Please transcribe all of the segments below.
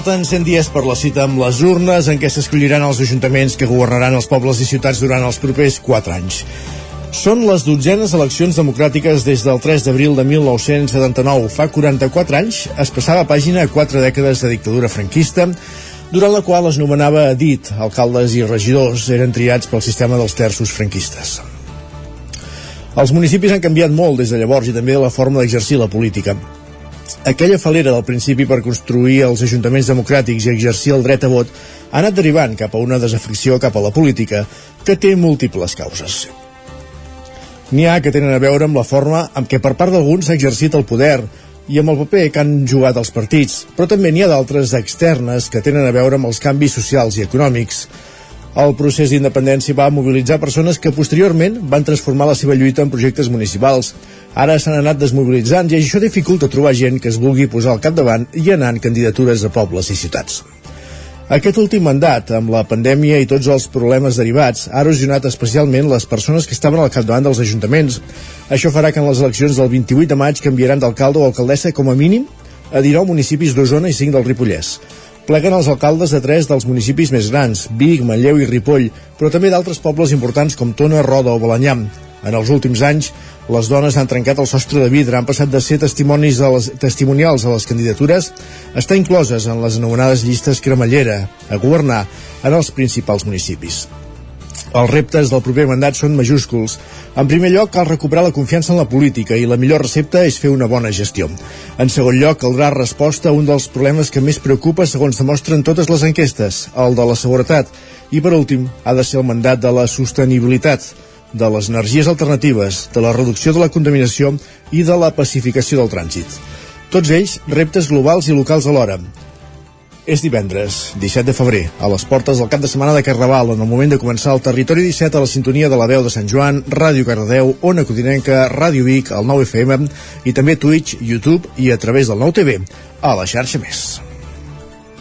Falten 100 dies per la cita amb les urnes en què s'escolliran els ajuntaments que governaran els pobles i ciutats durant els propers 4 anys. Són les dotzenes eleccions democràtiques des del 3 d'abril de 1979. Fa 44 anys es passava pàgina a 4 dècades de dictadura franquista, durant la qual es nomenava a dit, alcaldes i regidors eren triats pel sistema dels terços franquistes. Els municipis han canviat molt des de llavors i també la forma d'exercir la política aquella falera del principi per construir els ajuntaments democràtics i exercir el dret a vot ha anat derivant cap a una desafecció cap a la política que té múltiples causes. N'hi ha que tenen a veure amb la forma amb què per part d'alguns s'ha exercit el poder i amb el paper que han jugat els partits, però també n'hi ha d'altres externes que tenen a veure amb els canvis socials i econòmics. El procés d'independència va mobilitzar persones que posteriorment van transformar la seva lluita en projectes municipals, Ara s'han anat desmobilitzant i això dificulta trobar gent que es vulgui posar al capdavant i anar en candidatures a pobles i ciutats. Aquest últim mandat, amb la pandèmia i tots els problemes derivats, ha erosionat especialment les persones que estaven al capdavant dels ajuntaments. Això farà que en les eleccions del 28 de maig canviaran d'alcalde o alcaldessa com a mínim a 19 municipis d'Osona i 5 del Ripollès. Pleguen els alcaldes de tres dels municipis més grans, Vic, Manlleu i Ripoll, però també d'altres pobles importants com Tona, Roda o Balanyà. En els últims anys, les dones han trencat el sostre de vidre, han passat de ser testimonis a les, testimonials a les candidatures estar incloses en les anomenades llistes cremallera, a governar en els principals municipis. Els reptes del proper mandat són majúsculs. En primer lloc, cal recuperar la confiança en la política i la millor recepta és fer una bona gestió. En segon lloc, caldrà resposta a un dels problemes que més preocupa segons demostren totes les enquestes, el de la seguretat. I per últim, ha de ser el mandat de la sostenibilitat de les energies alternatives, de la reducció de la contaminació i de la pacificació del trànsit. Tots ells reptes globals i locals alhora. És divendres, 17 de febrer, a les portes del cap de setmana de Carnaval, en el moment de començar el Territori 17 a la sintonia de la veu de Sant Joan, Ràdio Cardedeu, Ona Codinenca, Ràdio Vic, el 9 FM i també Twitch, YouTube i a través del 9 TV, a la xarxa més.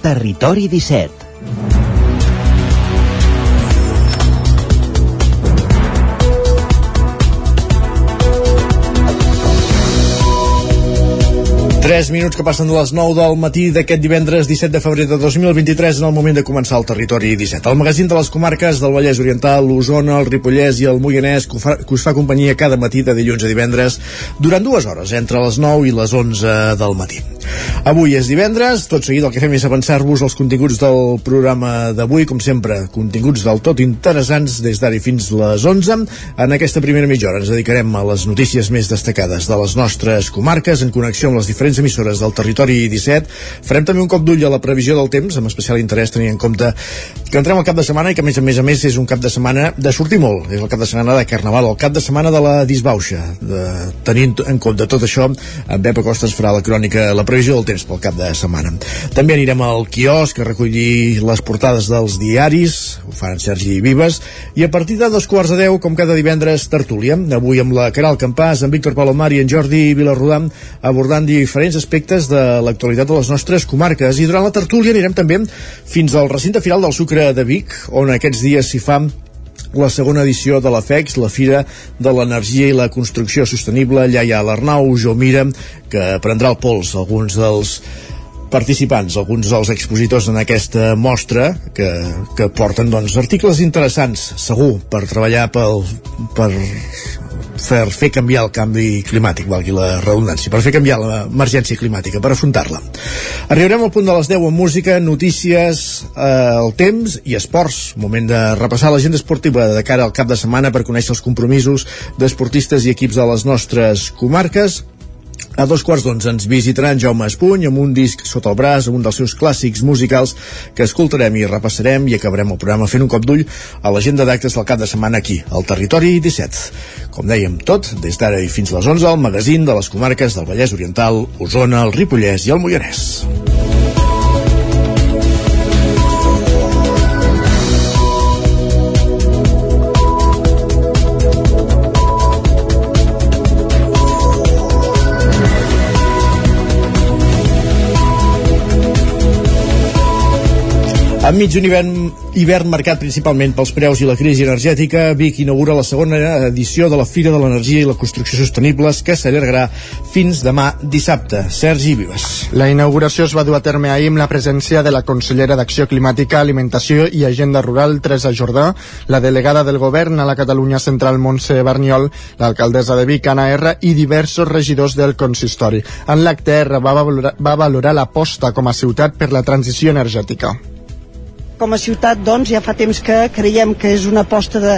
Territori 17 3 minuts que passen de les 9 del matí d'aquest divendres 17 de febrer de 2023 en el moment de començar el territori 17. El magazín de les comarques del Vallès Oriental, l'Osona, el Ripollès i el Moianès que, fa, que us fa companyia cada matí de dilluns a divendres durant dues hores, entre les 9 i les 11 del matí. Avui és divendres, tot seguit el que fem és avançar-vos els continguts del programa d'avui, com sempre, continguts del tot interessants des d'ara fins les 11. En aquesta primera mitja hora ens dedicarem a les notícies més destacades de les nostres comarques en connexió amb les diferents emissores del territori 17. Farem també un cop d'ull a la previsió del temps, amb especial interès tenint en compte que entrem al cap de setmana i que a més a més a més és un cap de setmana de sortir molt. És el cap de setmana de Carnaval, el cap de setmana de la disbauxa. De, tenint en compte tot això, en Pep Acosta farà la crònica, la previsió del temps pel cap de setmana. També anirem al quiosc a recollir les portades dels diaris, ho fan en Sergi Vives, i a partir de dos quarts de deu, com cada divendres, tertúlia. Avui amb la Caral Campàs, en Víctor Palomar i en Jordi Vilarrodam, abordant diferents aspectes de l'actualitat de les nostres comarques i durant la tertúlia anirem també fins al recinte final del Sucre de Vic on aquests dies s'hi fa la segona edició de la FEX, la Fira de l'Energia i la Construcció Sostenible. Allà hi ha l'Arnau Jomira, que prendrà el pols alguns dels participants, alguns dels expositors en aquesta mostra que, que porten doncs, articles interessants, segur, per treballar pel, per per fer canviar el canvi climàtic, valgui la redundància, per fer canviar l'emergència climàtica, per afrontar-la. Arribarem al punt de les 10 amb música, notícies, eh, el temps i esports. Moment de repassar l'agenda esportiva de cara al cap de setmana per conèixer els compromisos d'esportistes i equips de les nostres comarques a dos quarts d'onze ens visitarà en Jaume Espuny amb un disc sota el braç, amb un dels seus clàssics musicals que escoltarem i repassarem i acabarem el programa fent un cop d'ull a l'agenda d'actes del cap de setmana aquí, al Territori 17. Com dèiem, tot, des d'ara i fins a les 11, al magazín de les comarques del Vallès Oriental, Osona, el Ripollès i el Moianès. Enmig d'un hivern, hivern marcat principalment pels preus i la crisi energètica, Vic inaugura la segona edició de la Fira de l'Energia i la Construcció Sostenibles que s'allargarà fins demà dissabte. Sergi Vives. La inauguració es va dur a terme ahir amb la presència de la consellera d'Acció Climàtica, Alimentació i Agenda Rural, Teresa Jordà, la delegada del govern a la Catalunya Central, Montse Barniol, l'alcaldessa de Vic, Anna R, i diversos regidors del consistori. En l'acte R va valorar, va valorar l'aposta com a ciutat per la transició energètica com a ciutat doncs ja fa temps que creiem que és una aposta de,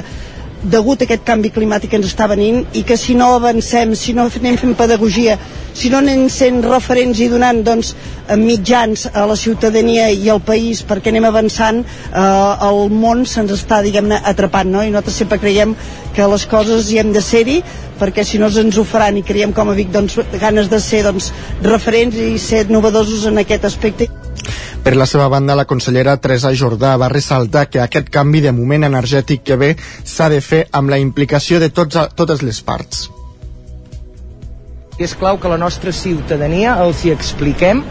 degut a aquest canvi climàtic que ens està venint i que si no avancem, si no anem fent pedagogia, si no anem sent referents i donant doncs, mitjans a la ciutadania i al país perquè anem avançant, eh, el món se'ns està, diguem-ne, atrapant, no? I nosaltres sempre creiem que les coses hi hem de ser-hi perquè si no ens ho faran i creiem com a Vic doncs, ganes de ser doncs, referents i ser novedosos en aquest aspecte. Per la seva banda, la consellera Teresa Jordà va ressaltar que aquest canvi de moment energètic que ve s'ha de fer amb la implicació de tots, totes les parts. És clau que la nostra ciutadania els hi expliquem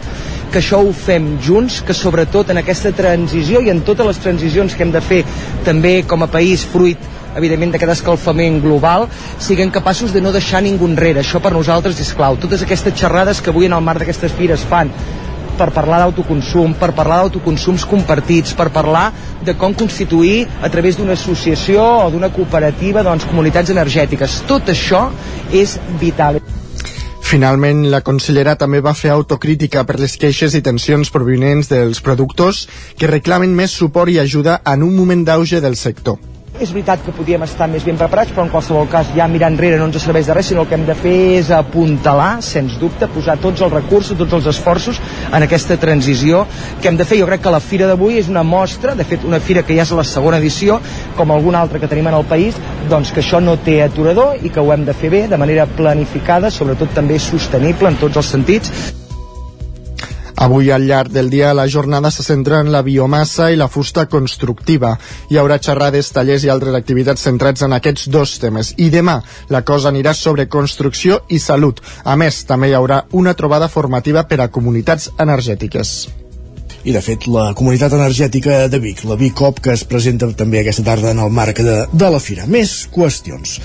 que això ho fem junts, que sobretot en aquesta transició i en totes les transicions que hem de fer també com a país fruit evidentment d'aquest escalfament global, siguem capaços de no deixar ningú enrere. Això per nosaltres és clau. Totes aquestes xerrades que avui en el marc d'aquestes fires fan per parlar d'autoconsum, per parlar d'autoconsums compartits, per parlar de com constituir a través d'una associació o d'una cooperativa doncs, comunitats energètiques. Tot això és vital. Finalment, la consellera també va fer autocrítica per les queixes i tensions provinents dels productors que reclamen més suport i ajuda en un moment d'auge del sector. És veritat que podíem estar més ben preparats, però en qualsevol cas ja mirar enrere no ens serveix de res, sinó el que hem de fer és apuntalar, sens dubte, posar tots els recursos, tots els esforços en aquesta transició que hem de fer. Jo crec que la fira d'avui és una mostra, de fet una fira que ja és la segona edició, com alguna altra que tenim en el país, doncs que això no té aturador i que ho hem de fer bé, de manera planificada, sobretot també sostenible en tots els sentits Avui al llarg del dia la jornada se centra en la biomassa i la fusta constructiva. Hi haurà xerrades, tallers i altres activitats centrats en aquests dos temes. I demà la cosa anirà sobre construcció i salut. A més, també hi haurà una trobada formativa per a comunitats energètiques i de fet la comunitat energètica de Vic, la Vicop, que es presenta també aquesta tarda en el marc de, de la fira. Més qüestions.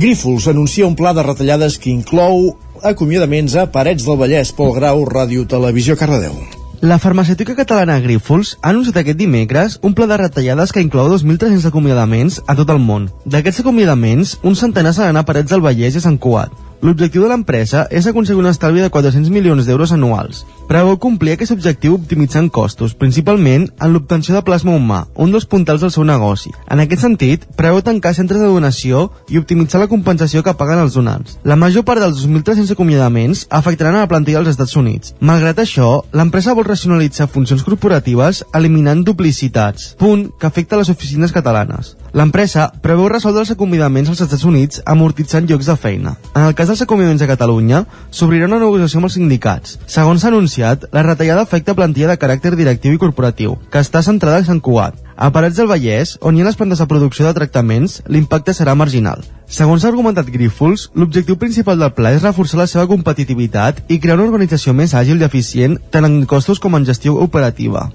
Grífols anuncia un pla de retallades que inclou acomiadaments a Parets del Vallès, Pol Grau, Ràdio Televisió Cardedeu. La farmacèutica catalana Grífols ha anunciat aquest dimecres un pla de retallades que inclou 2.300 acomiadaments a tot el món. D'aquests acomiadaments, un centenar seran a Parets del Vallès i a Sant Cuat. L'objectiu de l'empresa és aconseguir un estalvi de 400 milions d'euros anuals. Preveu complir aquest objectiu optimitzant costos, principalment en l'obtenció de plasma humà, un dels puntals del seu negoci. En aquest sentit, preveu tancar centres de donació i optimitzar la compensació que paguen els donants. La major part dels 2.300 acomiadaments afectaran a la plantilla dels Estats Units. Malgrat això, l'empresa vol racionalitzar funcions corporatives eliminant duplicitats, punt que afecta les oficines catalanes. L'empresa preveu resoldre els acomiadaments als Estats Units amortitzant llocs de feina. En el cas dels acomiadaments a Catalunya, s'obrirà una negociació amb els sindicats. Segons s'ha anunciat, la retallada afecta plantilla de caràcter directiu i corporatiu, que està centrada en Sant Cugat. A Parets del Vallès, on hi ha les plantes de producció de tractaments, l'impacte serà marginal. Segons ha argumentat Grífols, l'objectiu principal del pla és reforçar la seva competitivitat i crear una organització més àgil i eficient tant en costos com en gestió operativa.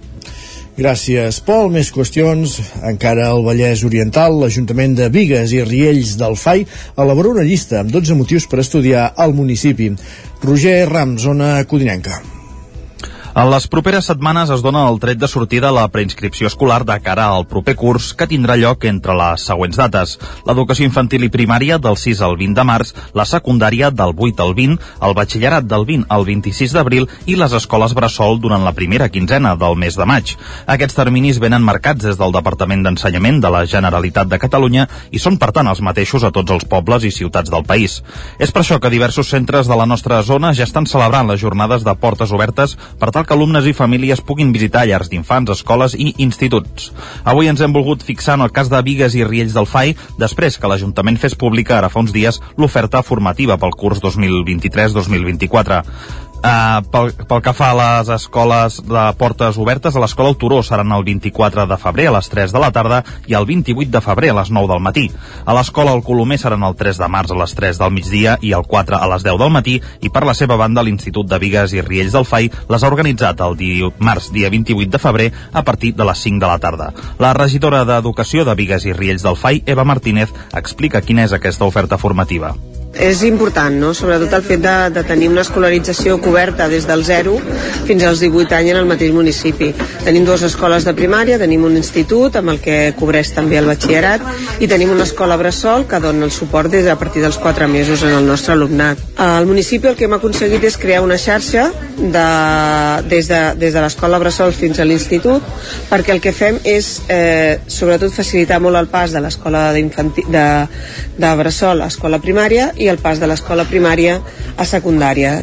Gràcies, Pol. Més qüestions. Encara al Vallès Oriental, l'Ajuntament de Vigues i Riells del FAI elabora una llista amb 12 motius per estudiar al municipi. Roger Rams, zona Codinenca. En les properes setmanes es dona el tret de sortida a la preinscripció escolar de cara al proper curs que tindrà lloc entre les següents dates. L'educació infantil i primària del 6 al 20 de març, la secundària del 8 al 20, el batxillerat del 20 al 26 d'abril i les escoles bressol durant la primera quinzena del mes de maig. Aquests terminis venen marcats des del Departament d'Ensenyament de la Generalitat de Catalunya i són per tant els mateixos a tots els pobles i ciutats del país. És per això que diversos centres de la nostra zona ja estan celebrant les jornades de portes obertes per tal que alumnes i famílies puguin visitar llars d'infants, escoles i instituts. Avui ens hem volgut fixar en el cas de Vigues i Riells del FAI, després que l'Ajuntament fes pública ara fa uns dies l'oferta formativa pel curs 2023-2024. Uh, pel, pel que fa a les escoles de portes obertes, a l'escola El Turó seran el 24 de febrer a les 3 de la tarda i el 28 de febrer a les 9 del matí. A l'escola El Colomer seran el 3 de març a les 3 del migdia i el 4 a les 10 del matí i per la seva banda l'Institut de Vigues i Riells del FAI les ha organitzat el dimarts dia 28 de febrer a partir de les 5 de la tarda. La regidora d'Educació de Vigues i Riells del FAI, Eva Martínez, explica quina és aquesta oferta formativa és important, no? sobretot el fet de, de tenir una escolarització coberta des del 0 fins als 18 anys en el mateix municipi. Tenim dues escoles de primària, tenim un institut amb el que cobreix també el batxillerat i tenim una escola bressol que dona el suport des a partir dels 4 mesos en el nostre alumnat. Al municipi el que hem aconseguit és crear una xarxa de, des de, des de l'escola bressol fins a l'institut perquè el que fem és eh, sobretot facilitar molt el pas de l'escola de, de bressol a escola primària i i el pas de l'escola primària a secundària.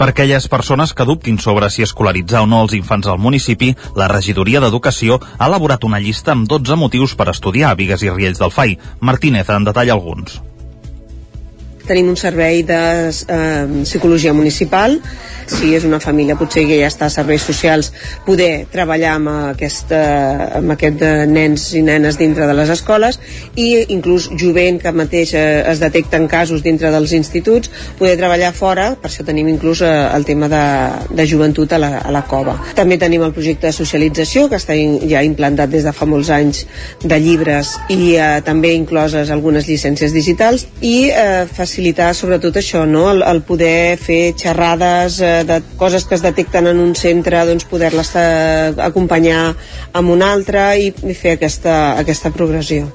Per aquelles persones que dubtin sobre si escolaritzar o no els infants al municipi, la regidoria d'Educació ha elaborat una llista amb 12 motius per estudiar a Vigues i Riells del FAI. Martínez en detalla alguns. Tenim un servei de eh, psicologia municipal. Si és una família potser que ja està a serveis socials, poder treballar amb, aquesta, amb aquest de nens i nenes dintre de les escoles. I inclús jovent que mateix eh, es detecten casos dintre dels instituts, poder treballar fora, per això tenim inclús eh, el tema de, de joventut a la, a la cova. També tenim el projecte de socialització que està ja implantat des de fa molts anys de llibres i eh, també incloses algunes llicències digitals. I eh, facilitar sobretot això, no? el, el poder fer xerrades eh, de coses que es detecten en un centre doncs poder-les eh, acompanyar amb un altre i, i fer aquesta, aquesta progressió.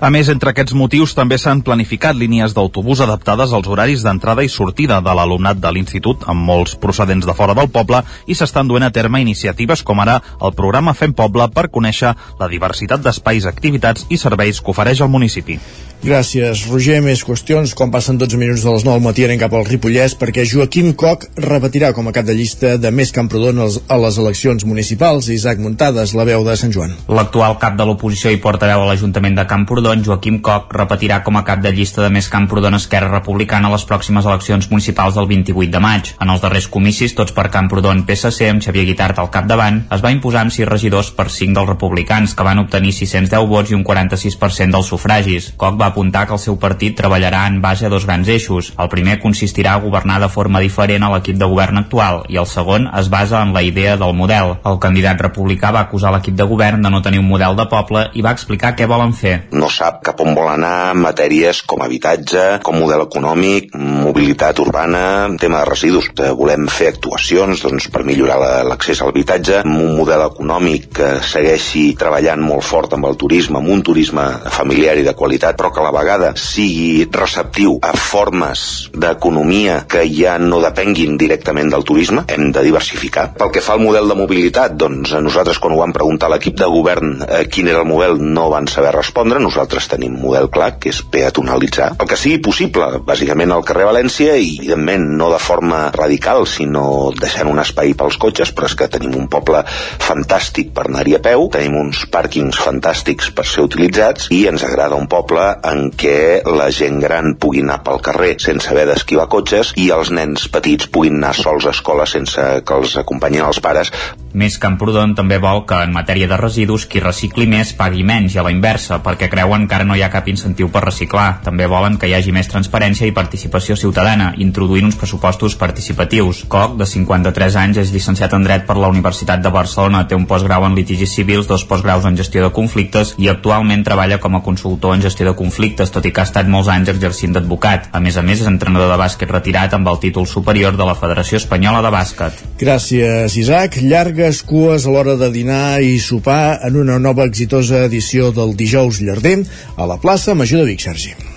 A més, entre aquests motius també s'han planificat línies d'autobús adaptades als horaris d'entrada i sortida de l'alumnat de l'institut, amb molts procedents de fora del poble, i s'estan duent a terme iniciatives com ara el programa Fem Poble per conèixer la diversitat d'espais, activitats i serveis que ofereix el municipi. Gràcies, Roger. Més qüestions. Quan passen 12 minuts de les 9 al matí anem cap al Ripollès perquè Joaquim Coc repetirà com a cap de llista de Més Camprodon a les eleccions municipals. Isaac Muntades, la veu de Sant Joan. L'actual cap de l'oposició i portaveu a l'Ajuntament de Camprodon, Joaquim Coc, repetirà com a cap de llista de Més Camprodon Esquerra Republicana a les pròximes eleccions municipals del 28 de maig. En els darrers comicis, tots per Camprodon PSC, amb Xavier Guitart al capdavant, es va imposar amb 6 regidors per 5 dels republicans, que van obtenir 610 vots i un 46% dels sufragis. Coc va apuntar que el seu partit treballarà en base a dos grans eixos. El primer consistirà a governar de forma diferent a l'equip de govern actual i el segon es basa en la idea del model. El candidat republicà va acusar l'equip de govern de no tenir un model de poble i va explicar què volen fer. No sap cap on vol anar en matèries com habitatge, com model econòmic, mobilitat urbana, tema de residus. Eh, volem fer actuacions doncs, per millorar l'accés a l'habitatge, un model econòmic que segueixi treballant molt fort amb el turisme, amb un turisme familiar i de qualitat, però que que a la vegada sigui receptiu a formes d'economia que ja no depenguin directament del turisme, hem de diversificar. Pel que fa al model de mobilitat, doncs nosaltres quan ho vam preguntar a l'equip de govern eh, quin era el model no van saber respondre, nosaltres tenim model clar que és peatonalitzar el que sigui possible, bàsicament al carrer València i evidentment no de forma radical sinó deixant un espai pels cotxes però és que tenim un poble fantàstic per anar-hi a peu, tenim uns pàrquings fantàstics per ser utilitzats i ens agrada un poble en què la gent gran pugui anar pel carrer sense haver d'esquivar cotxes i els nens petits puguin anar sols a escola sense que els acompanyin els pares. Més Camprodon també vol que en matèria de residus qui recicli més pagui menys i a la inversa perquè creuen que ara no hi ha cap incentiu per reciclar. També volen que hi hagi més transparència i participació ciutadana, introduint uns pressupostos participatius. Coc, de 53 anys, és llicenciat en Dret per la Universitat de Barcelona, té un postgrau en litigis civils, dos postgraus en gestió de conflictes i actualment treballa com a consultor en gestió de conflictes tot i que ha estat molts anys exercint d'advocat. A més a més, és entrenador de bàsquet retirat amb el títol superior de la Federació Espanyola de Bàsquet. Gràcies, Isaac. Llargues cues a l'hora de dinar i sopar en una nova exitosa edició del dijous llarder a la plaça Major de Vic, Sergi.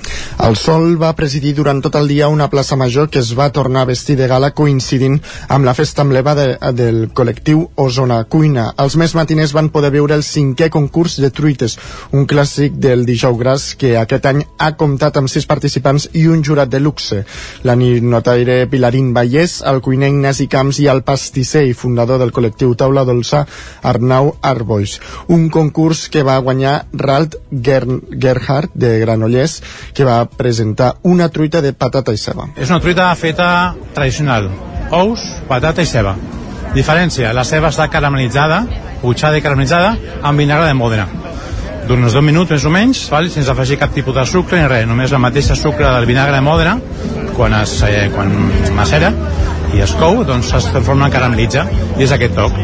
El Sol va presidir durant tot el dia una plaça major que es va tornar a vestir de gala coincidint amb la festa emblema de, del col·lectiu Osona Cuina. Els més matiners van poder veure el cinquè concurs de truites, un clàssic del dijous gras que aquest any ha comptat amb sis participants i un jurat de luxe. La notaire Pilarín Vallès, el cuiner Ignasi Camps i el pastisser i fundador del col·lectiu Taula Dolça, Arnau Arboix. Un concurs que va guanyar Ralt Ger Gerhardt de Granollers, que va presentar una truita de patata i ceba. És una truita feta tradicional, ous, patata i ceba. Diferència, la ceba està caramelitzada, putxada i caramelitzada, amb vinagre de Mòdena. D'uns dos minuts més o menys, val? sense afegir cap tipus de sucre ni res, només la mateixa sucre del vinagre de Mòdena, quan es, eh, quan macera i es cou, doncs es transforma en caramelitza, i és aquest toc.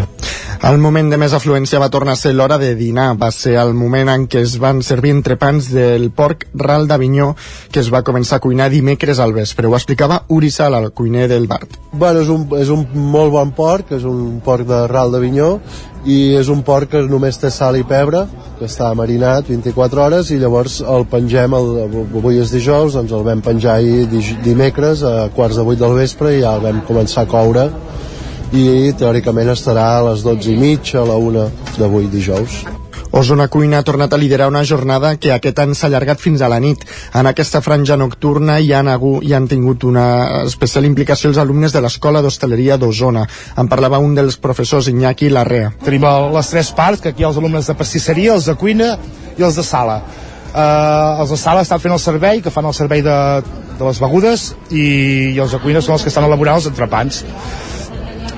El moment de més afluència va tornar a ser l'hora de dinar. Va ser el moment en què es van servir entrepans del porc ral d'Avinyó que es va començar a cuinar dimecres al vespre. Ho explicava Uri Sal, el cuiner del bar. Bueno, és un, és un molt bon porc, és un porc de ral d'Avinyó i és un porc que només té sal i pebre, que està marinat 24 hores i llavors el pengem, el, avui és dijous, doncs el vam penjar ahir dimecres a quarts de vuit del vespre i ja el vam començar a coure i teòricament estarà a les 12 i mitja, a la 1 d'avui dijous. Osona Cuina ha tornat a liderar una jornada que aquest any s'ha allargat fins a la nit. En aquesta franja nocturna hi han, hagut, hi han tingut una especial implicació els alumnes de l'Escola d'Hostaleria d'Osona. En parlava un dels professors, Iñaki Larrea. Tenim les tres parts, que aquí hi ha els alumnes de pastisseria, els de cuina i els de sala. Uh, els de sala estan fent el servei, que fan el servei de, de les begudes, i, i els de cuina són els que estan elaborant els entrepans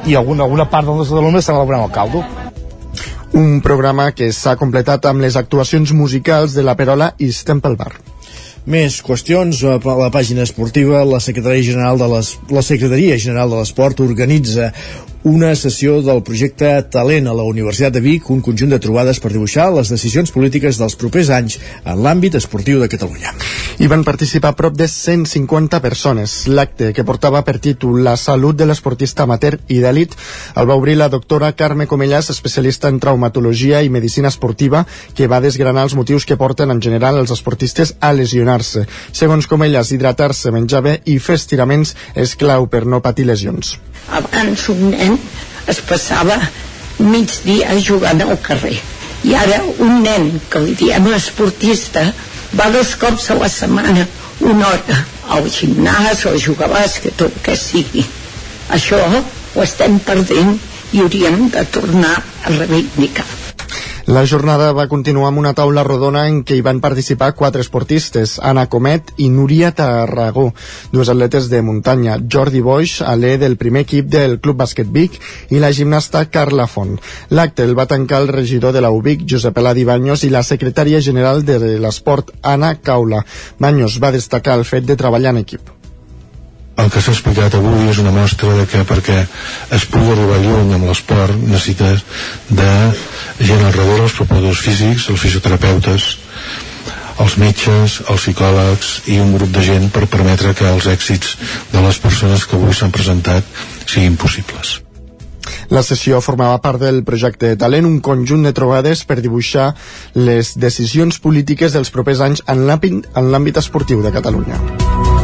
i alguna, alguna part dels alumnes estan elaborant el caldo un programa que s'ha completat amb les actuacions musicals de la Perola i Temple Bar. Més qüestions a la pàgina esportiva. La Secretaria General de les, la Secretaria General de l'Esport organitza una sessió del projecte Talent a la Universitat de Vic, un conjunt de trobades per dibuixar les decisions polítiques dels propers anys en l'àmbit esportiu de Catalunya. Hi van participar prop de 150 persones. L'acte, que portava per títol La salut de l'esportista amateur i d'elit, el va obrir la doctora Carme Comelles, especialista en traumatologia i medicina esportiva, que va desgranar els motius que porten en general els esportistes a lesionar-se. Segons Comelles, hidratar-se, menjar bé i fer estiraments és clau per no patir lesions. Abans un nen es passava mig dia jugant al carrer. I ara un nen que li diem esportista va dos cops a la setmana, una hora, al gimnàs o a jugar a bàsquet o que sigui. Això ho estem perdent i hauríem de tornar a reivindicar. La jornada va continuar amb una taula rodona en què hi van participar quatre esportistes, Anna Comet i Núria Tarragó, dues atletes de muntanya, Jordi Boix, alè del primer equip del Club Bàsquet Vic, i la gimnasta Carla Font. L'acte el va tancar el regidor de la UBIC, Josep Eladi Banyos, i la secretària general de l'esport, Anna Caula. Banyos va destacar el fet de treballar en equip el que s'ha explicat avui és una mostra de que perquè es pugui arribar lluny amb l'esport necessites de gent al darrere, els preparadors físics, els fisioterapeutes, els metges, els psicòlegs i un grup de gent per permetre que els èxits de les persones que avui s'han presentat siguin possibles. La sessió formava part del projecte Talent, un conjunt de trobades per dibuixar les decisions polítiques dels propers anys en l'àmbit esportiu de Catalunya.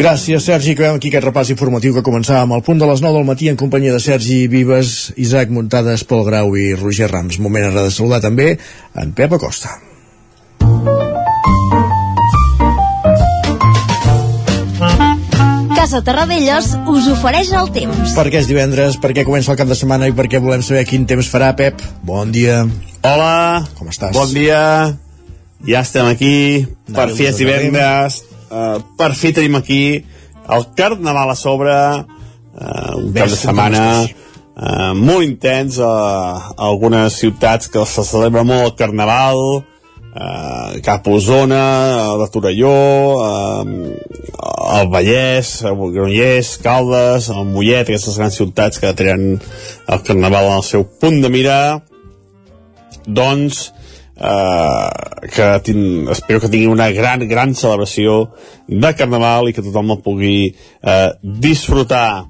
Gràcies, Sergi. Acabem aquí aquest repàs informatiu que començàvem al punt de les 9 del matí en companyia de Sergi Vives, Isaac Muntades, Pol Grau i Roger Rams. Moment ara de saludar també en Pep Acosta. Casa Terradellos us ofereix el temps. Perquè és divendres, perquè comença el cap de setmana i perquè volem saber quin temps farà, Pep. Bon dia. Hola. Com estàs? Bon dia. Ja estem aquí. Per fi és divendres Uh, per fi tenim aquí el Carnaval a sobre, uh, un cap de setmana uh, molt intens a, uh, a algunes ciutats que se celebra molt el Carnaval, uh, cap a Osona, a la Torelló, uh, al Vallès, a Granollers, Caldes, al Mollet, aquestes grans ciutats que tenen el Carnaval el seu punt de mira, doncs eh, que tin, espero que tingui una gran, gran celebració de Carnaval i que tothom el pugui eh, disfrutar.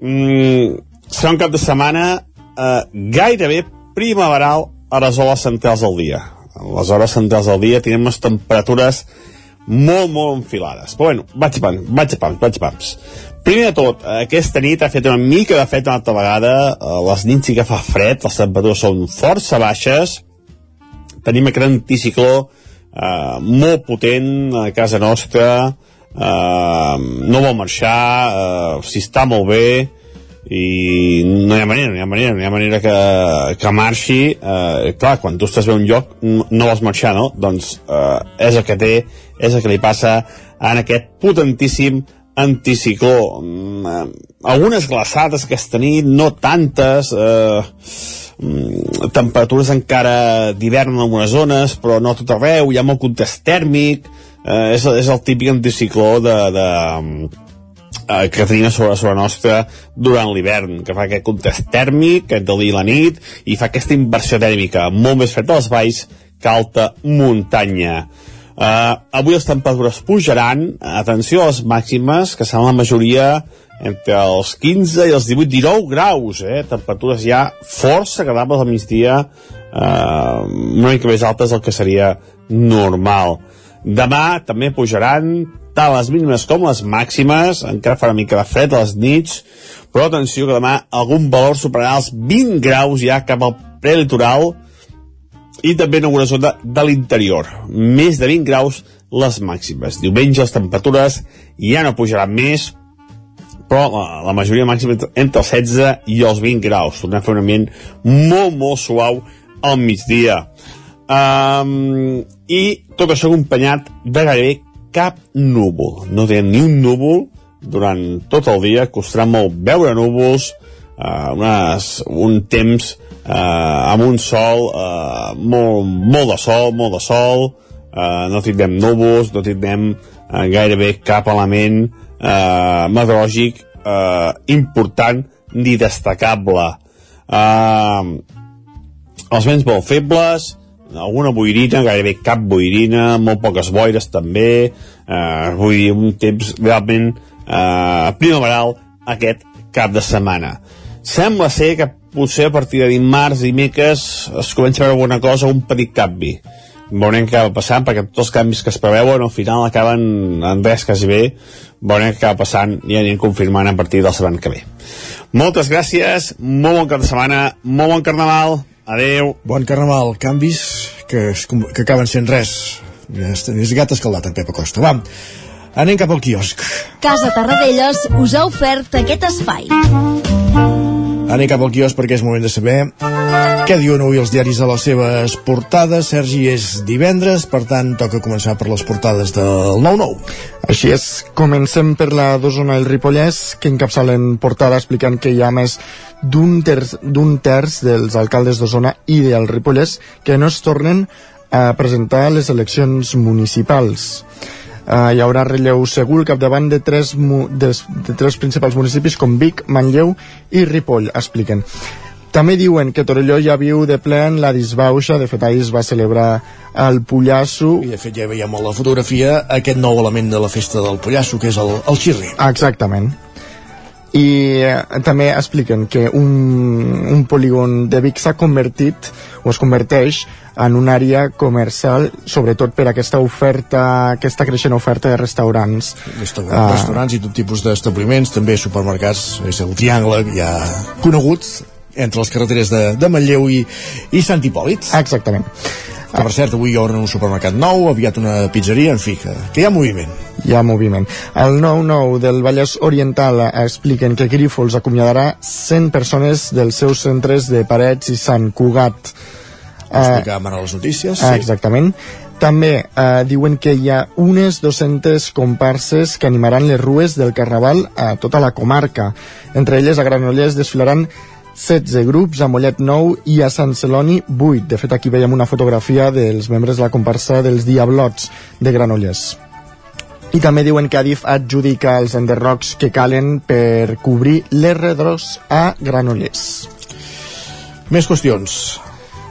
Mm, serà un cap de setmana eh, gairebé primaveral a les hores centrals del dia. A les hores centrals del dia tenim unes temperatures molt, molt enfilades. Però bueno, vaig a pams, vaig a pams, vaig a pams. Primer de tot, aquesta nit ha fet una mica de fred una altra vegada, eh, les nits sí que fa fred, les temperatures són força baixes, tenim aquest anticicló eh, molt potent a casa nostra eh, no vol marxar eh, si està molt bé i no hi ha manera, no hi ha manera, no hi ha manera que, que marxi eh, clar, quan tu estàs bé un lloc no, vols marxar, no? doncs eh, és el que té és el que li passa en aquest potentíssim anticicló. Mm, eh, algunes glaçades aquesta nit, no tantes, eh, temperatures encara d'hivern en algunes zones, però no tot arreu, hi ha molt contest tèrmic, eh, és, és el típic anticicló de, de, eh, que tenim sobre, sobre nostra durant l'hivern, que fa aquest contest tèrmic entre el dia i la nit i fa aquesta inversió tèrmica molt més fred als valls que alta muntanya. Uh, avui les temperatures pujaran, atenció a les màximes, que seran la majoria entre els 15 i els 18-19 graus, eh? temperatures ja força agradables al migdia, uh, una mica més altes del que seria normal. Demà també pujaran tant les mínimes com les màximes, encara farà una mica de fred a les nits, però atenció que demà algun valor superarà els 20 graus ja cap al prelitoral, i també en alguna zona de l'interior. Més de 20 graus les màximes. Diumenge les temperatures ja no pujaran més, però la, la majoria màxima entre els 16 i els 20 graus. Tornem a fer un ambient molt, molt suau al migdia. Um, I tot això acompanyat de gairebé cap núvol. No tenim ni un núvol durant tot el dia, costarà molt veure núvols, uh, unes, un temps eh, amb un sol eh, molt, molt de sol, molt de sol, eh, no tindrem núvols, no tindrem eh, gairebé cap element eh, meteorològic eh, important ni destacable. Eh, els vents molt febles, alguna boirina, gairebé cap boirina, molt poques boires també, eh, vull dir, un temps realment eh, primaveral aquest cap de setmana. Sembla ser que potser a partir de dimarts i miques es comença a veure alguna cosa, un petit canvi. Veurem què va passant, perquè tots els canvis que es preveuen al final acaben en res quasi bé. Veurem què va passant i anirem confirmant a partir del setmana que ve. Moltes gràcies, molt bon cap de setmana, molt bon carnaval, adeu. Bon carnaval, canvis que, es, que acaben sent res. És gat escaldat en Pepa Costa. Va, anem cap al quiosc. Casa Tarradellas us ha ofert aquest espai. Anem cap al quios perquè és moment de saber què diuen avui els diaris a les seves portades. Sergi, és divendres, per tant, toca començar per les portades del 9-9. Així és, comencem per la d'Osona el Ripollès, que encapçalen portada explicant que hi ha més d'un terç, terç dels alcaldes d'Osona i del Ripollès que no es tornen a presentar les eleccions municipals eh, hi haurà relleu segur al capdavant de tres, de, de tres principals municipis com Vic, Manlleu i Ripoll, expliquen. També diuen que Torelló ja viu de ple en la disbauxa, de fet ahir es va celebrar el Pollasso. I de fet ja veiem a la fotografia aquest nou element de la festa del Pollasso, que és el, el xirri. Exactament i eh, també expliquen que un, un polígon de Vic s'ha convertit o es converteix en una àrea comercial, sobretot per aquesta oferta, aquesta creixent oferta de restaurants. Restaurants, uh, restaurants i tot tipus d'establiments, també supermercats, és el triangle ja conegut entre les carreteres de, de Manlleu i, i Sant Hipòlit. Exactament. Que per cert, avui hi haurà un supermercat nou, aviat una pizzeria, en fi, que, que hi ha moviment. Hi ha moviment. El 9-9 del Vallès Oriental expliquen que Grífols acomiadarà 100 persones dels seus centres de Parets i Sant Cugat. Ho explicàvem ara les notícies. Sí. Exactament. També eh, diuen que hi ha unes 200 comparses que animaran les rues del Carnaval a tota la comarca. Entre elles, a Granollers desfilaran 16 grups, a Mollet 9 i a Sant Celoni 8. De fet, aquí veiem una fotografia dels membres de la comparsa dels Diablots de Granollers. I també diuen que Adif adjudica els enderrocs que calen per cobrir les redros a Granollers. Més qüestions.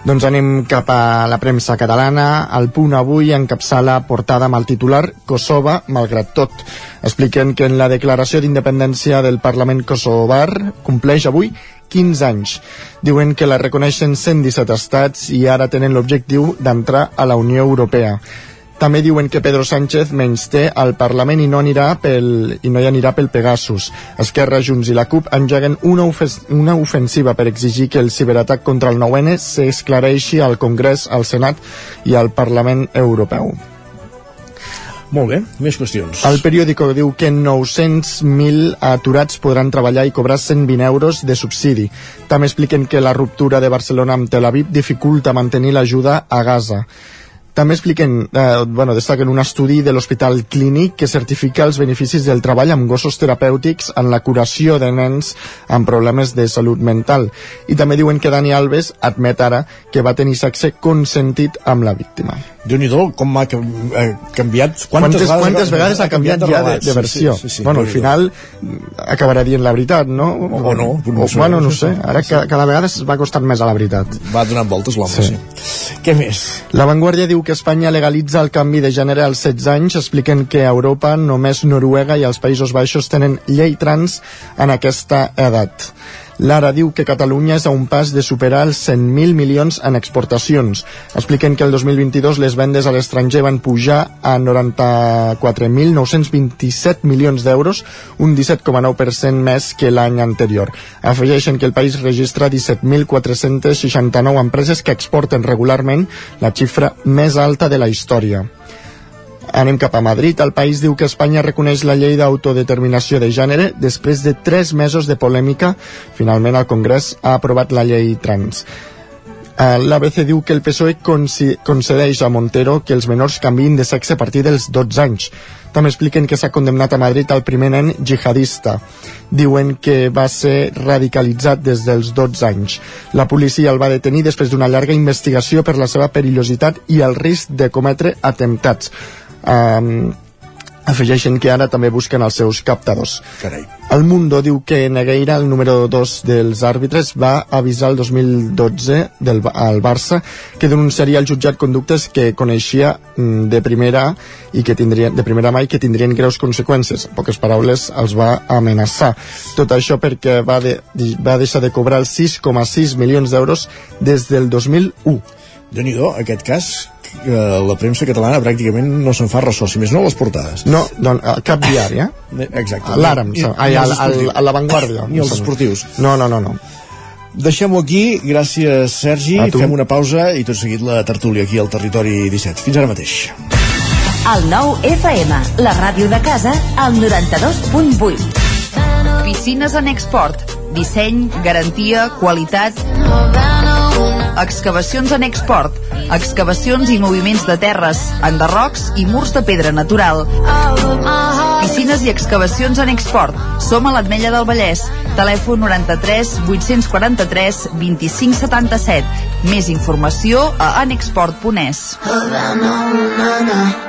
Doncs anem cap a la premsa catalana. El punt avui encapçala portada amb el titular Kosovo, malgrat tot. Expliquen que en la declaració d'independència del Parlament kosovar compleix avui 15 anys. Diuen que la reconeixen 117 estats i ara tenen l'objectiu d'entrar a la Unió Europea. També diuen que Pedro Sánchez menys té al Parlament i no, anirà pel, i no hi anirà pel Pegasus. Esquerra, Junts i la CUP engeguen una, una ofensiva per exigir que el ciberatac contra el 9-N s'esclareixi al Congrés, al Senat i al Parlament Europeu. Molt bé, més qüestions. El periòdico diu que 900.000 aturats podran treballar i cobrar 120 euros de subsidi. També expliquen que la ruptura de Barcelona amb Tel Aviv dificulta mantenir l'ajuda a Gaza. També expliquen, eh, bueno, destaquen un estudi de l'Hospital Clínic que certifica els beneficis del treball amb gossos terapèutics en la curació de nens amb problemes de salut mental. I també diuen que Dani Alves admet ara que va tenir sexe consentit amb la víctima. Déu nhi com ha eh, canviat quantes, Quantes, quantes vegades ha canviat ja de, de versió? Sí, sí, sí, bueno, al final mm, acabarà dient la veritat, no? O- o no, no O, sé, bueno, no sí, sé. sí. Ara ca, cada vegada es va costant més a la veritat. Va donant voltes l'home, sí. sí. Què més? La Vanguardia diu que Espanya legalitza el canvi de gènere als 16 anys, expliquen que a Europa només Noruega i els Països Baixos tenen llei trans en aquesta edat. Lara diu que Catalunya és a un pas de superar els 100.000 milions en exportacions. Expliquen que el 2022 les vendes a l'estranger van pujar a 94.927 milions d'euros, un 17,9% més que l'any anterior. Afegeixen que el país registra 17.469 empreses que exporten regularment, la xifra més alta de la història. Anem cap a Madrid. El país diu que Espanya reconeix la llei d'autodeterminació de gènere després de tres mesos de polèmica. Finalment, el Congrés ha aprovat la llei trans. Eh, L'ABC diu que el PSOE concedeix a Montero que els menors canviïn de sexe a partir dels 12 anys. També expliquen que s'ha condemnat a Madrid el primer nen jihadista. Diuen que va ser radicalitzat des dels 12 anys. La policia el va detenir després d'una llarga investigació per la seva perillositat i el risc de cometre atemptats. Um, afegeixen que ara també busquen els seus captadors. Carai. El Mundo diu que Negueira, el número 2 dels àrbitres, va avisar el 2012 del, al Barça que denunciaria al jutjat conductes que coneixia mm, de primera i que tindrien, de primera mà i que tindrien greus conseqüències. En poques paraules, els va amenaçar. Tot això perquè va, de, va deixar de cobrar els 6,6 milions d'euros des del 2001. déu nhi aquest cas eh, la premsa catalana pràcticament no se'n fa ressò, si més no les portades. No, doncs, a cap diari, eh? Exacte. Ai, ni a, els a, esportius. a l'avantguàrdia. Ni els esportius. No, no, no, no. Deixem-ho aquí, gràcies Sergi, fem una pausa i tot seguit la tertúlia aquí al Territori 17. Fins ara mateix. El nou FM, la ràdio de casa, al 92.8. Piscines en export. Disseny, garantia, qualitat... Excavacions en export. Excavacions i moviments de terres, enderrocs i murs de pedra natural. Piscines i excavacions en export. Som a l'Atmella del Vallès. Telèfon 93 843 25 77. Més informació a anexport.es. No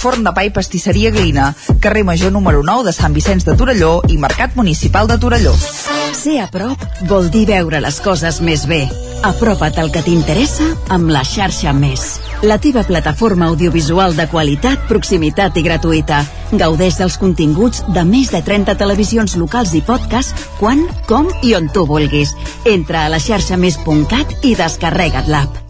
Forn de pa i pastisseria Glina, carrer Major número 9 de Sant Vicenç de Torelló i Mercat Municipal de Torelló. Ser a prop vol dir veure les coses més bé. Apropa't al que t'interessa amb la xarxa Més. La teva plataforma audiovisual de qualitat, proximitat i gratuïta. Gaudeix dels continguts de més de 30 televisions locals i podcast quan, com i on tu vulguis. Entra a la xarxa més.cat i descarrega't l'app.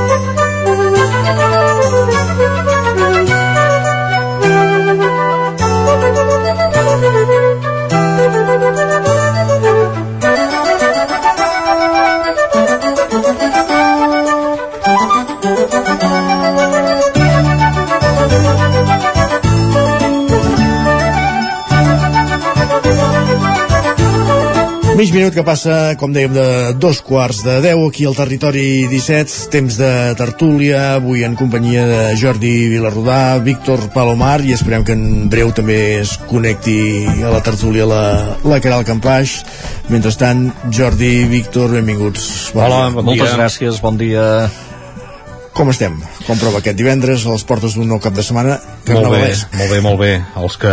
Mig minut que passa, com dèiem, de dos quarts de deu aquí al territori 17, temps de tertúlia, avui en companyia de Jordi Vilarrodà, Víctor Palomar, i esperem que en breu també es connecti a la tertúlia la, la Caral Campaix. Mentrestant, Jordi, Víctor, benvinguts. Bon Hola, dia. bon moltes dia. gràcies, bon dia. Com estem? Com prova aquest divendres, a les portes d'un nou cap de setmana? Molt bé, molt bé, molt bé. Els que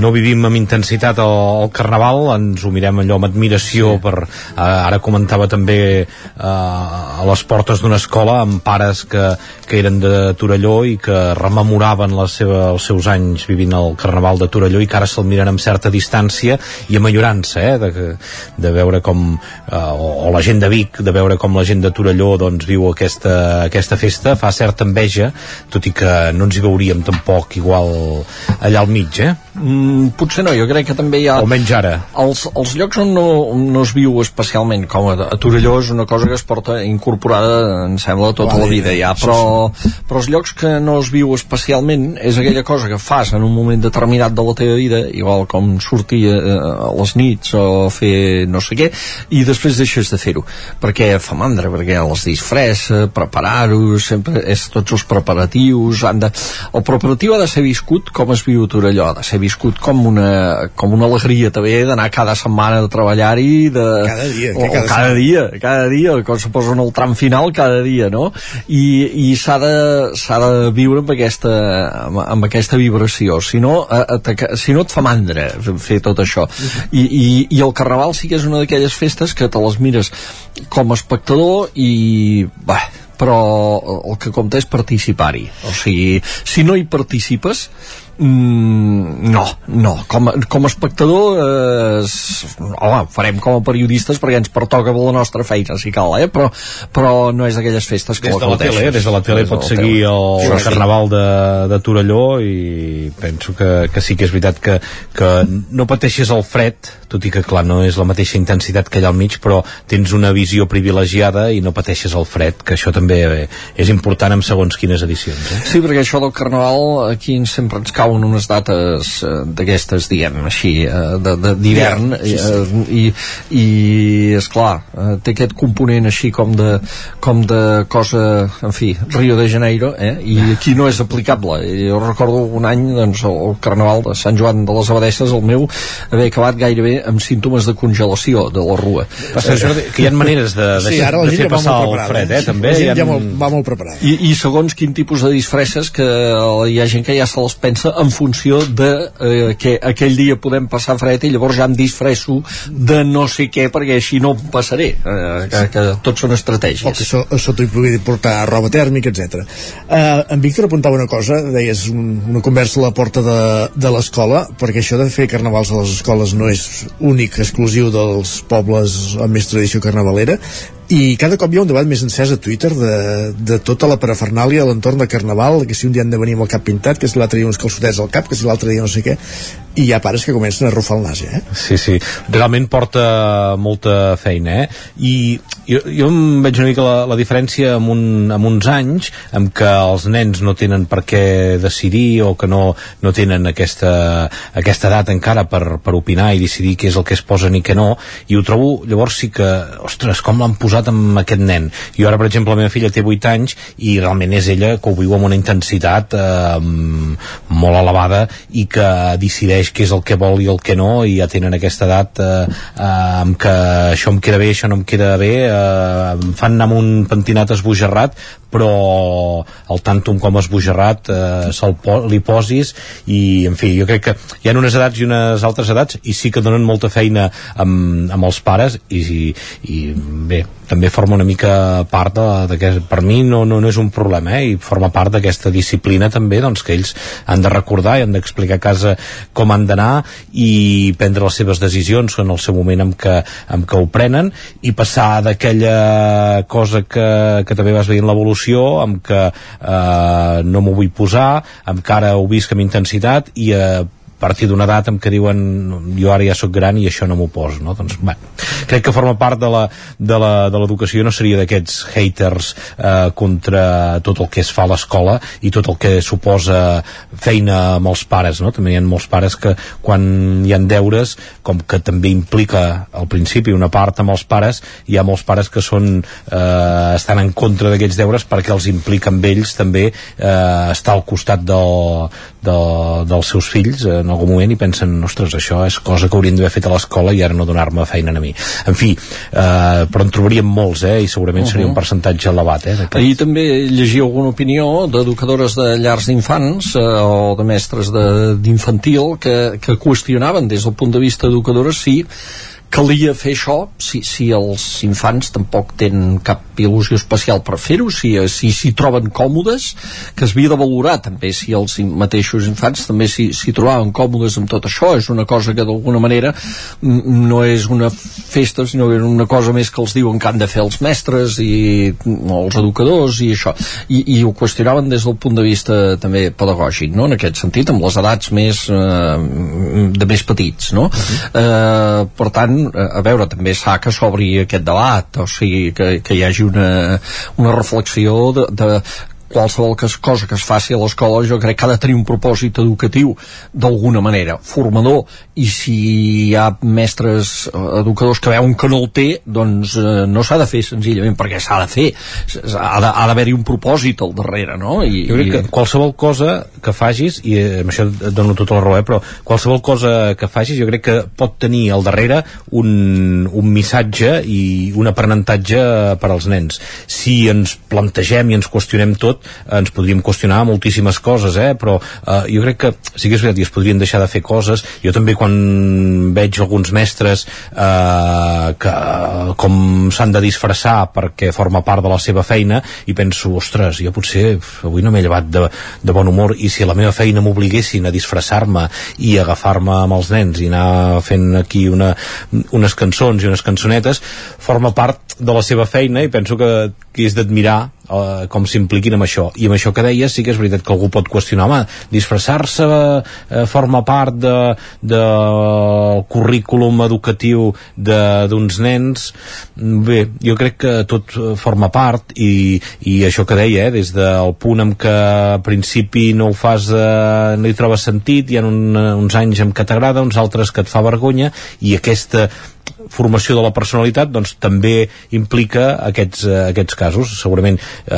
no vivim amb intensitat el, el Carnaval ens ho mirem allò amb admiració sí. per... Eh, ara comentava també eh, a les portes d'una escola amb pares que, que eren de Torelló i que rememoraven la seva, els seus anys vivint el Carnaval de Torelló i que ara se'l miren amb certa distància i amb enyorança, eh, de, de veure com... Eh, o, o la gent de Vic, de veure com la gent de Torelló doncs, viu aquesta, aquesta festa, fa certa enveja, tot i que no ens hi veuríem tampoc igual allà al mig, eh? Mm, potser no, jo crec que també hi ha... Almenys ara. Els, els llocs on no, no es viu especialment, com a, a Torelló és una cosa que es porta incorporada, em sembla, tota Vale, la vida ja, sí, però, però els llocs que no es viu especialment és aquella cosa que fas en un moment determinat de la teva vida, igual com sortir eh, a les nits o fer no sé què, i després deixes de fer-ho, perquè fa mandra, perquè les disfressa, preparar-ho, sempre és tots els preparatius, han de... el preparatiu ha de ser viscut com es viu Torelló, ha de ser viscut com una, com una alegria també d'anar cada setmana a treballar-hi de... Cada dia, o, cada o cada dia, cada dia, quan se posa en el tram final cada dia, no? I, i s'ha de, de viure amb aquesta, amb, amb aquesta vibració, si no, a, a, si no et fa mandra fer tot això. I, i, i el Carnaval sí que és una d'aquelles festes que te les mires com a espectador i, bah, però el que compta és participar-hi. O sigui, si no hi participes, Mm, no, no. Com, a- com a espectador, eh, home, ho farem com a periodistes perquè ens pertoca la nostra feina, si cal, eh? Però, però no és d'aquelles festes que Des de la tele, des de la tele pots seguir el, el Carnaval de, de Torelló i penso que, que sí que és veritat que, que no pateixes el fred, tot i que clar, no és la mateixa intensitat que allà al mig, però tens una visió privilegiada i no pateixes el fred, que això també eh, és important en segons quines edicions. Eh? Sí, perquè això del Carnaval aquí sempre ens cauen unes dates eh, d'aquestes, diguem així, eh, de- de- d'hivern Sí, sí. eh, i, i esclar, eh, té aquest component així com de, com de cosa, en fi, Rio de Janeiro, eh? i aquí no és aplicable. I Jo recordo un any, doncs, el, Carnaval de Sant Joan de les Abadesses, el meu, haver acabat gairebé amb símptomes de congelació de la rua. Passa, Jordi, que hi ha maneres de, de, Sí, ara la de fer passar el preparada, fred, eh? eh? També La gent hi ha... ja molt, va molt preparada. I, i segons quin tipus de disfresses que hi ha gent que ja se les pensa en funció de eh, que aquell dia podem passar fred i llavors ja em disfresso de no sé què perquè així no passaré. Eh, que, que tot són estratègies. O que so, sota hi pugui portar roba tèrmica, etc. Uh, en Víctor apuntava una cosa, deies un, una conversa a la porta de, de l'escola, perquè això de fer carnavals a les escoles no és únic, exclusiu dels pobles amb més tradició carnavalera, i cada cop hi ha un debat més encès a Twitter de, de tota la parafernàlia a l'entorn de Carnaval, que si un dia han de venir amb el cap pintat, que si l'altre dia uns calçotets al cap, que si l'altre dia no sé què, i hi ha pares que comencen a rufar el nas, eh? Sí, sí, realment porta molta feina, eh? I jo, jo em veig una mica la, la diferència amb, un, amb uns anys en què els nens no tenen per què decidir o que no, no tenen aquesta, aquesta edat encara per, per opinar i decidir què és el que es posen i què no, i ho trobo, llavors sí que, ostres, com l'han posat amb aquest nen. Jo ara, per exemple, la meva filla té 8 anys i realment és ella que ho viu amb una intensitat eh, molt elevada i que decideix què és el que vol i el que no i ja tenen aquesta edat eh, eh, amb que això em queda bé, això no em queda bé eh, em fan anar amb un pentinat esbojarrat però el tàntum com esbojarrat eh, po li posis i en fi, jo crec que hi ha unes edats i unes altres edats i sí que donen molta feina amb, amb els pares i, i, i bé, també forma una mica part de, de que per mi no, no, no és un problema eh? i forma part d'aquesta disciplina també doncs, que ells han de recordar i han d'explicar a casa com han d'anar i prendre les seves decisions en el seu moment en què, en què ho prenen i passar d'aquella cosa que, que també vas veient l'evolució amb que eh, no m'ho vull posar amb que ara ho visc amb intensitat i eh, partir d'una edat en què diuen jo ara ja sóc gran i això no m'ho poso no? doncs, bé, crec que forma part de l'educació no seria d'aquests haters eh, contra tot el que es fa a l'escola i tot el que suposa feina amb els pares no? també hi ha molts pares que quan hi han deures com que també implica al principi una part amb els pares hi ha molts pares que són eh, estan en contra d'aquests deures perquè els implica amb ells també eh, estar al costat del, del, dels seus fills en algun moment i pensen, ostres, això és cosa que haurien d'haver fet a l'escola i ara no donar-me feina a mi. En fi, eh, però en trobaríem molts, eh, i segurament uh -huh. seria un percentatge elevat, eh. Ahir també llegia alguna opinió d'educadores de llars d'infants eh, o de mestres d'infantil que, que qüestionaven des del punt de vista educadores si calia fer això si, si els infants tampoc tenen cap il·lusió especial per fer-ho si s'hi si, troben còmodes que es havia de valorar també si els mateixos infants també s'hi si, trobaven còmodes amb tot això és una cosa que d'alguna manera no és una festa sinó que és una cosa més que els diuen que han de fer els mestres i els educadors i això i, i ho qüestionaven des del punt de vista també pedagògic no? en aquest sentit amb les edats més eh, de més petits no? Uh -huh. eh, per tant a veure, també s'ha que s'obri aquest debat, o sigui, que, que hi hagi una, una reflexió de, de qualsevol que, cosa que es faci a l'escola jo crec que ha de tenir un propòsit educatiu d'alguna manera, formador i si hi ha mestres eh, educadors que veuen que no el té doncs eh, no s'ha de fer senzillament perquè s'ha de fer, ha d'haver-hi un propòsit al darrere, no? I, jo crec que qualsevol cosa que facis i eh, amb això et dono tota la raó, eh, però qualsevol cosa que facis jo crec que pot tenir al darrere un, un missatge i un aprenentatge per als nens si ens plantegem i ens qüestionem tot ens podríem qüestionar moltíssimes coses, eh? però eh, jo crec que sí que és veritat i es podrien deixar de fer coses. Jo també quan veig alguns mestres eh, que com s'han de disfressar perquè forma part de la seva feina i penso, ostres, jo potser avui no m'he llevat de, de bon humor i si la meva feina m'obliguessin a disfressar-me i agafar-me amb els nens i anar fent aquí una, unes cançons i unes cançonetes forma part de la seva feina i penso que, que és d'admirar eh, com s'impliquin amb això. I amb això que deies sí que és veritat que algú pot qüestionar home, disfressar-se eh, forma part de, de currículum educatiu d'uns nens. Bé, jo crec que tot forma part i, i això que deia, eh, des del punt en què a principi no ho fas eh, no hi trobes sentit, hi ha un, uns anys en què t'agrada, uns altres que et fa vergonya i aquesta formació de la personalitat doncs també implica aquests, uh, aquests casos segurament eh,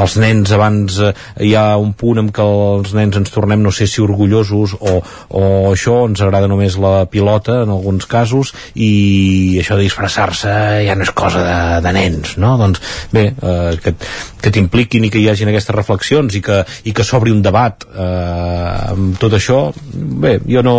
els nens abans eh, hi ha un punt en què els nens ens tornem no sé si orgullosos o, o això ens agrada només la pilota en alguns casos i això de disfressar-se ja no és cosa de, de nens no? doncs bé, eh, que, que t'impliquin i que hi hagin aquestes reflexions i que, i que s'obri un debat eh, amb tot això bé, jo no,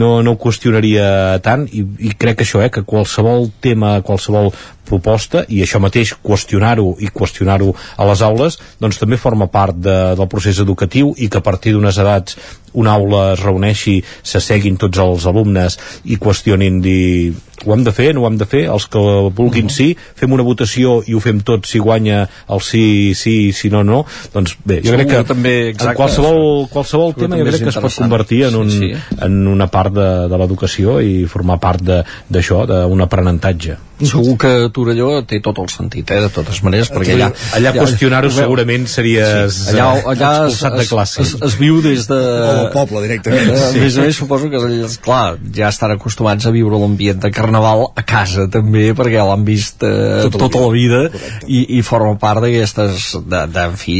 no, no ho qüestionaria tant i, i crec que això, eh, que qualsevol tema, qualsevol proposta i això mateix qüestionar-ho i qüestionar-ho a les aules doncs també forma part de, del procés educatiu i que a partir d'unes edats una aula es reuneixi, s'asseguin tots els alumnes i qüestionin dir ho hem de fer, no ho hem de fer. Els que vulguin sí, fem una votació i ho fem tot si guanya el sí, sí, si no, no. Doncs bé, jo crec que també, exacte, en qualsevol, qualsevol tema jo crec que es pot convertir en, un, sí, sí. en una part de, de l'educació i formar part d'això, d'un aprenentatge segur que Torelló té tot el sentit, eh, de totes maneres, perquè allà... Allà qüestionar-ho segurament series sí, allà, eh, allà expulsat de classe. Es, es, es viu des de... O del poble, directament. Eh, a més a més, suposo que, clar, ja estan acostumats a viure l'ambient de carnaval a casa, també, perquè l'han vist eh, tota, tota la vida, i, i forma part d'aquestes, de, de, en fi,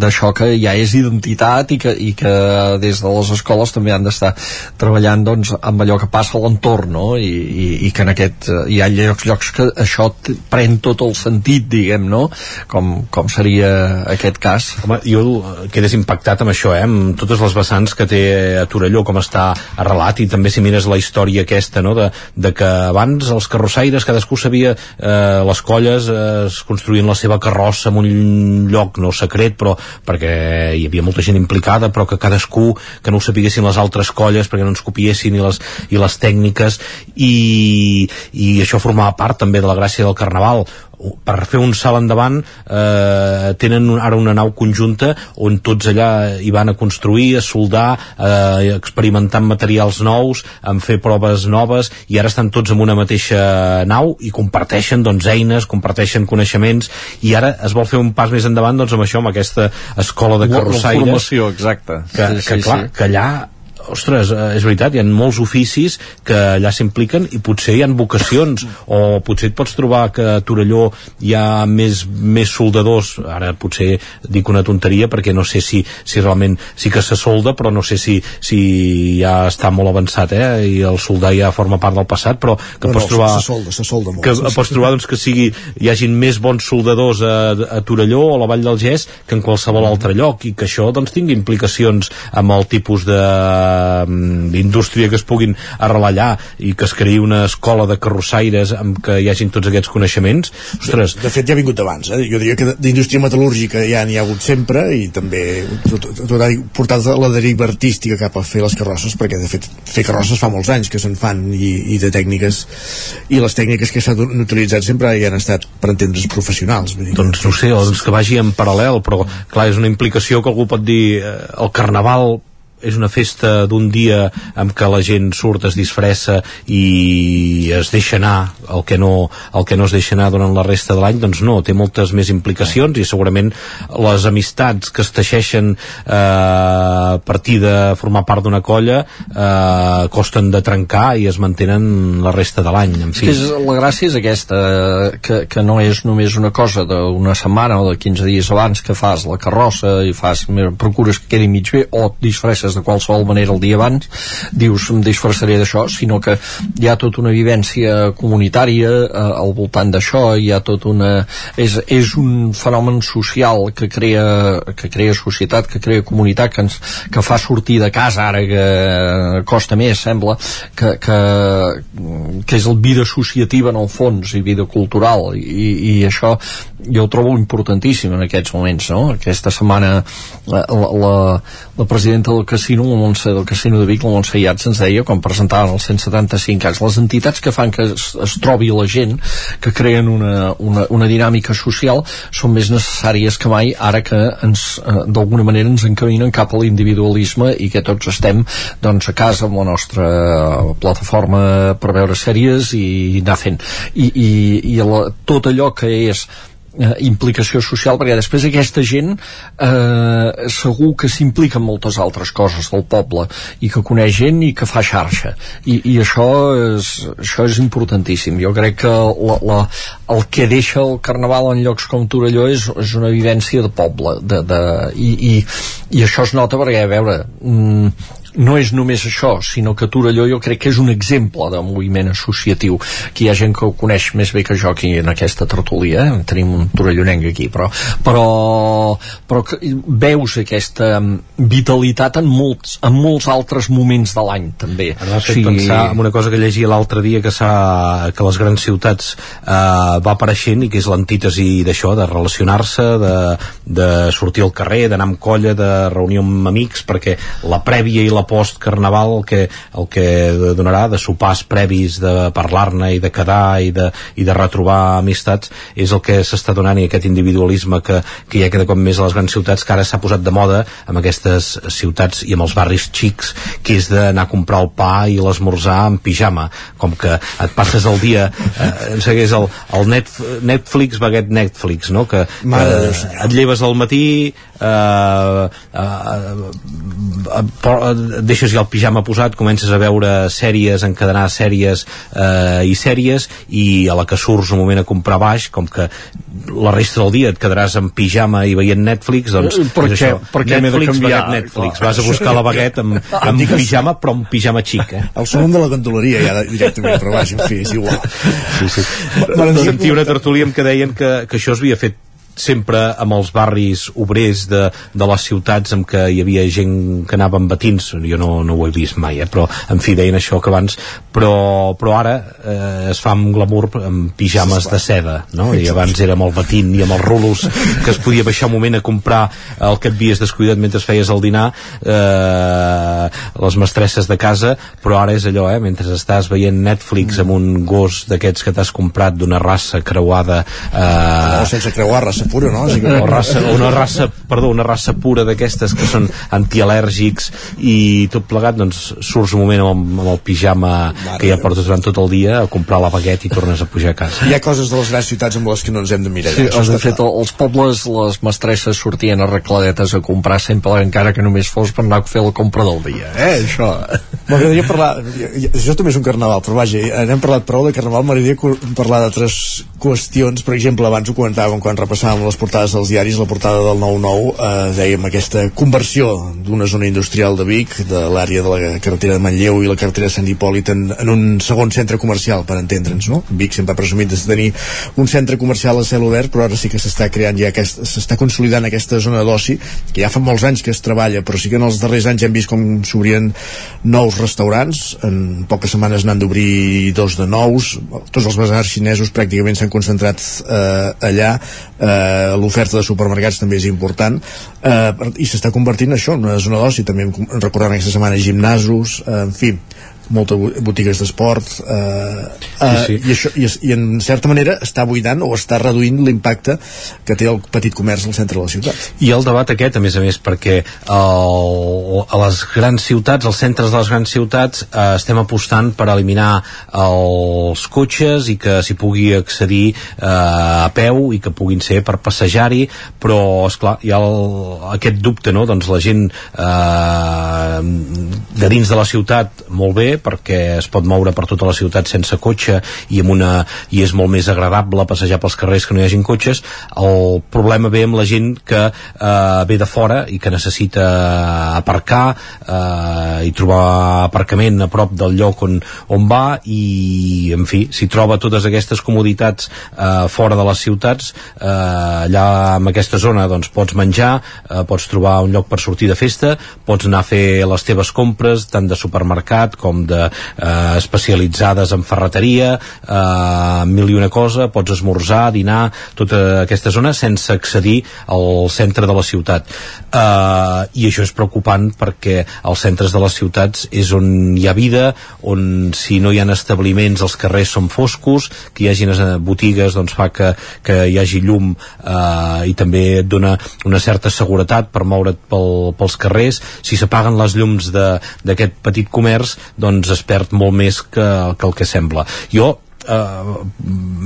d'això que ja és identitat i que, i que des de les escoles també han d'estar treballant doncs, amb allò que passa a l'entorn, no? I, i, i que en aquest hi ha llocs, llocs que això pren tot el sentit, diguem, no? Com, com seria aquest cas. Home, jo quedes impactat amb això, eh? amb totes les vessants que té a Torelló, com està arrelat, i també si mires la història aquesta, no? de, de que abans els carrossaires, cadascú sabia, eh, les colles eh, es construïen la seva carrossa en un lloc no secret, però perquè hi havia molta gent implicada, però que cadascú, que no ho sapiguessin les altres colles, perquè no ens copiessin i les, i les tècniques, i, i això formava part també de la gràcia del Carnaval, per fer un salt endavant eh, tenen ara una nau conjunta on tots allà hi van a construir, a soldar eh, experimentant materials nous en fer proves noves i ara estan tots en una mateixa nau i comparteixen doncs eines, comparteixen coneixements i ara es vol fer un pas més endavant doncs amb això, amb aquesta escola de La- la carrossaires formació, exacte. que, Sí, que sí, clar, sí. que allà ostres, eh, és veritat, hi ha molts oficis que allà s'impliquen i potser hi ha vocacions o potser et pots trobar que a Torelló hi ha més, més soldadors ara potser dic una tonteria perquè no sé si, si realment sí que se solda però no sé si, si ja està molt avançat eh? i el soldar ja forma part del passat però que No, pots no, trobar se solda, se solda molt. que Sí, sí. pots trobar doncs, que sigui, hi hagin més bons soldadors a, a Torelló o a la Vall del Gès que en qualsevol altre lloc i que això doncs, tingui implicacions amb el tipus de d'indústria que es puguin arrelar allà i que es creï una escola de carrossaires amb que hi hagin tots aquests coneixements ostres, De fet, ja ha vingut abans. Eh? Jo diria que d'indústria metal·lúrgica ja n'hi ha hagut sempre i també portat la deriva artística cap a fer les carrosses perquè, de fet, fer carrosses fa molts anys que se'n fan i, i de tècniques i les tècniques que s'han utilitzat sempre hi han estat, per entendre's, professionals. Vull dir, doncs no sé, doncs que vagi en paral·lel però clar, és una implicació que algú pot dir eh, el carnaval és una festa d'un dia amb què la gent surt, es disfressa i es deixa anar el que no, el que no es deixa anar durant la resta de l'any, doncs no, té moltes més implicacions i segurament les amistats que es teixeixen eh, a partir de formar part d'una colla eh, costen de trencar i es mantenen la resta de l'any en fi. és, la gràcia és aquesta, que, que no és només una cosa d'una setmana o de 15 dies abans que fas la carrossa i fas, procures que quedi mig bé o et disfresses de qualsevol manera el dia abans, dius em disfressaré d'això, sinó que hi ha tota una vivència comunitària eh, al voltant d'això, hi ha tot una... És, és un fenomen social que crea, que crea societat, que crea comunitat, que, ens, que fa sortir de casa ara que costa més, sembla, que, que, que és el vida associativa en el fons i vida cultural i, i això jo ho trobo importantíssim en aquests moments no? aquesta setmana la, la, la presidenta del casino la Montse, del casino de Vic, la Montse Iats ens deia quan presentaven els 175 anys les entitats que fan que es, es trobi la gent que creen una, una, una dinàmica social són més necessàries que mai ara que ens eh, d'alguna manera ens encaminen cap a l'individualisme i que tots estem doncs a casa amb la nostra plataforma per veure sèries i anar fent. I, i, i la, tot allò que és eh, implicació social perquè després aquesta gent eh, segur que s'implica en moltes altres coses del poble i que coneix gent i que fa xarxa. I, i això, és, això és importantíssim. Jo crec que la, la, el que deixa el carnaval en llocs com Torelló és, és una vivència de poble de, de, i, i, i això es nota perquè a veure mm, no és només això, sinó que Torelló jo crec que és un exemple de moviment associatiu que hi ha gent que ho coneix més bé que jo aquí en aquesta tertúlia eh? tenim un torellonenc aquí però, però, però que veus aquesta mm, vitalitat en molts, en molts altres moments de l'any també M'ha fet pensar en una cosa que llegia l'altre dia que, que les grans ciutats eh, va apareixent i que és l'antítesi d'això, de relacionar-se de, de sortir al carrer, d'anar amb colla de reunió amb amics, perquè la prèvia i la post-carnaval el que, el que donarà de sopars previs de parlar-ne i de quedar i de, i de retrobar amistats és el que s'està donant i aquest individualisme que, que hi ha cada cop més a les grans ciutats que ara s'ha posat de moda amb aquestes ciutats i amb els barris xics que és d'anar a comprar el pa i l'esmorzar en pijama com que et passes el dia eh, em segueix el, el Netf Netflix baguet Netflix no? que, Mare que et lleves al matí eh, eh, eh, por- deixes ja el pijama posat, comences a veure sèries, encadenar sèries eh, i sèries i a la que surts un moment a comprar baix, com que la resta del dia et quedaràs en pijama i veient Netflix, doncs Eh, per què- això. per què m'he de Netflix, canviar? baguet Netflix. Clar. Vas a buscar la baguet amb, amb Digues- pijama, però un pijama xic, eh? El segon de la gandoleria ja directament, però vaja, en fi, és igual. Sí, sí. Sentia una tertúlia en què deien que, que això es havia fet sempre amb els barris obrers de, de les ciutats en què hi havia gent que anava amb batins jo no, no ho he vist mai, eh? però en fi deien això que abans però, però ara eh, es fa amb glamour amb pijames de seda no? i abans era amb el batín i amb els rulos que es podia baixar un moment a comprar el que et havies descuidat mentre feies el dinar eh, les mestresses de casa però ara és allò, eh? mentre estàs veient Netflix amb un gos d'aquests que t'has comprat d'una raça creuada eh, O sense creuar raça pura, no? Que... o raça, una raça, perdó, una raça pura d'aquestes que són antialèrgics i tot plegat, doncs surts un moment amb, amb el pijama que ja portes durant tot el dia a comprar la baguet i tornes a pujar a casa. Hi ha coses de les grans ciutats amb les que no ens hem de mirar. Sí, de fet, els pobles, les mestresses sortien arregladetes a comprar sempre, encara que només fos per anar a fer la compra del dia, eh, això. M'agradaria parlar, això també és un carnaval, però vaja, n'hem parlat prou de carnaval, m'agradaria parlar d'altres qüestions, per exemple, abans ho comentàvem quan repassàvem les portades dels diaris, la portada del 9-9, eh, dèiem aquesta conversió d'una zona industrial de Vic, de l'àrea de la carretera de Manlleu i la carretera de Sant Hipòlit en, en un segon centre comercial, per entendre'ns, no? Vic sempre ha presumit de tenir un centre comercial a cel obert, però ara sí que s'està creant ja aquest, s'està consolidant aquesta zona d'oci, que ja fa molts anys que es treballa, però sí que en els darrers anys hem vist com s'obrien nous restaurants, en poques setmanes n'han d'obrir dos de nous, tots els basars xinesos pràcticament s'han concentrat eh, allà, eh, l'oferta de supermercats també és important, eh, i s'està convertint això, en una zona d'oci, també recordant aquesta setmana gimnasos, eh, en fi, moltes bo- botigues d'esport eh, eh, Sí, sí. i, això, i, i en certa manera està buidant o està reduint l'impacte que té el petit comerç al centre de la ciutat I el debat aquest, a més a més, perquè el, a les grans ciutats, als centres de les grans ciutats, eh, estem apostant per eliminar els cotxes i que s'hi pugui accedir eh, a peu i que puguin ser per passejar-hi, però, és clar hi ha el, aquest dubte, no? Doncs la gent eh, de dins de la ciutat, molt bé, perquè es pot moure per tota la ciutat sense cotxe i, amb una, i és molt més agradable passejar pels carrers que no hi hagin cotxes. El problema ve amb la gent que eh, ve de fora i que necessita aparcar eh, i trobar aparcament a prop del lloc on, on va i, en fi, si troba totes aquestes comoditats eh, fora de les ciutats, eh, allà en aquesta zona doncs, pots menjar, eh, pots trobar un lloc per sortir de festa, pots anar a fer les teves compres, tant de supermercat com de eh, especialitzades en ferreteria, eh, mil i una cosa, pots esmorzar, dinar, tota aquesta zona sense accedir al centre de la ciutat. Eh, I això és preocupant perquè als centres de les ciutats és on hi ha vida, on si no hi ha establiments els carrers són foscos, que hi hagin eh, botigues doncs fa que, que hi hagi llum eh, i també et dona una certa seguretat per moure't pel, pels carrers. Si s'apaguen les llums d'aquest petit comerç, doncs es perd molt més que, que el que sembla. Jo Uh,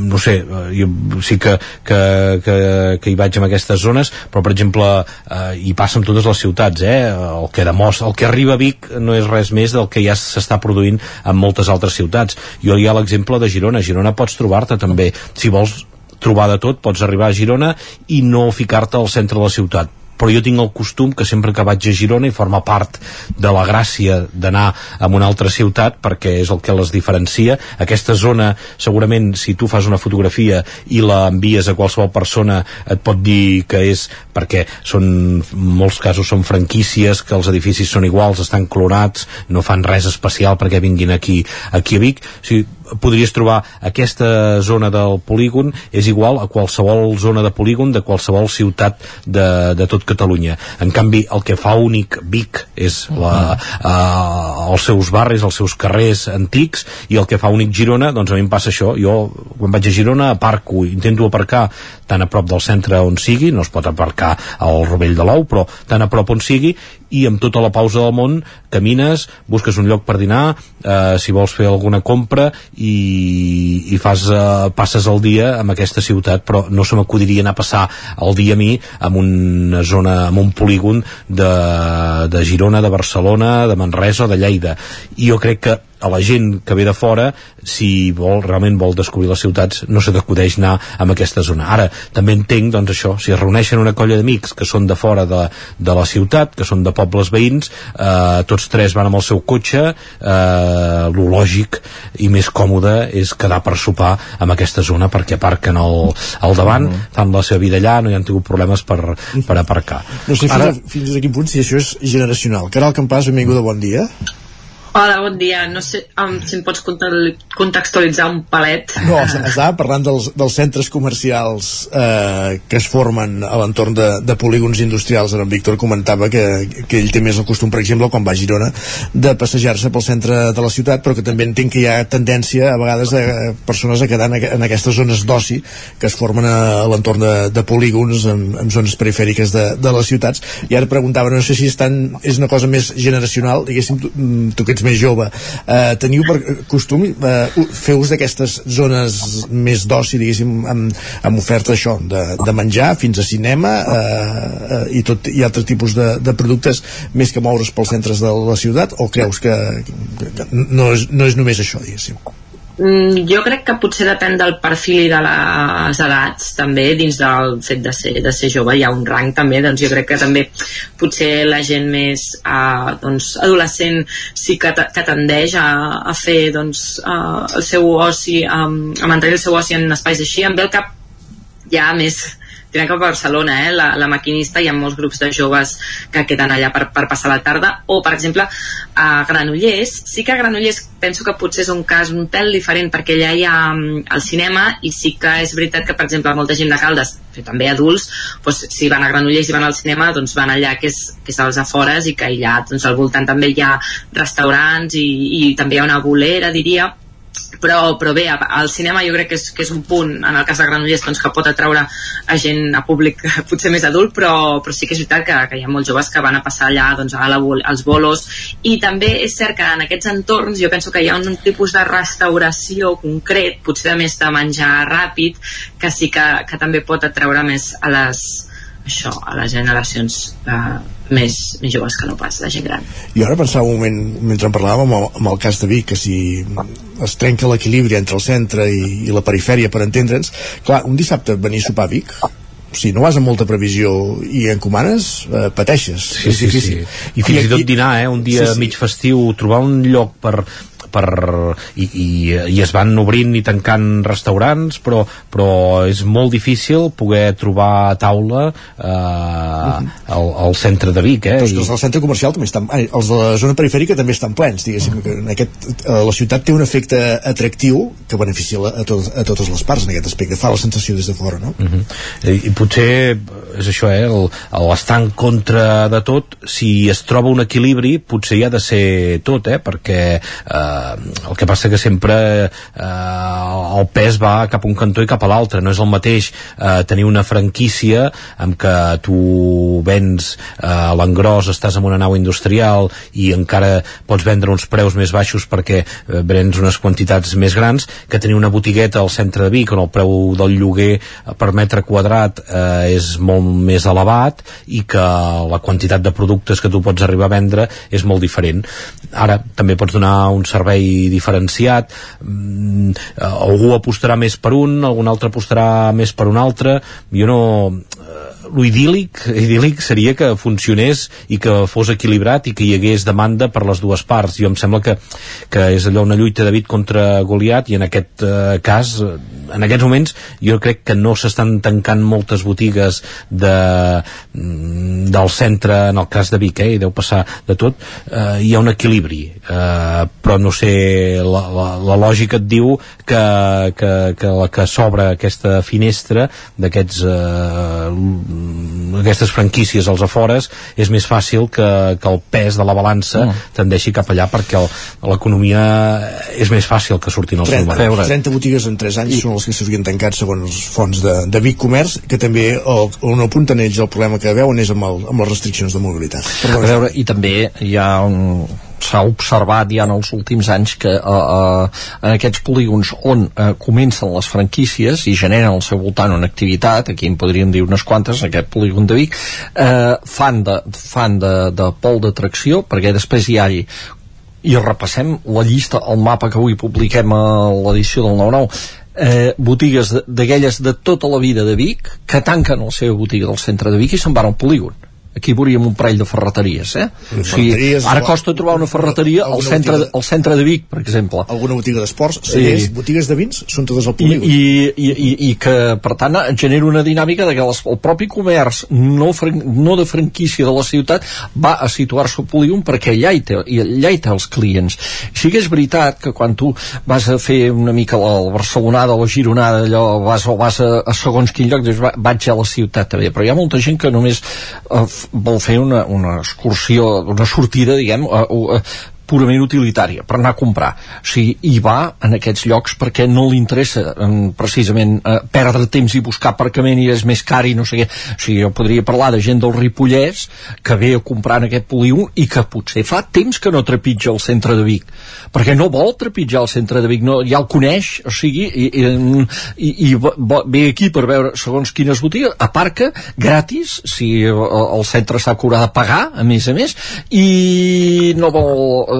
no sé, uh, jo sí que, que, que, que hi vaig en aquestes zones però per exemple uh, hi passa en totes les ciutats eh? el, que demostra, el que arriba a Vic no és res més del que ja s'està produint en moltes altres ciutats jo hi ha l'exemple de Girona, Girona pots trobar-te també, si vols trobar de tot, pots arribar a Girona i no ficar-te al centre de la ciutat però jo tinc el costum que sempre que vaig a Girona i forma part de la gràcia d'anar a una altra ciutat perquè és el que les diferencia. Aquesta zona segurament si tu fas una fotografia i la envies a qualsevol persona et pot dir que és perquè són en molts casos són franquícies que els edificis són iguals, estan clonats no fan res especial perquè vinguin aquí aquí a Vic, o sigui, podries trobar aquesta zona del polígon és igual a qualsevol zona de polígon de qualsevol ciutat de, de tot Catalunya. En canvi, el que fa únic Vic és la, uh, els seus barris, els seus carrers antics, i el que fa únic Girona, doncs a mi em passa això. Jo, quan vaig a Girona, aparco, intento aparcar tan a prop del centre on sigui, no es pot aparcar al Rovell de l'Ou, però tan a prop on sigui, i amb tota la pausa del món camines, busques un lloc per dinar, eh, si vols fer alguna compra i, i fas, uh, passes el dia en aquesta ciutat però no se m'acudiria anar a passar el dia a mi en una zona, en un polígon de, de Girona, de Barcelona de Manresa o de Lleida. I jo crec que a la gent que ve de fora si vol, realment vol descobrir les ciutats no se t'acudeix anar a aquesta zona ara també entenc doncs això si es reuneixen una colla d'amics que són de fora de, de la ciutat, que són de pobles veïns eh, tots tres van amb el seu cotxe eh, lo lògic i més còmode és quedar per sopar en aquesta zona perquè aparquen al, al davant, mm. fan la seva vida allà no hi han tingut problemes per, per aparcar No sé fins, Ara, a, fins a quin punt si això és generacional. Caral Campàs, benvinguda, bon dia. Hola, bon dia. No sé um, si em pots conte- contextualitzar un palet. No, estava parlant dels, dels centres comercials eh, que es formen a l'entorn de, de polígons industrials. En Víctor comentava que, que ell té més el costum, per exemple, quan va a Girona, de passejar-se pel centre de la ciutat, però que també entenc que hi ha tendència a vegades de persones a quedar en, en aquestes zones d'oci que es formen a, a l'entorn de, de polígons en, en zones perifèriques de, de les ciutats. I ara preguntava, no sé si estan, és una cosa més generacional, diguéssim, tu, mm, tu que ets més jove, eh, teniu per costum eh, fer ús d'aquestes zones més d'oci, diguéssim, amb, amb oferta això, de, de menjar fins a cinema eh, eh, i, tot, i altres tipus de, de productes més que moure's pels centres de la ciutat o creus que, que no, és, no és només això, diguéssim? Mm, jo crec que potser depèn del perfil i de les edats també dins del fet de ser, de ser jove. Hi ha un rang també, doncs jo crec que també potser la gent més eh, doncs, adolescent sí que, que tendeix a, a fer doncs, eh, el seu oci um, a mantenir el seu oci en espais així. Em ve al cap ja més tirant cap a Barcelona, eh? la, la maquinista hi ha molts grups de joves que queden allà per, per passar la tarda o per exemple a Granollers sí que a Granollers penso que potser és un cas un pèl diferent perquè allà hi ha mm, el cinema i sí que és veritat que per exemple molta gent de Caldes però també adults, doncs, si van a Granollers i van al cinema, doncs van allà que és, que és als afores i que allà doncs, al voltant també hi ha restaurants i, i també hi ha una bolera, diria però, però bé, al cinema jo crec que és, que és un punt, en el cas de Granollers doncs, que pot atraure a gent, a públic potser més adult, però, però sí que és veritat que, que hi ha molts joves que van a passar allà doncs, a la, als bolos. I també és cert que en aquests entorns jo penso que hi ha un, tipus de restauració concret, potser de més de menjar ràpid, que sí que, que també pot atraure més a les, això, a les generacions eh, més, més joves que no pas la gent gran. Jo ara pensava un moment, mentre en parlàvem amb el, amb el cas de Vic, que si es trenca l'equilibri entre el centre i, i la perifèria, per entendre'ns, clar, un dissabte venir a sopar a Vic, si no vas amb molta previsió i encomanes, eh, pateixes. Sí, és sí, sí. difícil. I fins i tot dinar, eh? Un dia Sí, sí. mig festiu, trobar un lloc per per, i, i, i es van obrint i tancant restaurants però, però és molt difícil poder trobar taula eh, al, al centre de Vic eh? Però és que els del centre comercial també estan... Ai, els de la zona perifèrica també estan plens, diguéssim. Que en aquest, eh, la ciutat té un efecte atractiu que beneficia a, tot, a totes les parts en aquest aspecte. Fa la sensació des de fora, no? Uh -huh. I, I potser és això, eh, el, el estar en contra de tot, si es troba un equilibri, potser hi ha de ser tot, eh, perquè eh, el que passa que sempre eh, el pes va cap a un cantó i cap a l'altre, no és el mateix eh, tenir una franquícia amb que tu vens eh, a l'engròs, estàs en una nau industrial i encara pots vendre uns preus més baixos perquè eh, vens unes quantitats més grans, que tenir una botigueta al centre de Vic on el preu del lloguer per metre quadrat eh, és molt més elevat i que la quantitat de productes que tu pots arribar a vendre és molt diferent. Ara també pots donar un servei diferenciat, mm, eh, algú apostarà més per un, algun altre apostarà més per un altre, jo no lo idíl·lic, idíl·lic seria que funcionés i que fos equilibrat i que hi hagués demanda per les dues parts. Jo em sembla que, que és allò una lluita David contra Goliat i en aquest eh, cas, en aquests moments, jo crec que no s'estan tancant moltes botigues de, mm, del centre, en el cas de Vic, eh, i deu passar de tot, eh, hi ha un equilibri, eh, però no sé, la, la, la lògica et diu que, que, que la que s'obre aquesta finestra d'aquests eh, aquestes franquícies als afores és més fàcil que, que el pes de la balança mm. tendeixi cap allà perquè l'economia és més fàcil que surtin els 30, números 30 botigues en 3 anys I... són els que s'haurien tancat segons els fons de, de Vic Comerç que també el, on apunten ells el problema que veuen és amb, el, amb les restriccions de mobilitat. A veure, i també hi ha un, s'ha observat ja en els últims anys que uh, uh, en aquests polígons on uh, comencen les franquícies i generen al seu voltant una activitat, aquí en podríem dir unes quantes, aquest polígon de Vic, uh, fan de, fan de, de pol d'atracció perquè després hi hagi i repassem la llista, el mapa que avui publiquem a l'edició del 9-9 eh, botigues d'aquelles de tota la vida de Vic que tanquen la seva botiga del centre de Vic i se'n van al polígon aquí veuríem un parell de ferreteries eh? o sigui, Ferreteries, ara costa trobar una ferreteria al centre, botiga- al centre de Vic per exemple alguna botiga d'esports, cellers, Sí. botigues de vins, són totes al polígon. i, i, i, i que per tant genera una dinàmica de que les, el propi comerç no, fran, no de franquícia de la ciutat va a situar-se al polígon perquè allà hi, té, allà hi té els clients sí que és veritat que quan tu vas a fer una mica la, la Barcelonada o la Gironada allò vas, o vas a, a segons quin lloc dius, va, vaig a la ciutat també però hi ha molta gent que només eh, vol fer una, una excursió una sortida diguem eh, eh, purament utilitària, per anar a comprar. O sigui, hi va en aquests llocs perquè no li interessa eh, precisament eh, perdre temps i buscar aparcament i és més car i no sé què. O sigui, jo podria parlar de gent del Ripollès que ve a comprar en aquest polígon i que potser fa temps que no trepitja el centre de Vic, perquè no vol trepitjar el centre de Vic, no, ja el coneix, o sigui, i, i, i, i ve aquí per veure segons quines botigues, aparca gratis, si el, centre s'ha curat de pagar, a més a més, i no vol...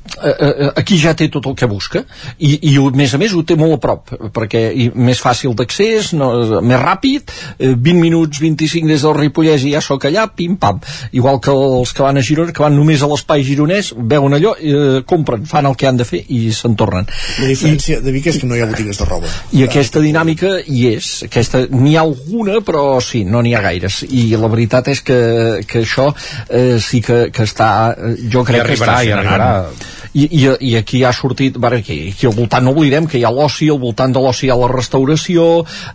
Eh, eh, eh, aquí ja té tot el que busca i, i a més a més ho té molt a prop perquè i més fàcil d'accés no, més ràpid, eh, 20 minuts 25 des del Ripollès i ja sóc allà pim pam, igual que els que van a Girona que van només a l'espai gironès veuen allò, eh, compren, fan el que han de fer i se'n tornen La diferència de Vic és que no hi ha botigues de roba. i aquesta dinàmica hi és aquesta, n'hi ha alguna però sí, no n'hi ha gaires i la veritat és que, que això eh, sí que, que està eh, jo crec I que està i arribarà. I, i, i aquí ha sortit bueno, aquí, aquí al voltant no oblidem que hi ha l'oci al voltant de l'oci hi ha la restauració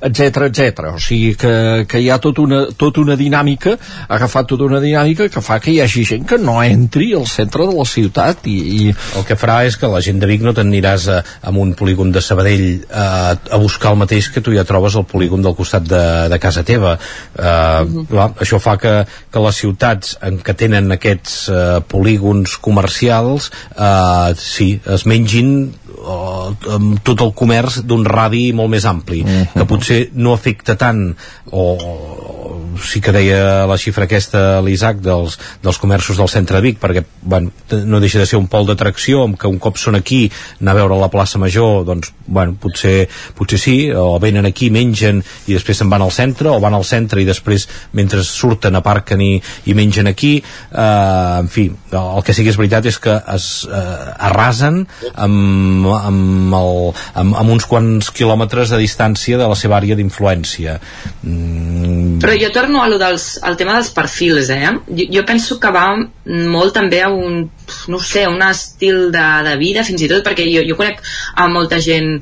etc etc. o sigui que, que hi ha tota una, tota una dinàmica ha agafat tota una dinàmica que fa que hi hagi gent que no entri al centre de la ciutat i, i el que farà és que la gent de Vic no t'aniràs a, a un polígon de Sabadell a, a buscar el mateix que tu ja trobes al polígon del costat de, de casa teva uh, clar, això fa que, que les ciutats en què tenen aquests uh, polígons comercials uh, sí, es mengin uh, amb tot el comerç d'un radi molt més ampli que potser no afecta tant o, o sí que deia la xifra aquesta l'Isaac dels, dels comerços del centre de Vic perquè bueno, no deixa de ser un pol d'atracció amb que un cop són aquí anar a veure la plaça Major doncs bueno, potser, potser sí o venen aquí, mengen i després se'n van al centre o van al centre i després mentre surten aparquen i, i mengen aquí. Eh, en fi, el que sí que és veritat és que es eh, arrasen amb, amb, el, amb, amb uns quants quilòmetres de distància de la seva àrea d'influència. Mm, Però jo torno a lo dels, al tema dels perfils, eh? Jo, jo penso que va molt també a un, no sé, un estil de, de vida, fins i tot, perquè jo, jo conec a molta gent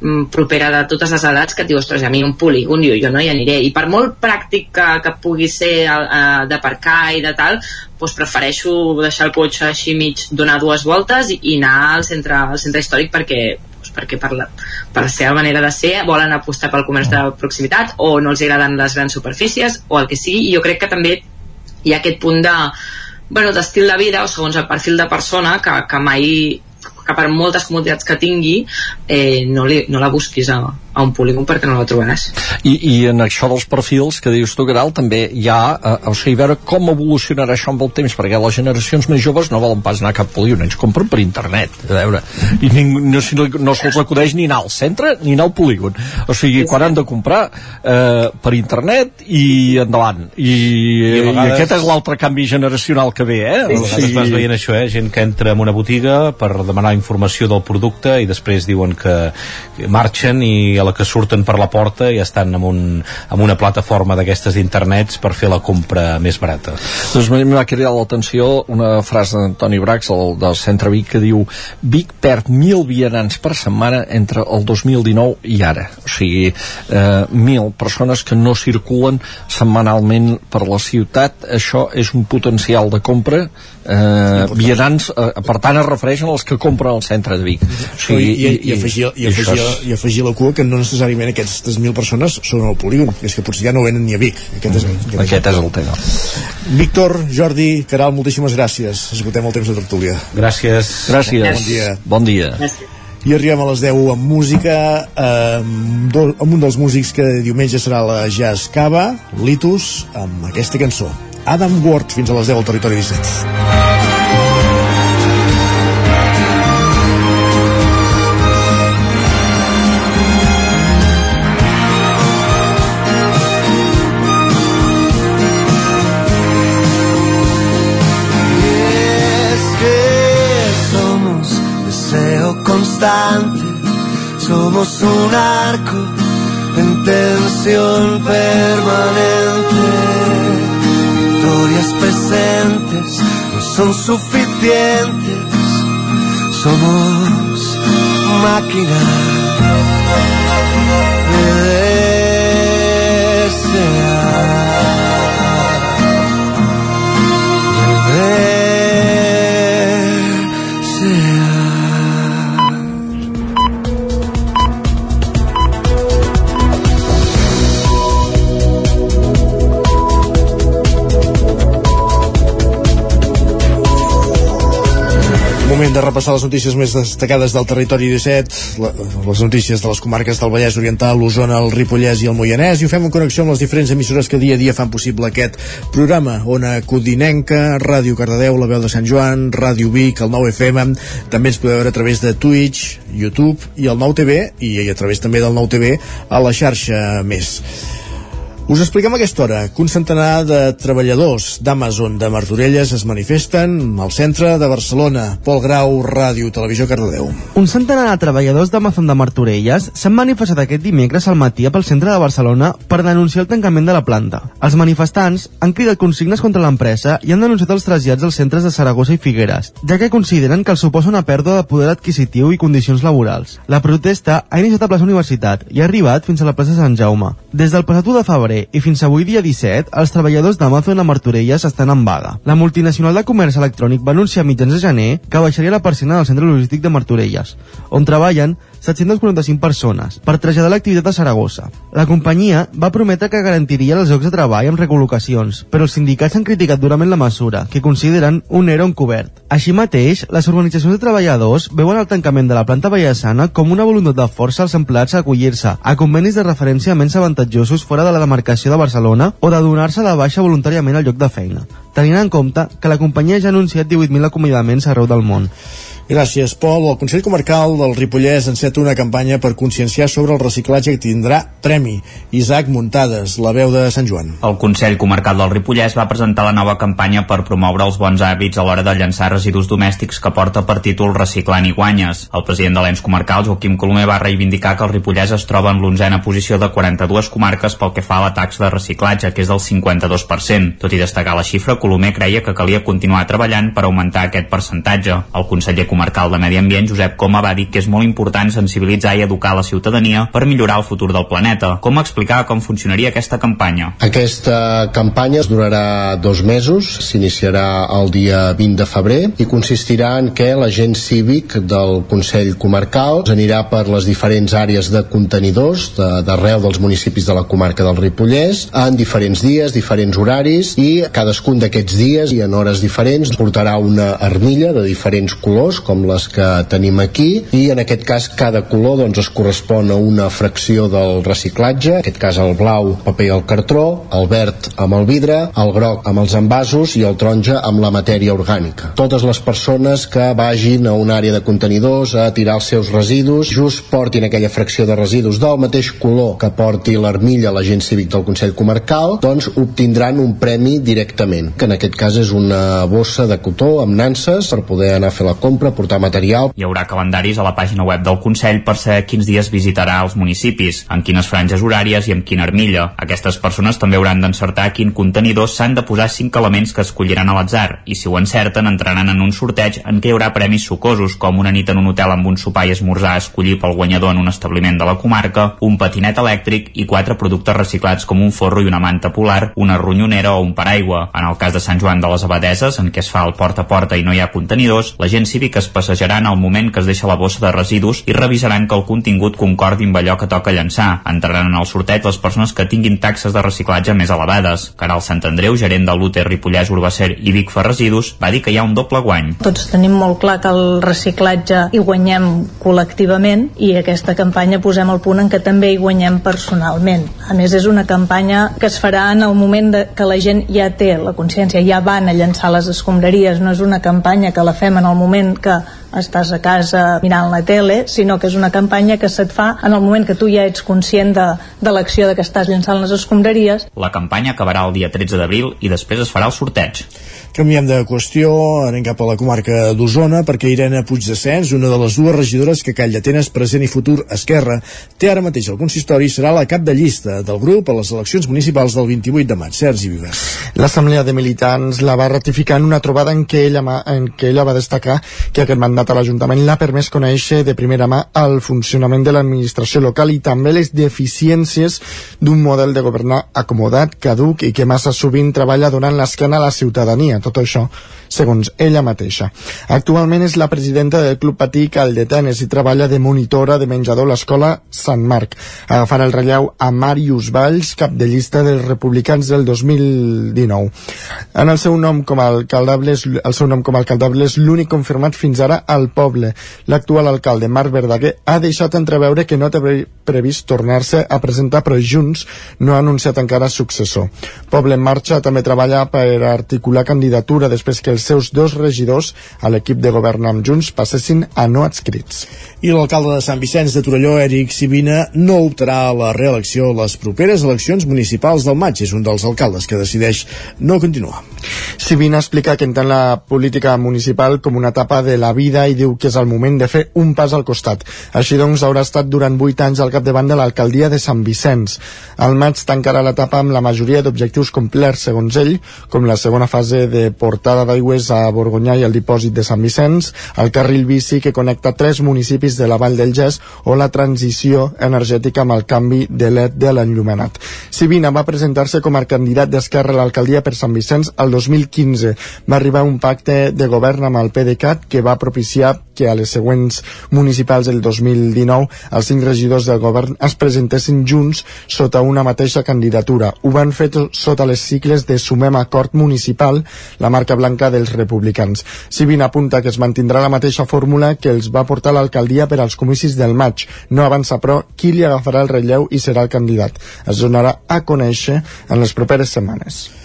mm, propera de totes les edats que et diu, ostres, a mi un polígon jo, jo no hi aniré i per molt pràctic que, que pugui ser uh, d'aparcar i de tal doncs prefereixo deixar el cotxe així mig donar dues voltes i, i anar al centre, al centre històric perquè doncs perquè per la, per la seva manera de ser volen apostar pel comerç de proximitat o no els agraden les grans superfícies o el que sigui. I jo crec que també hi ha aquest punt de bueno, d'estil de vida o segons el perfil de persona que, que mai que per moltes comoditats que tingui eh, no, li, no la busquis a, a un polígon perquè no la trobaràs? I, i en això dels perfils que dius tu, Caral, també hi ha, eh, o sigui, veure com evolucionarà això amb el temps, perquè les generacions més joves no volen pas anar a cap polígon, ens compren per internet, a veure, i ningú, no, si no, no se'ls acudeix ni anar al centre ni anar al polígon, o sigui, quan han de comprar eh, per internet i endavant, i, I a i vegades- aquest és l'altre canvi generacional que ve, eh? A vegades vas veient això, eh? gent que entra en una botiga per demanar informació del producte i després diuen que que marxen i a la que surten per la porta ja estan en, un, en una plataforma d'aquestes d'internets per fer la compra més barata. Doncs m'ha cridat l'atenció una frase d'Antoni Brax, el del Centre Vic, que diu Vic perd mil vianants per setmana entre el 2019 i ara. O sigui, eh, mil persones que no circulen setmanalment per la ciutat. Això és un potencial de compra eh, vianants, eh, per tant es refereixen als que compren al centre de Vic. I, i, i, afegir, i, afegir, és- i afegir la cua que no necessàriament aquestes 1.000 persones són al polígon, és que potser ja no venen ni a Vic. Aquest és, aquest Aquest és el tema. Víctor, Jordi, Caral, moltíssimes gràcies. Esgotem el temps de tertúlia. Gràcies. Gràcies. Bon dia. Bon dia. I arribem a les 10 amb música, eh, amb un dels músics que diumenge serà la Jazz Cava, Litus, amb aquesta cançó. Adam Ward, fins a les 10 al Territori 17. es que somos un arco en tensión permanente. Presentes no son suficientes, somos máquinas Moment de repassar les notícies més destacades del territori 17, la, les notícies de les comarques del Vallès Oriental, l'Osona, el Ripollès i el Moianès, i ho fem en connexió amb les diferents emissores que dia a dia fan possible aquest programa. Ona Codinenca, Ràdio Cardedeu, La Veu de Sant Joan, Ràdio Vic, el 9 FM, també ens podeu veure a través de Twitch, YouTube i el 9 TV, i a través també del 9 TV a la xarxa més. Us expliquem aquesta hora que un centenar de treballadors d'Amazon de Martorelles es manifesten al centre de Barcelona. Pol Grau, Ràdio, Televisió, Cardedeu. Un centenar de treballadors d'Amazon de Martorelles s'han manifestat aquest dimecres al matí pel centre de Barcelona per denunciar el tancament de la planta. Els manifestants han cridat consignes contra l'empresa i han denunciat els trasllats als centres de Saragossa i Figueres, ja que consideren que els suposa una pèrdua de poder adquisitiu i condicions laborals. La protesta ha iniciat a plaça Universitat i ha arribat fins a la plaça Sant Jaume. Des del passat 1 de febrer i fins avui dia 17, els treballadors d'Amazon a Martorelles estan en vaga. La multinacional de comerç electrònic va anunciar a mitjans de gener que baixaria la persiana del centre logístic de Martorelles, on treballen 745 persones, per traslladar l'activitat a Saragossa. La companyia va prometre que garantiria els llocs de treball amb recol·locacions, però els sindicats han criticat durament la mesura, que consideren un ERO encobert. Així mateix, les organitzacions de treballadors veuen el tancament de la planta vallesana com una voluntat de força als empleats a acollir-se a convenis de referència menys avantatjosos fora de la demarcació de Barcelona o de donar-se de baixa voluntàriament al lloc de feina, tenint en compte que la companyia ja ha anunciat 18.000 acomiadaments arreu del món. Gràcies, Pol. El Consell Comarcal del Ripollès enceta una campanya per conscienciar sobre el reciclatge que tindrà premi. Isaac Muntades, la veu de Sant Joan. El Consell Comarcal del Ripollès va presentar la nova campanya per promoure els bons hàbits a l'hora de llançar residus domèstics que porta per títol Reciclant i guanyes. El president de l'ENS comarcal, Joaquim Colomer, va reivindicar que el Ripollès es troba en l'onzena posició de 42 comarques pel que fa a la taxa de reciclatge, que és del 52%. Tot i destacar la xifra, Colomer creia que calia continuar treballant per augmentar aquest percentatge. El conseller comarcal de Medi Ambient, Josep Coma, va dir que és molt important sensibilitzar i educar la ciutadania per millorar el futur del planeta. Com explicar com funcionaria aquesta campanya? Aquesta campanya es durarà dos mesos, s'iniciarà el dia 20 de febrer i consistirà en que l'agent cívic del Consell Comarcal anirà per les diferents àrees de contenidors de- d'arreu dels municipis de la comarca del Ripollès en diferents dies, diferents horaris i cadascun d'aquests dies i en hores diferents portarà una armilla de diferents colors com les que tenim aquí i en aquest cas cada color doncs, es correspon a una fracció del reciclatge, en aquest cas el blau, paper i el cartró, el verd amb el vidre, el groc amb els envasos i el taronja amb la matèria orgànica. Totes les persones que vagin a una àrea de contenidors a tirar els seus residus just portin aquella fracció de residus del mateix color que porti l'armilla l'agent cívic del Consell Comarcal, doncs obtindran un premi directament, que en aquest cas és una bossa de cotó amb nanses per poder anar a fer la compra, portar material. Hi haurà calendaris a la pàgina web del Consell per saber quins dies visitarà els municipis. En quines franges horàries i amb quina armilla. Aquestes persones també hauran d'encertar quin contenidor s'han de posar cinc elements que escolliran a l'atzar i si ho encerten entraran en un sorteig en què hi haurà premis sucosos com una nit en un hotel amb un sopar i esmorzar a escollir pel guanyador en un establiment de la comarca, un patinet elèctric i quatre productes reciclats com un forro i una manta polar, una ronyonera o un paraigua. En el cas de Sant Joan de les Abadeses, en què es fa el porta a porta i no hi ha contenidors, la gent cívica es passejaran al moment que es deixa la bossa de residus i revisaran que el contingut concordi amb allò que toca llançar. Entraran en el sorteig les persones que tinguin taxes de reciclatge més elevades. Caral Sant Andreu, gerent de l'UTE Ripollès Urbacer i Vic Ferresidus, va dir que hi ha un doble guany. Tots tenim molt clar que el reciclatge hi guanyem col·lectivament i aquesta campanya posem el punt en que també hi guanyem personalment. A més, és una campanya que es farà en el moment de, que la gent ja té la consciència, ja van a llançar les escombraries, no és una campanya que la fem en el moment que significa estàs a casa mirant la tele, sinó que és una campanya que se't fa en el moment que tu ja ets conscient de, de l'acció de que estàs llançant les escombraries. La campanya acabarà el dia 13 d'abril i després es farà el sorteig. Canviem de qüestió, anem cap a la comarca d'Osona, perquè Irene Puigdescens, una de les dues regidores que Call d'Atenes, present i futur Esquerra, té ara mateix el consistori i serà la cap de llista del grup a les eleccions municipals del 28 de maig. Sergi Vives. L'Assemblea de Militants la va ratificar en una trobada en què ella, en què ella va destacar que aquest mandat a l'Ajuntament l'ha permès conèixer de primera mà el funcionament de l'administració local i també les deficiències d'un model de governar acomodat, caduc i que massa sovint treballa donant l'esquena a la ciutadania. Tot això segons ella mateixa. Actualment és la presidenta del Club Patí Caldetenes i treballa de monitora de menjador a l'escola Sant Marc. Agafarà el relleu a Màrius Valls, cap de llista dels republicans del 2019. En el seu nom com a alcaldable és, el seu nom com a alcaldable és l'únic confirmat fins ara al poble. L'actual alcalde, Marc Verdaguer, ha deixat entreveure que no té previst tornar-se a presentar, però Junts no ha anunciat encara successor. Poble en Marxa també treballa per articular candidatura després que els seus dos regidors a l'equip de govern amb Junts passessin a no adscrits. I l'alcalde de Sant Vicenç de Torelló, Eric Sibina, no optarà a la reelecció a les properes eleccions municipals del maig. És un dels alcaldes que decideix no continuar. Sibina explica que entén la política municipal com una etapa de la vida i diu que és el moment de fer un pas al costat. Així doncs, haurà estat durant vuit anys al capdavant de l'alcaldia de Sant Vicenç. Al maig tancarà l'etapa amb la majoria d'objectius complerts, segons ell, com la segona fase de portada d'aigües a Borgonyà i el dipòsit de Sant Vicenç, el carril bici que connecta tres municipis de la Vall del Gès o la transició energètica amb el canvi de LED de l'enllumenat. Sibina va presentar-se com a candidat d'Esquerra a l'alcaldia per Sant Vicenç el 2015. Va arribar un pacte de govern amb el PDeCAT que va propiciar que a les següents municipals del 2019 els cinc regidors del govern es presentessin junts sota una mateixa candidatura. Ho van fer sota les cicles de Sumem Acord Municipal, la marca blanca dels republicans. Sibin apunta que es mantindrà la mateixa fórmula que els va portar l'alcaldia per als comicis del maig. No avança, però, qui li agafarà el relleu i serà el candidat. Es donarà a conèixer en les properes setmanes.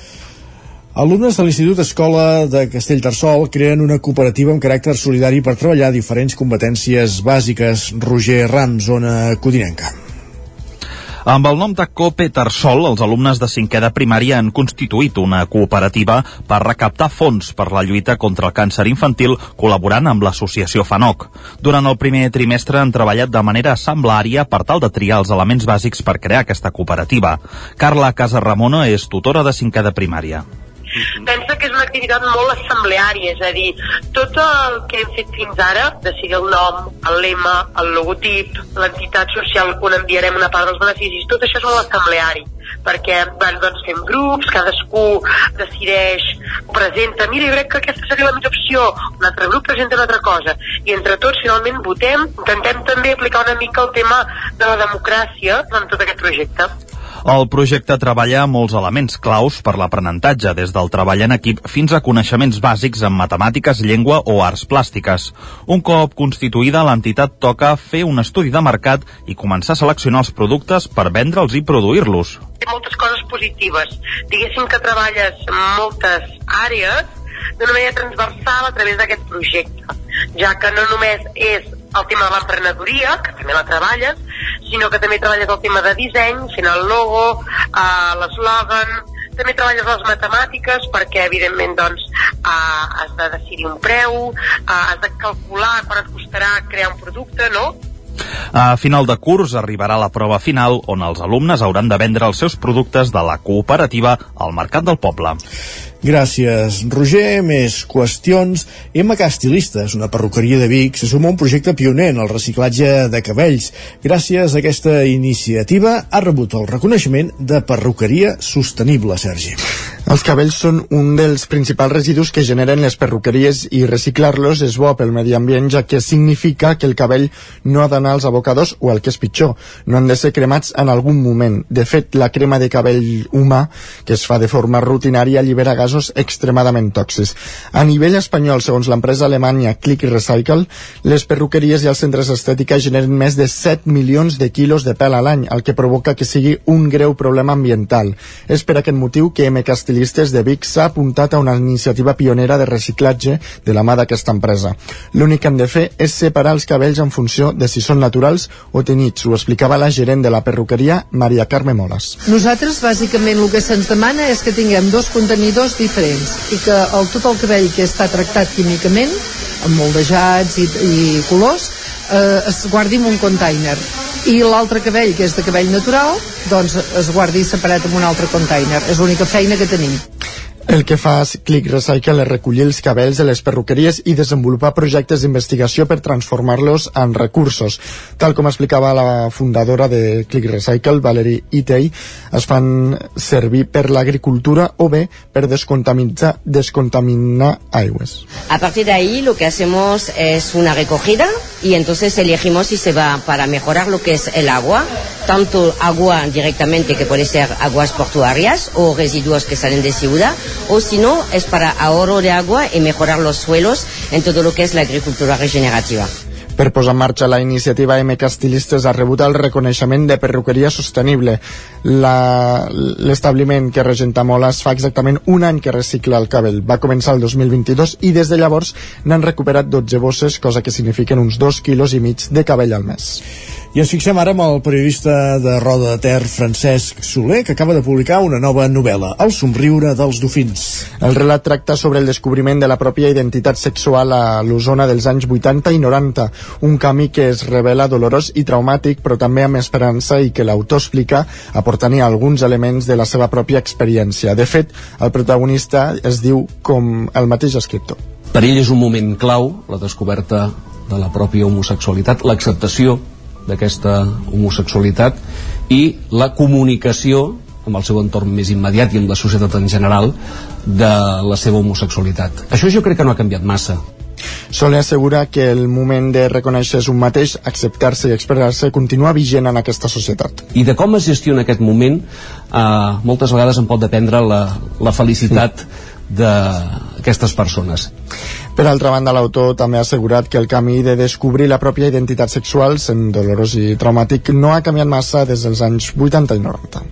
Alumnes de l'Institut Escola de Castellterçol creen una cooperativa amb caràcter solidari per treballar diferents competències bàsiques. Roger Ram, zona codinenca. Amb el nom de Cope Tarsol, els alumnes de cinquè de primària han constituït una cooperativa per recaptar fons per la lluita contra el càncer infantil col·laborant amb l'associació FANOC. Durant el primer trimestre han treballat de manera assemblària per tal de triar els elements bàsics per crear aquesta cooperativa. Carla Casarramona és tutora de cinquè de primària pensa que és una activitat molt assembleària, és a dir, tot el que hem fet fins ara, de sigui el nom, el lema, el logotip, l'entitat social on enviarem una part dels beneficis, tot això és molt assembleari perquè van, doncs, fem grups, cadascú decideix, presenta, mira, jo crec que aquesta seria la millor opció, un altre grup presenta una altra cosa, i entre tots finalment votem, intentem també aplicar una mica el tema de la democràcia en tot aquest projecte. El projecte treballa molts elements claus per l'aprenentatge, des del treball en equip fins a coneixements bàsics en matemàtiques, llengua o arts plàstiques. Un cop constituïda, l'entitat toca fer un estudi de mercat i començar a seleccionar els productes per vendre'ls i produir-los. Té moltes coses positives. Diguéssim que treballes moltes àrees d'una manera transversal a través d'aquest projecte, ja que no només és el tema de l'emprenedoria, que també la treballes, sinó que també treballes el tema de disseny, fent el logo, eh, l'eslògan, també treballes les matemàtiques perquè evidentment doncs eh, has de decidir un preu, eh, has de calcular quan et costarà crear un producte, no? A final de curs arribarà la prova final on els alumnes hauran de vendre els seus productes de la cooperativa al Mercat del Poble. Gràcies, Roger. Més qüestions. MK Estilistes, una perruqueria de Vic, se suma un projecte pioner en el reciclatge de cabells. Gràcies a aquesta iniciativa ha rebut el reconeixement de perruqueria sostenible, Sergi. Els cabells són un dels principals residus que generen les perruqueries i reciclar-los és bo pel medi ambient, ja que significa que el cabell no ha d'anar als abocadors o el que és pitjor, no han de ser cremats en algun moment. De fet, la crema de cabell humà, que es fa de forma rutinària, allibera gasos extremadament tòxics. A nivell espanyol, segons l'empresa alemanya Click Recycle, les perruqueries i els centres d'estètica generen més de 7 milions de quilos de pèl a l'any, el que provoca que sigui un greu problema ambiental. És per aquest motiu que MK Estilistes de Vic s'ha apuntat a una iniciativa pionera de reciclatge de la mà d'aquesta empresa. L'únic que han de fer és separar els cabells en funció de si són naturals o tenyits, ho explicava la gerent de la perruqueria, Maria Carme Moles. Nosaltres, bàsicament, el que se'ns demana és que tinguem dos contenidors diferents i que el, tot el cabell que està tractat químicament, amb moldejats i, i colors, eh, es guardi en un container i l'altre cabell, que és de cabell natural, doncs es guardi separat en un altre container. És l'única feina que tenim. El que fa Click Recycle és recollir els cabells de les perruqueries i desenvolupar projectes d'investigació per transformar-los en recursos. Tal com explicava la fundadora de Click Recycle, Valerie Itei, es fan servir per l'agricultura o bé per descontaminar, descontaminar aigües. A partir de ahí lo que hacemos es una recogida y entonces elegimos si se va para mejorar lo que es el agua, tanto agua directamente que puede ser aguas portuarias o residuos que salen de ciudad, o si no es para ahorro de agua y mejorar los suelos en todo lo que es la agricultura regenerativa. Per posar en marxa la iniciativa MK Estilistes ha rebut el reconeixement de perruqueria sostenible. L'establiment que regenta Moles fa exactament un any que recicla el cabell. Va començar el 2022 i des de llavors n'han recuperat 12 bosses, cosa que signifiquen uns 2 quilos i mig de cabell al mes. I ens fixem ara amb el periodista de Roda de Ter, Francesc Soler, que acaba de publicar una nova novel·la, El somriure dels dofins. El relat tracta sobre el descobriment de la pròpia identitat sexual a l'Osona dels anys 80 i 90, un camí que es revela dolorós i traumàtic, però també amb esperança i que l'autor explica aportant-hi alguns elements de la seva pròpia experiència. De fet, el protagonista es diu com el mateix escriptor. Per ell és un moment clau, la descoberta de la pròpia homosexualitat, l'acceptació d'aquesta homosexualitat i la comunicació amb el seu entorn més immediat i amb la societat en general de la seva homosexualitat. Això jo crec que no ha canviat massa. Soler assegura que el moment de reconèixer-se un mateix, acceptar-se i expressar-se continua vigent en aquesta societat. I de com es gestiona aquest moment, eh, moltes vegades en pot dependre la, la felicitat d'aquestes persones. Per altra banda, l'autor també ha assegurat que el camí de descobrir la pròpia identitat sexual, sent dolorós i traumàtic, no ha canviat massa des dels anys 80 i 90.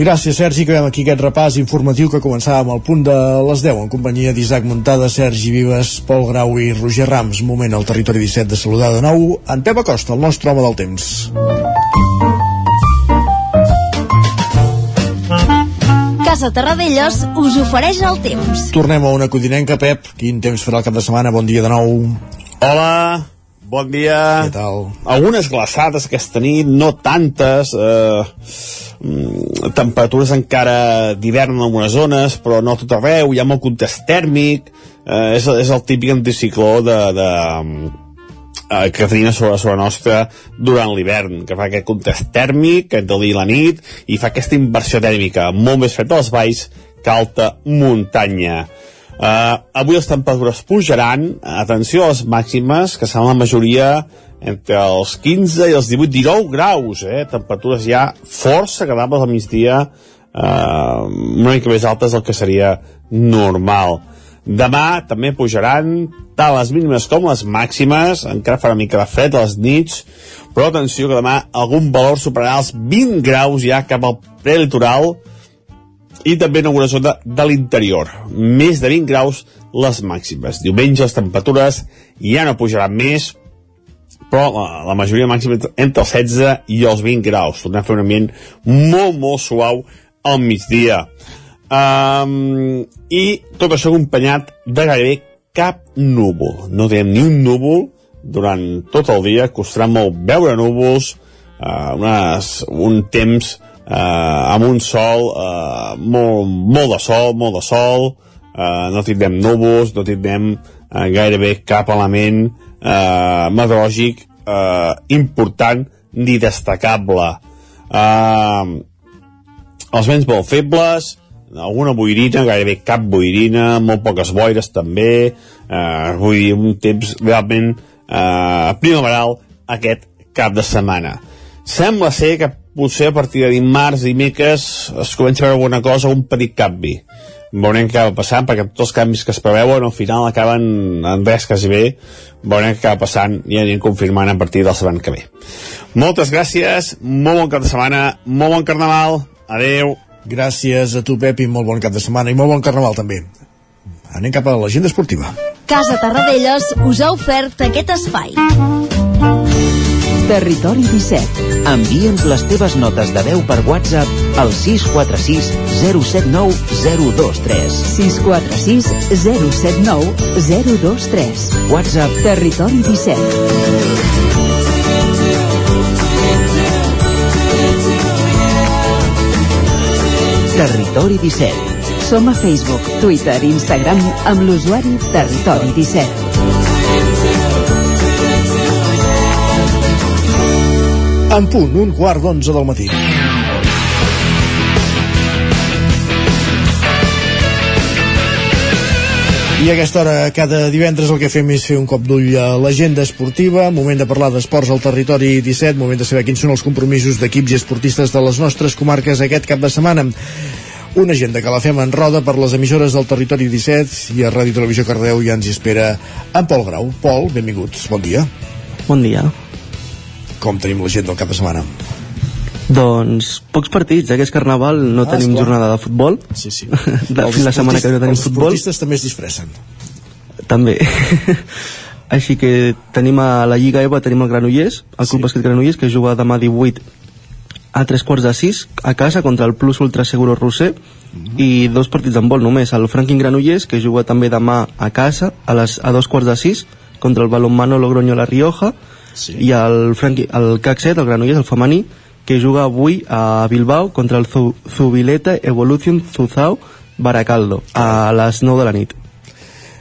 Gràcies, Sergi. Acabem aquí aquest repàs informatiu que començàvem al punt de les 10 en companyia d'Isaac Montada, Sergi Vives, Pol Grau i Roger Rams. Moment al territori 17 de saludar de nou en Pep Acosta, el nostre home del temps. Casa Terradellos us ofereix el temps. Tornem a una codinenca, Pep. Quin temps farà el cap de setmana? Bon dia de nou. Hola, bon dia. Què tal? Algunes glaçades aquesta nit, no tantes. Eh, mm, temperatures encara d'hivern en algunes zones, però no a tot arreu. Hi ha molt contest tèrmic. Eh, és, és el típic anticicló de, de, eh, que tenim sobre, sobre nostra durant l'hivern, que fa aquest contest tèrmic entre el la nit i fa aquesta inversió tèrmica molt més fred a les valls que a alta muntanya. Uh, avui les temperatures pujaran, atenció a les màximes, que seran la majoria entre els 15 i els 18, 19 graus, eh? temperatures ja força agradables al migdia, uh, una mica més altes del que seria normal. Demà també pujaran tant les mínimes com les màximes, encara farà mica de fred a les nits, però atenció que demà algun valor superarà els 20 graus ja cap al prelitoral i també en alguna zona de l'interior. Més de 20 graus les màximes. Diumenge les temperatures ja no pujaran més, però la, la majoria màxima entre els 16 i els 20 graus. Tornem a fer un ambient molt, molt suau al migdia. Um, I tot això acompanyat de gairebé cap núvol. No tenim ni un núvol durant tot el dia, costarà molt veure núvols, eh, unes, un temps eh, amb un sol, eh, molt, molt de sol, molt de sol, eh, no tindrem núvols, no tindrem eh, gairebé cap element eh, meteorològic eh, important ni destacable. Eh, els vents molt febles, alguna boirina, gairebé cap boirina, molt poques boires també, eh, vull dir, un temps realment eh, primaveral aquest cap de setmana. Sembla ser que potser a partir de dimarts, dimecres, es comença a veure alguna cosa, un petit canvi. Veurem què acaba passant, perquè tots els canvis que es preveuen al final acaben en res quasi bé. Veurem què acaba passant i anirem confirmant a partir del setmana que ve. Moltes gràcies, molt bon cap de setmana, molt bon carnaval, adeu. Gràcies a tu, Pep, i molt bon cap de setmana i molt bon carnaval també. Anem cap a l'agenda esportiva. Casa Tarradellas us ha ofert aquest espai. Territori 17. Envia'ns les teves notes de veu per WhatsApp al 646 079 023. 646 079 023. WhatsApp Territori 17. Territori 17. Som a Facebook, Twitter i Instagram amb l'usuari Territori 17. En punt, un quart d'onze del matí. I a aquesta hora, cada divendres, el que fem és fer un cop d'ull a l'agenda esportiva, moment de parlar d'esports al territori 17, moment de saber quins són els compromisos d'equips i esportistes de les nostres comarques aquest cap de setmana. Una agenda que la fem en roda per les emissores del territori 17 i a Ràdio Televisió Cardeu ja ens hi espera en Pol Grau. Pol, benvinguts, bon dia. Bon dia. Com tenim l'agenda del cap de setmana? Doncs pocs partits, eh, que és carnaval, no Ah, tenim esclar. jornada de futbol. Sí, sí. De, Els fins la setmana que no tenim els futbol. esportistes també es disfressen. També. Així que tenim a la Lliga EVA, tenim el Granollers, el Club Bàsquet Granollers, que juga demà 18 a tres quarts de sis a casa contra el Plus Ultra Seguro Roser i dos partits en vol només el Franklin Granollers que juga també demà a casa a, les, a dos quarts de sis contra el Balonmano Logroño La Rioja sí. i el, Franqui, el CAC 7, el Granollers, el femení que juga avui a Bilbao contra el Zu- Zubileta Evolution Zuzao Baracaldo a les 9 de la nit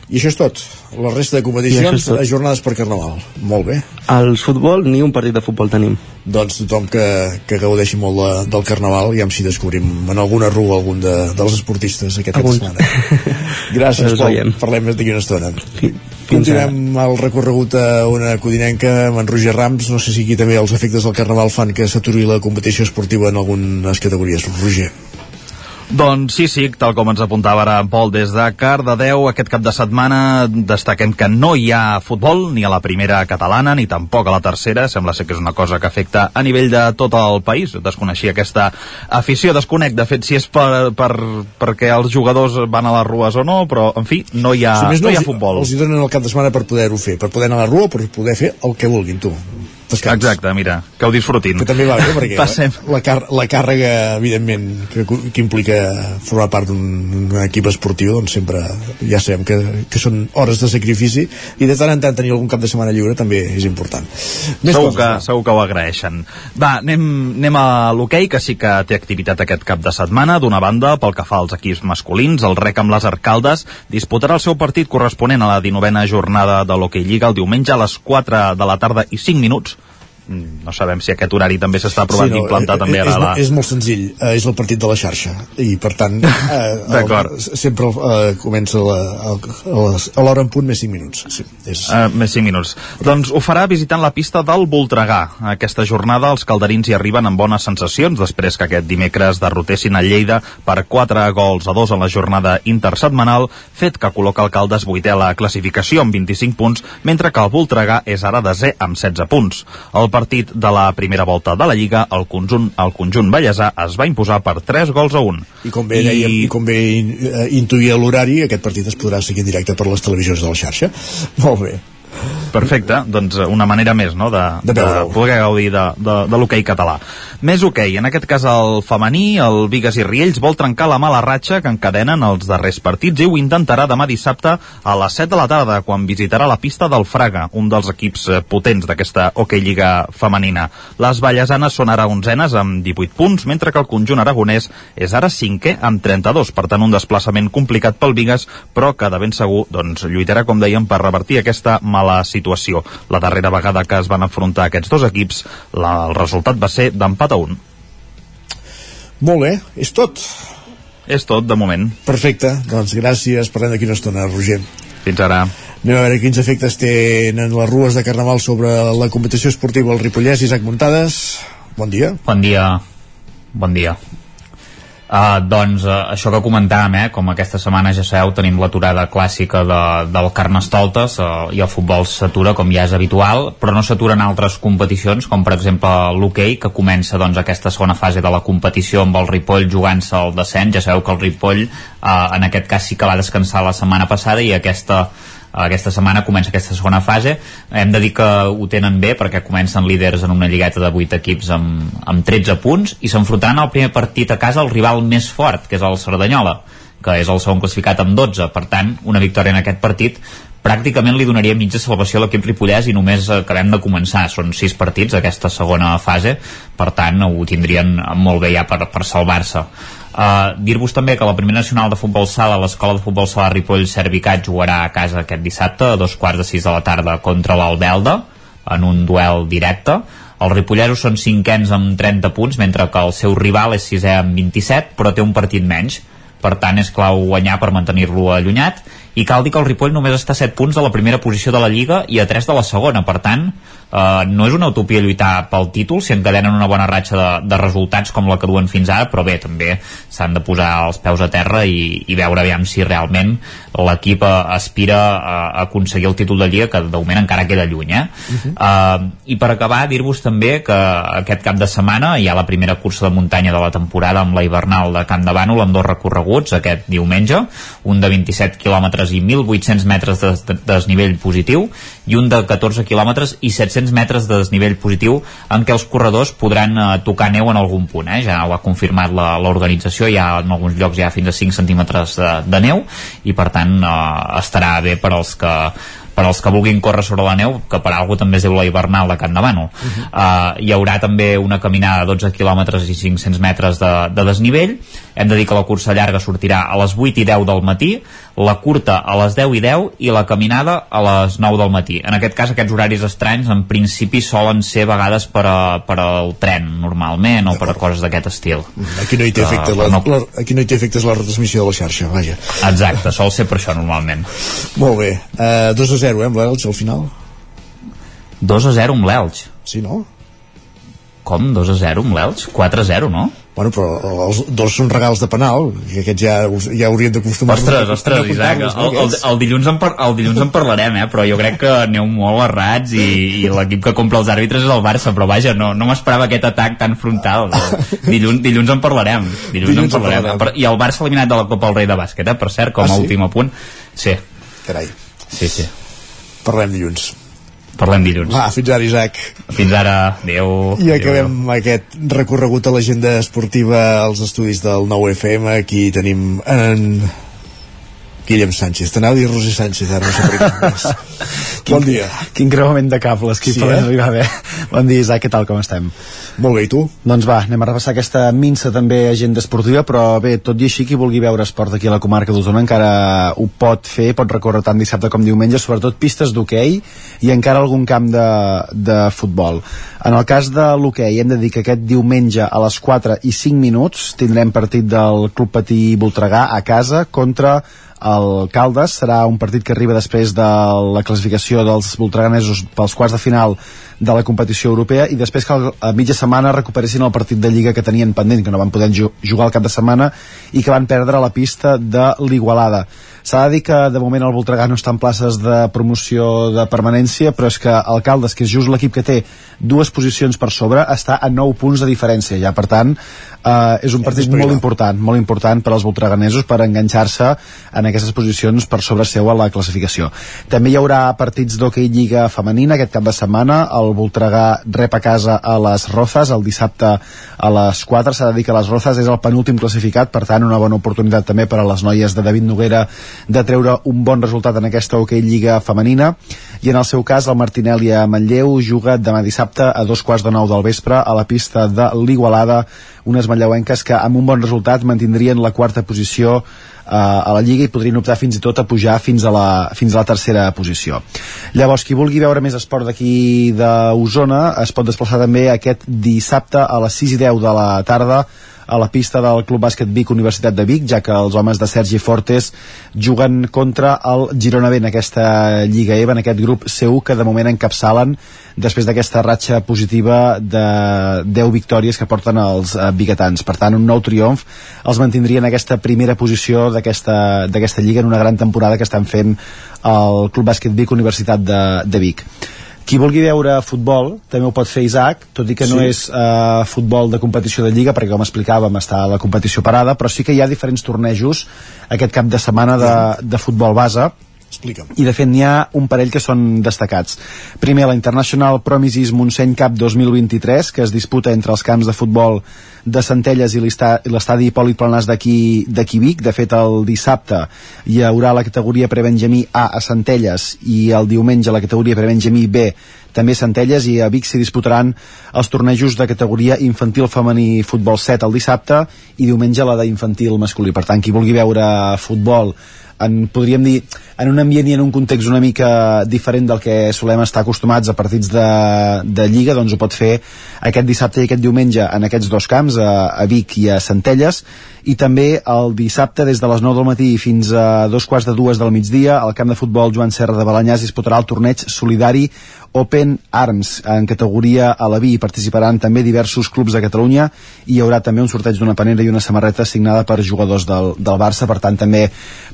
I això és tot. La resta de I competicions, és tot. jornades per Carnaval. Molt bé. al futbol ni un partit de futbol tenim Doncs tothom que, que gaudeixi molt de, del Carnaval, ja si descobrim en alguna rua algun de, dels esportistes aquest cap de setmana. Gràcies, Pol. veiem. Parlem d'aquí una estona. Fins Continuem el recorregut a una codinenca amb en Roger Rams. No sé si aquí també els efectes del Carnaval fan que s'aturi la competició esportiva en algunes categories. Roger. Doncs sí, sí, tal com ens apuntava ara en Pol des de Cardedeu, aquest cap de setmana destaquem que no hi ha futbol ni a la primera catalana ni tampoc a la tercera, sembla ser que és una cosa que afecta a nivell de tot el país, desconeixia aquesta afició, desconec de fet si és per, per, perquè els jugadors van a les rues o no, però en fi, no hi ha, si més no hi ha futbol. els hi donen el cap de setmana per poder-ho fer, per poder anar a la rua, per poder fer el que vulguin, tu. Descans. Exacte, mira, que ho disfrutin. Que també va bé, perquè Passem. la, car la càrrega, evidentment, que, que implica formar part d'un equip esportiu, doncs sempre ja sabem que, que són hores de sacrifici i de tant en tant tenir algun cap de setmana lliure també és important. Més segur, coses, que, va. segur que ho agraeixen. Va, anem, anem a l'hoquei, que sí que té activitat aquest cap de setmana. D'una banda, pel que fa als equips masculins, el rec amb les arcaldes disputarà el seu partit corresponent a la 19a jornada de l'hoquei Lliga el diumenge a les 4 de la tarda i 5 minuts no sabem si aquest horari també s'està provant d'implantar eh, també és, ara a la... és molt senzill, eh, és el partit de la xarxa i per tant eh, el, sempre eh, comença la, el, a les- a l'hora en punt més 5 minuts sí, és, Uh, més 5 minuts. Doncs ho farà visitant la pista del Voltregà. Aquesta jornada els calderins hi arriben amb bones sensacions després que aquest dimecres derrotessin a Lleida per 4 gols a 2 en la jornada intersetmanal, fet que col·loca el Caldes vuitè a la classificació amb 25 punts, mentre que el Voltregà és ara desè amb 16 punts. El partit de la primera volta de la Lliga, el conjunt, el conjunt ballesà es va imposar per 3 gols a 1. i com bé, dèiem, i com bé in, eh, intuïa l'horari aquest partit es podrà seguir en directe per les televisions de la xarxa molt bé Perfecte, doncs eh, una manera més, no?, de, De de, poder gaudir de, de, de l'hoquei català. Més hoquei, en aquest cas el femení, el Vigues i Riells vol trencar la mala ratxa que encadenen els darrers partits i ho intentarà demà dissabte a les 7 de la tarda, quan visitarà la pista del Fraga, un dels equips eh, potents d'aquesta hoquei lliga femenina. Les ballesanes són ara onzenes amb 18 punts, mentre que el conjunt aragonès és ara cinquè amb 32, per tant un desplaçament complicat pel Vigues, però que de ben segur doncs, lluitarà, com dèiem, per revertir aquesta mala situació. La darrera vegada que es van enfrontar aquests dos equips, la, el resultat va ser d'empat a un. Molt bé, és tot. És tot, de moment. Perfecte, doncs gràcies, parlem d'aquí una estona, Roger. Fins ara. Anem a veure quins efectes tenen les rues de Carnaval sobre la competició esportiva al Ripollès. Isaac Muntades, bon dia. Bon dia. Bon dia. Uh, doncs uh, això que comentàvem, eh, com aquesta setmana ja sabeu tenim l'aturada clàssica de, del Carnestoltes uh, i el futbol s'atura com ja és habitual, però no s'aturen altres competicions, com per exemple l'hoquei que comença doncs, aquesta segona fase de la competició amb el Ripoll jugant-se al descens. Ja sabeu que el Ripoll uh, en aquest cas sí que va descansar la setmana passada i aquesta aquesta setmana comença aquesta segona fase. Hem de dir que ho tenen bé perquè comencen líders en una lligueta de 8 equips amb, amb 13 punts i s'enfrontaran al primer partit a casa el rival més fort que és el Cerdanyola que és el segon classificat amb 12 per tant una victòria en aquest partit pràcticament li donaria mitja salvació a l'equip ripollès i només acabem de començar. Són sis partits aquesta segona fase. Per tant ho tindrien molt bé ja per, per salvar-se. Uh, Dir-vos també que la primera nacional de futbol sala, l'escola de futbol sala Ripoll Servicat jugarà a casa aquest dissabte a dos quarts de sis de la tarda contra l'Albelda en un duel directe. Els ripollesos són cinquens amb 30 punts mentre que el seu rival és sisè amb 27 però té un partit menys. Per tant és clau guanyar per mantenir-lo allunyat i cal dir que el Ripoll només està a 7 punts de la primera posició de la Lliga i a 3 de la segona, per tant eh, no és una utopia lluitar pel títol si encadenen una bona ratxa de, de resultats com la que duen fins ara, però bé, també s'han de posar els peus a terra i, i veure aviam si realment l'equip eh, aspira a, a aconseguir el títol de Lliga que de moment encara queda lluny eh? Uh -huh. uh, i per acabar dir-vos també que aquest cap de setmana hi ha la primera cursa de muntanya de la temporada amb la hivernal de Camp de Bànol amb dos recorreguts aquest diumenge un de 27 quilòmetres i 1.800 metres de, de, de desnivell positiu i un de 14 quilòmetres i 700 metres de desnivell positiu en què els corredors podran eh, tocar neu en algun punt eh? ja ho ha confirmat la- l'organització hi ha en alguns llocs ha fins a 5 centímetres de, de neu i per tant eh, estarà bé per als que per als que vulguin córrer sobre la neu, que per algú també es diu la hivernal de Can Davano. Uh uh, hi haurà també una caminada de 12 quilòmetres i 500 metres de, de desnivell. Hem de dir que la cursa llarga sortirà a les 8 i 10 del matí, la curta a les 10 i 10 i la caminada a les 9 del matí. En aquest cas, aquests horaris estranys en principi solen ser a vegades per, a, per al tren, normalment, o per a coses d'aquest estil. Aquí no hi té Uh, efecte, la, no- la, aquí no hi té efectes la retransmissió de la xarxa, vaja. Exacte, sol ser per això normalment. Molt bé, uh, 2 a 0, eh, amb l'Elx al final. 2 a 0 amb l'Elx. Sí, no? Com 2 a 0 amb l'Elx? 4 a 0, no? Bueno, però els dos són regals de penal, que aquests ja, ja haurien d'acostumar-nos Ostres, a- ostres, a Isaac, el, el, el, dilluns en par, el dilluns en parlarem, eh? però jo crec que aneu molt errats i, i l'equip que compra els àrbitres és el Barça, però vaja, no, no m'esperava aquest atac tan frontal. Dilluns, dilluns en parlarem. Dilluns, Dilluns en en parlarem. parlarem. Per- I el Barça eliminat de la Copa del Rei de Bàsquet, eh? per cert, com Ah, a sí? últim apunt. Sí. Carai. Sí, sí. Parlem dilluns. Parlem dilluns. Va, fins ara, Isaac. Fins ara. Adéu. I acabem aquest recorregut a l'agenda esportiva als estudis del 9FM. Aquí tenim en Guillem Sánchez. T'anava a dir Roser Sánchez, ara no sé per què. més. bon dia. Quin creuament de cables, qui Sí, pot eh? arribar bé. Bon dia, Isaac, què tal, com estem? Molt bé, i tu? Doncs va, anem a repassar aquesta minsa també agenda esportiva, però bé, tot i així, qui vulgui veure esport aquí a la comarca d'Osona encara ho pot fer, pot recórrer tant dissabte com diumenge, sobretot pistes d'hoquei i encara algun camp de, de futbol. En el cas de l'hoquei, hem de dir que aquest diumenge a les 4 i 5 minuts tindrem partit del Club Patí Voltregà a casa contra el Caldes serà un partit que arriba després de la classificació dels voltreganesos pels quarts de final de la competició europea i després que a mitja setmana recuperessin el partit de Lliga que tenien pendent, que no van poder ju- jugar al cap de setmana i que van perdre la pista de l'Igualada. S'ha de dir que de moment el Voltregà no està en places de promoció de permanència, però és que Alcaldes, que és just l'equip que té dues posicions per sobre, està a 9 punts de diferència. Ja, per tant eh, és un partit molt important molt important per als voltreganesos per enganxar-se en aquestes posicions per sobre seu a la classificació. També hi haurà partits d'hoquei Lliga femenina aquest cap de setmana, el Voltregà rep a casa a les Rozas el dissabte a les 4, s'ha de dir que les Rozas és el penúltim classificat, per tant una bona oportunitat també per a les noies de David Noguera de treure un bon resultat en aquesta hoquei Lliga femenina i en el seu cas el Martinelli a Manlleu juga demà dissabte a dos quarts de nou del vespre a la pista de l'Igualada unes manlleuenques que amb un bon resultat mantindrien la quarta posició eh, a la Lliga i podrien optar fins i tot a pujar fins a la, fins a la tercera posició. Llavors, qui vulgui veure més esport d'aquí d'Osona es pot desplaçar també aquest dissabte a les 6 i 10 de la tarda a la pista del Club Bàsquet Vic Universitat de Vic, ja que els homes de Sergi Fortes juguen contra el Girona B en aquesta Lliga EVA, en aquest grup C1 que de moment encapçalen després d'aquesta ratxa positiva de 10 victòries que porten els eh, biguetans. Per tant, un nou triomf els mantindria en aquesta primera posició d'aquesta d'aquesta Lliga en una gran temporada que estan fent el Club Bàsquet Vic Universitat de, de Vic. Qui vulgui veure futbol també ho pot fer Isaac, tot i que sí. no és uh, futbol de competició de lliga, perquè com explicàvem està la competició parada, però sí que hi ha diferents tornejos aquest cap de setmana de, de futbol base, Explica'm. i de fet n'hi ha un parell que són destacats. Primer, la International Promises Montseny Cup 2023, que es disputa entre els camps de futbol de Centelles i l'esta- i l'estadi Hipòlit Planàs d'aquí Vic. De fet, el dissabte hi haurà la categoria prebenjamí A a Centelles i el diumenge la categoria prebenjamí B també Centelles i a Vic s'hi disputaran els tornejos de categoria infantil femení futbol 7 el dissabte i diumenge la d'infantil masculí. Per tant, qui vulgui veure futbol en, podríem dir, en un ambient i en un context una mica diferent del que solem estar acostumats a partits de, de Lliga, doncs ho pot fer aquest dissabte i aquest diumenge en aquests dos camps, a, a Vic i a Centelles, i també el dissabte des de les 9 del matí fins a dos quarts de dues del migdia al camp de futbol Joan Serra de Balanyà es disputarà el torneig solidari Open Arms. En categoria a la vi participaran també diversos clubs de Catalunya i hi haurà també un sorteig d'una panera i una samarreta signada per jugadors del, del Barça. Per tant també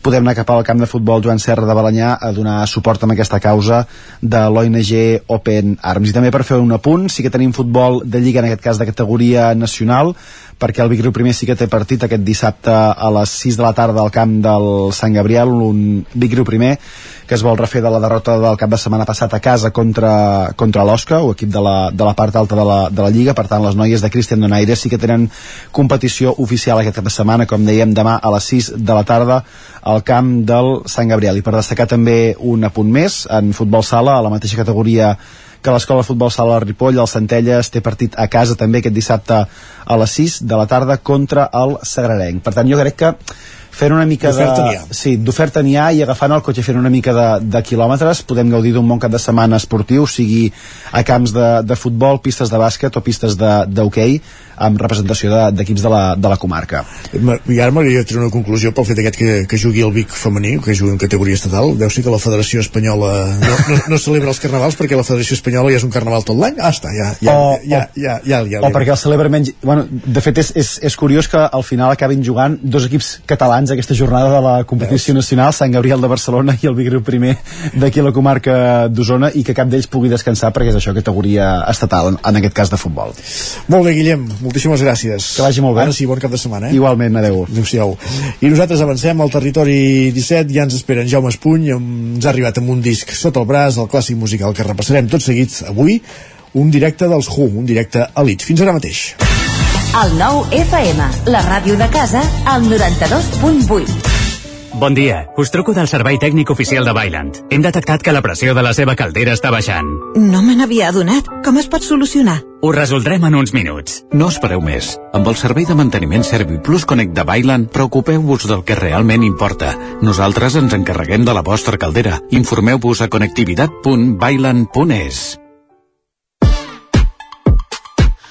podem anar cap al camp de futbol Joan Serra de Balanyà a donar suport amb aquesta causa de l'ONG Open Arms. I també per fer un apunt, sí que tenim futbol de lliga en aquest cas de categoria nacional perquè el Vicriu primer sí que té partit aquest dissabte a les 6 de la tarda al camp del Sant Gabriel, un Vicriu primer que es vol refer de la derrota del cap de setmana passat a casa contra, contra l'Osca, o equip de la, de la part alta de la, de la Lliga, per tant les noies de Cristian Donaire sí que tenen competició oficial aquest cap de setmana, com dèiem demà a les 6 de la tarda al camp del Sant Gabriel. I per destacar també un apunt més, en futbol sala, a la mateixa categoria que l'Escola de Futbol Sala Ripoll, el Centelles, té partit a casa també aquest dissabte a les 6 de la tarda contra el Sagrarenc. Per tant, jo crec que fent una mica de... Sí, d'oferta n'hi ha i agafant el cotxe fent una mica de, de quilòmetres podem gaudir d'un bon cap de setmana esportiu, sigui a camps de, de futbol, pistes de bàsquet o pistes d'hoquei amb representació de- d'equips de, de, la, de la comarca. Ma- I ara m'agradaria treure una conclusió pel fet aquest que, que jugui el Vic femení, que jugui en categoria estatal. Deu ser que la Federació Espanyola no, no, no celebra els carnavals perquè la Federació Espanyola ja és un carnaval tot l'any. Ah, està, ja, ja, O- ja, ja, ja, ja, ja, o perquè el celebra menys... Bueno, de fet, és, és, és curiós que al final acabin jugant dos equips catalans aquesta jornada de la competició nacional, Sant Gabriel de Barcelona i el Vicriu primer d'aquí a la comarca d'Osona i que cap d'ells pugui descansar perquè és això, categoria estatal, en, en aquest cas de futbol. Molt bé, Guillem, moltíssimes gràcies. Que vagi molt bé. Ara sí, bon cap de setmana, eh? Igualment, adeu. Adéu-siau. I nosaltres avancem al territori 17, ja ens esperen Jaume Espuny, ens ha arribat amb un disc sota el braç, el clàssic musical que repassarem tot seguit avui, un directe dels Who, un directe elit. Fins ara mateix. El nou FM, la ràdio de casa, al 92.8. Bon dia, us truco del servei tècnic oficial de Bailand. Hem detectat que la pressió de la seva caldera està baixant. No me n'havia adonat. Com es pot solucionar? Ho resoldrem en uns minuts. No espereu més. Amb el servei de manteniment ServiPlus Connect de Bailand, preocupeu-vos del que realment importa. Nosaltres ens encarreguem de la vostra caldera. Informeu-vos a connectivitat.bailand.es.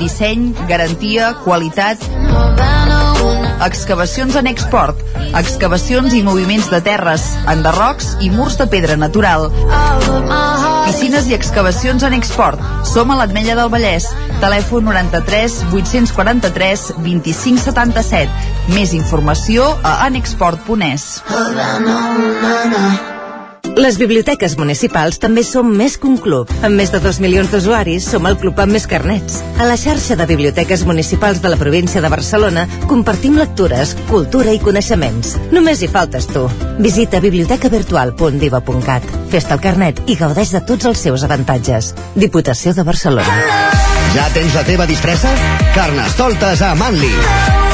disseny, garantia, qualitat... Excavacions en export, excavacions i moviments de terres, enderrocs i murs de pedra natural. Piscines i excavacions en export. Som a l'Atmella del Vallès. Telèfon 93 843 25 77. Més informació a anexport.es. Les biblioteques municipals també som més que un club. Amb més de 2 milions d'usuaris, som el club amb més carnets. A la xarxa de biblioteques municipals de la província de Barcelona compartim lectures, cultura i coneixements. Només hi faltes tu. Visita bibliotecavirtual.diva.cat. Fes-te el carnet i gaudeix de tots els seus avantatges. Diputació de Barcelona. Ja tens la teva disfressa? Carnestoltes a Manli.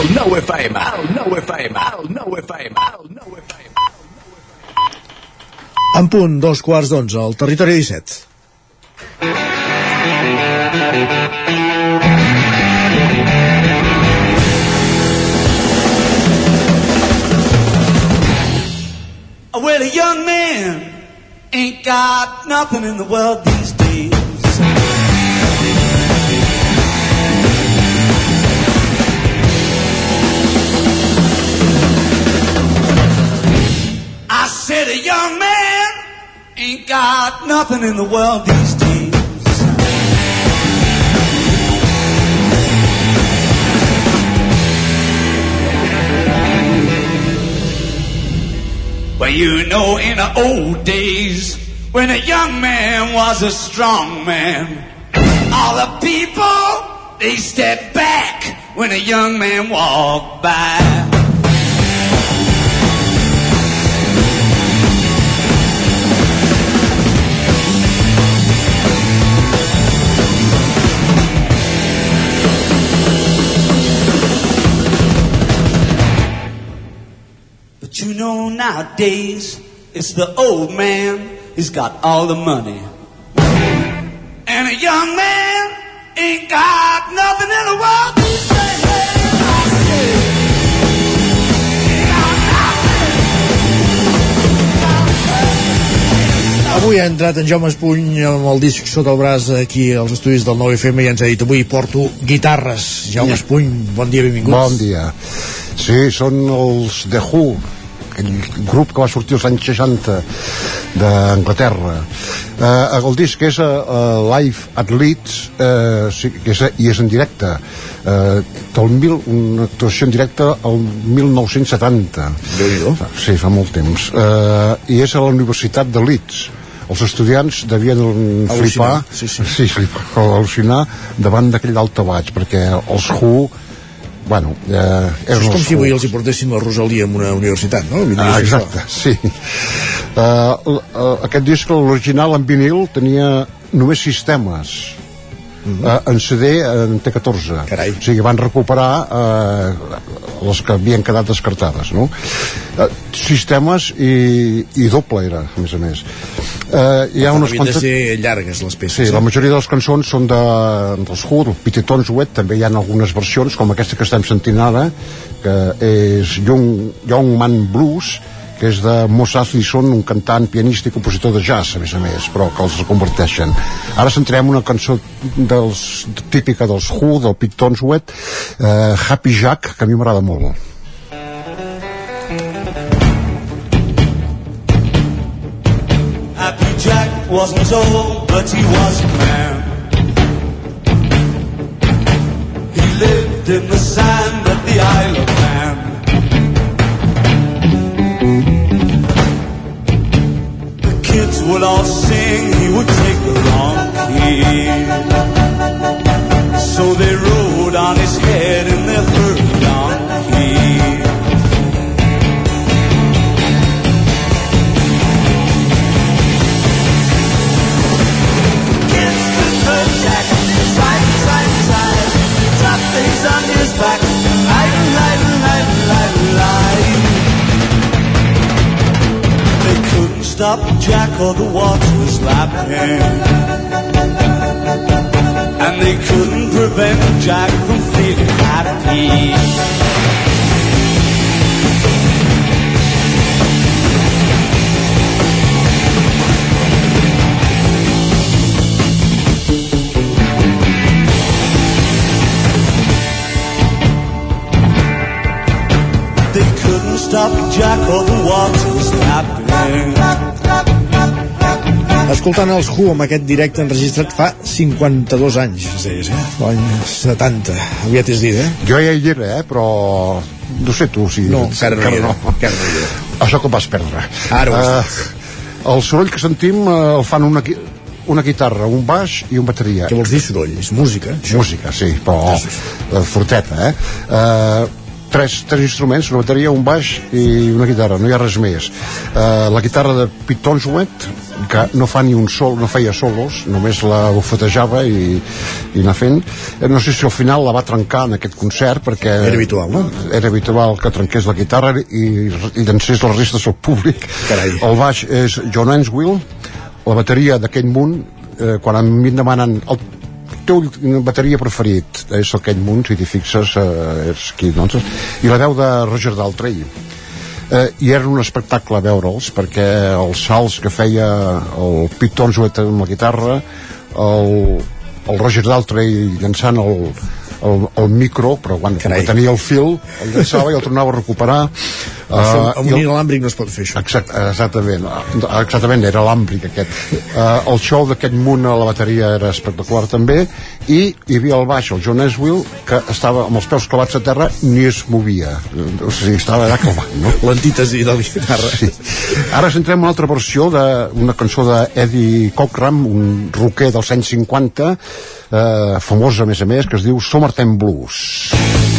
El 9 FM, el 9 FM, el 9 FM, el 9 FM. En punt, dos quarts d'onze, al territori 17. Well, a young man ain't got nothing in the world said a young man ain't got nothing in the world these days. But you know, in the old days, when a young man was a strong man, all the people, they stepped back when a young man walked by. You know nowadays it's the old man who's got all the money. And a young man ain't got nothing in the world to say. Avui ha entrat en Jaume Espuny amb el disc sota el braç aquí als estudis del 9FM i ens ha dit avui porto guitarres. Jaume Espuny, bon dia, benvinguts. Bon dia. Sí, són els The Who, aquell grup que va sortir als anys 60 d'Anglaterra. Eh, el disc és uh, Live at Leeds eh, sí, que és, i és en directe. Eh, del mil, una actuació en directe al 1970. déu Sí, fa molt temps. Eh, I és a la Universitat de Leeds els estudiants devien flipar sí, sí. sí, flipar, al·lucinar davant d'aquell daltabaix perquè els Who bueno, eh, eren és com si avui els hi portessin la Rosalia en una universitat, no? Ah, és exacte, sí. Uh, uh, aquest disc, l'original en vinil, tenia només sis temes. Mhm. Uh, en CD en té 14 Carai. o sigui, van recuperar uh, les que havien quedat descartades no? uh, sistemes i, i doble era a més a més eh, hi ha unes Havien de quantes... ser llargues les peces. Sí, eh? la majoria de les cançons són de, dels Who, del Pete Tonswet, també hi ha algunes versions, com aquesta que estem sentint ara, que és Young, Young Man Blues, que és de Mos Eisley un cantant, pianista i compositor de jazz, a més a més, però que els converteixen. Ara centrem una cançó dels, típica dels Who, del Pete Tonswet, eh, Happy Jack, que a mi m'agrada molt. Wasn't old, but he was a man. He lived in the sand at the Isle of Man. The kids would all sing, he would take the wrong key. So they rode on his head stop Jack or the water was lapping. And they couldn't prevent Jack from feeling happy. Stop Jack or the water was lapping. Escoltant els Who amb aquest directe enregistrat fa 52 anys, es deies, eh? L'any 70. Aviat és dit, eh? Jo ja hi era, eh? però no sé tu si... No, encara no hi era, encara no hi era. Això que vas perdre. Ara ho Eh, el soroll que sentim eh, el fan una, una guitarra, un baix i un bateria. Què vols dir soroll? És música, això? Música, sí, però eh, forteta, eh? eh tres, tres instruments, una bateria, un baix i una guitarra, no hi ha res més. Eh, la guitarra de Pete Tonswet, que no fa ni un sol, no feia solos, només la bufetejava i, i anar fent. Eh, no sé si al final la va trencar en aquest concert, perquè... Era habitual, no? Era habitual que trenqués la guitarra i, i llancés les restes al públic. Carai. El baix és John Answill, la bateria d'aquell munt, eh, quan a mi em demanen el teu bateria preferit és aquell munt, si t'hi fixes eh, és qui, doncs, i la veu de Roger Daltrey. Eh, i era un espectacle veure'ls perquè els salts que feia el Pete Tonswet amb la guitarra el, el Roger Daltrey llançant el, el, el micro però quan, quan tenia el fil el llançava i el tornava a recuperar Això, Eh, amb un inalàmbric no es pot fer això. Exact, exactament, exactament, era l'àmbric aquest. Uh, el show d'aquest munt a la bateria era espectacular també, i hi havia el baix, el John Eswill, que estava amb els peus clavats a terra, ni es movia. O sigui, estava allà clavat, no? L'antítesi de la guitarra. Sí. Ara centrem una altra versió d'una cançó d'Eddie Cochran, un rocker dels anys 50, eh, famós a més a més, que es diu Summertime Blues. Sometimes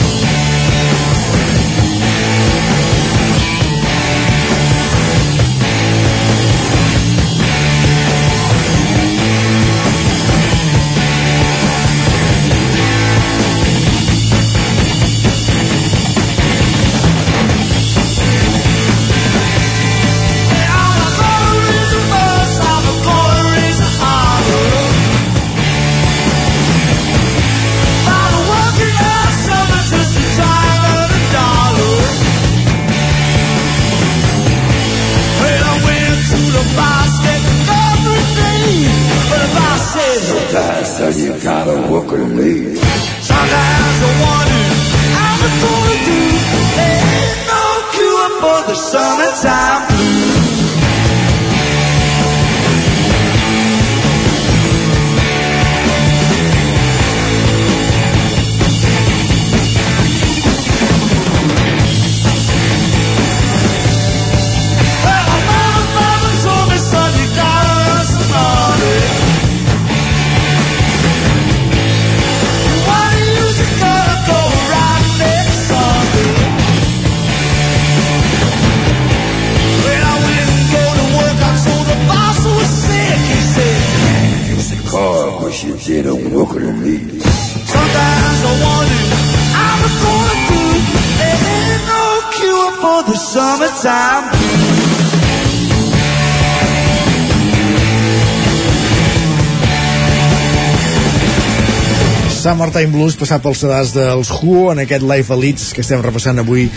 Summertime Blues passat pels sedars dels Who en aquest Live Elites que estem repassant avui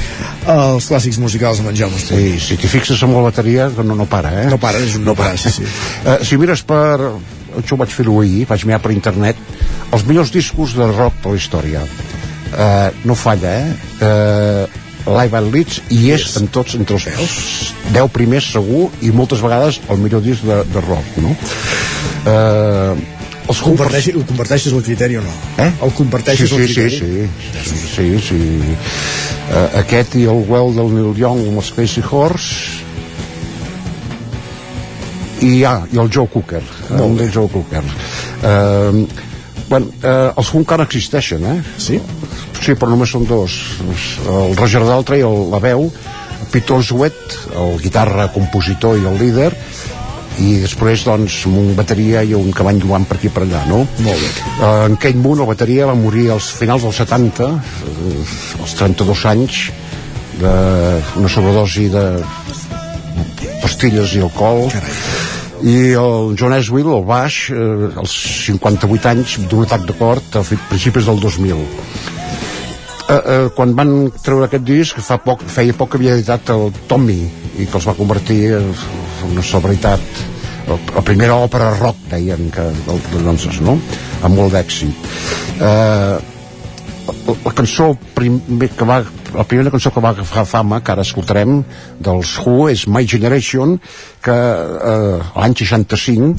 els clàssics musicals amb en Jaume Sí, si t'hi fixes amb la bateria, no, no para, eh? No para, és un no parar, sí, sí. Uh, si mires per... Això ho vaig fer-ho ahir, vaig mirar per internet, els millors discos de rock per la història. Uh, no falla, eh? Uh, Live at Leeds i és en tots entre els 10 primers segur i moltes vegades el millor disc de, de rock no? Uh, els converteixes, ho converteixes el criteri o no? Eh? El converteixes sí, el sí, criteri? Sí, sí, sí, sí. Uh, aquest i el Well del Neil Young amb els Crazy Horse i, ah, i el Joe Cooker un del Joe Cooker uh, bueno, uh, els encara existeixen eh? sí? sí, però només són dos el Roger Daltrey, el, la veu Peter Sweat, el guitarra compositor i el líder i després doncs un bateria i un que van jugant per aquí per allà no? Molt bé. Uh, en Kate Moon el bateria va morir als finals dels 70 uh, als 32 anys d'una sobredosi de pastilles i alcohol Carai. i el John Eswill, el baix eh, als 58 anys d'un atac de cor a principis del 2000 eh, eh, quan van treure aquest disc fa poc, feia poc que havia editat el Tommy i que els va convertir en una celebritat la primera òpera rock deien que del, doncs, no? amb molt d'èxit eh, la cançó primer que va la primera cançó que va agafar fama que ara escoltarem dels Who és My Generation que eh, l'any 65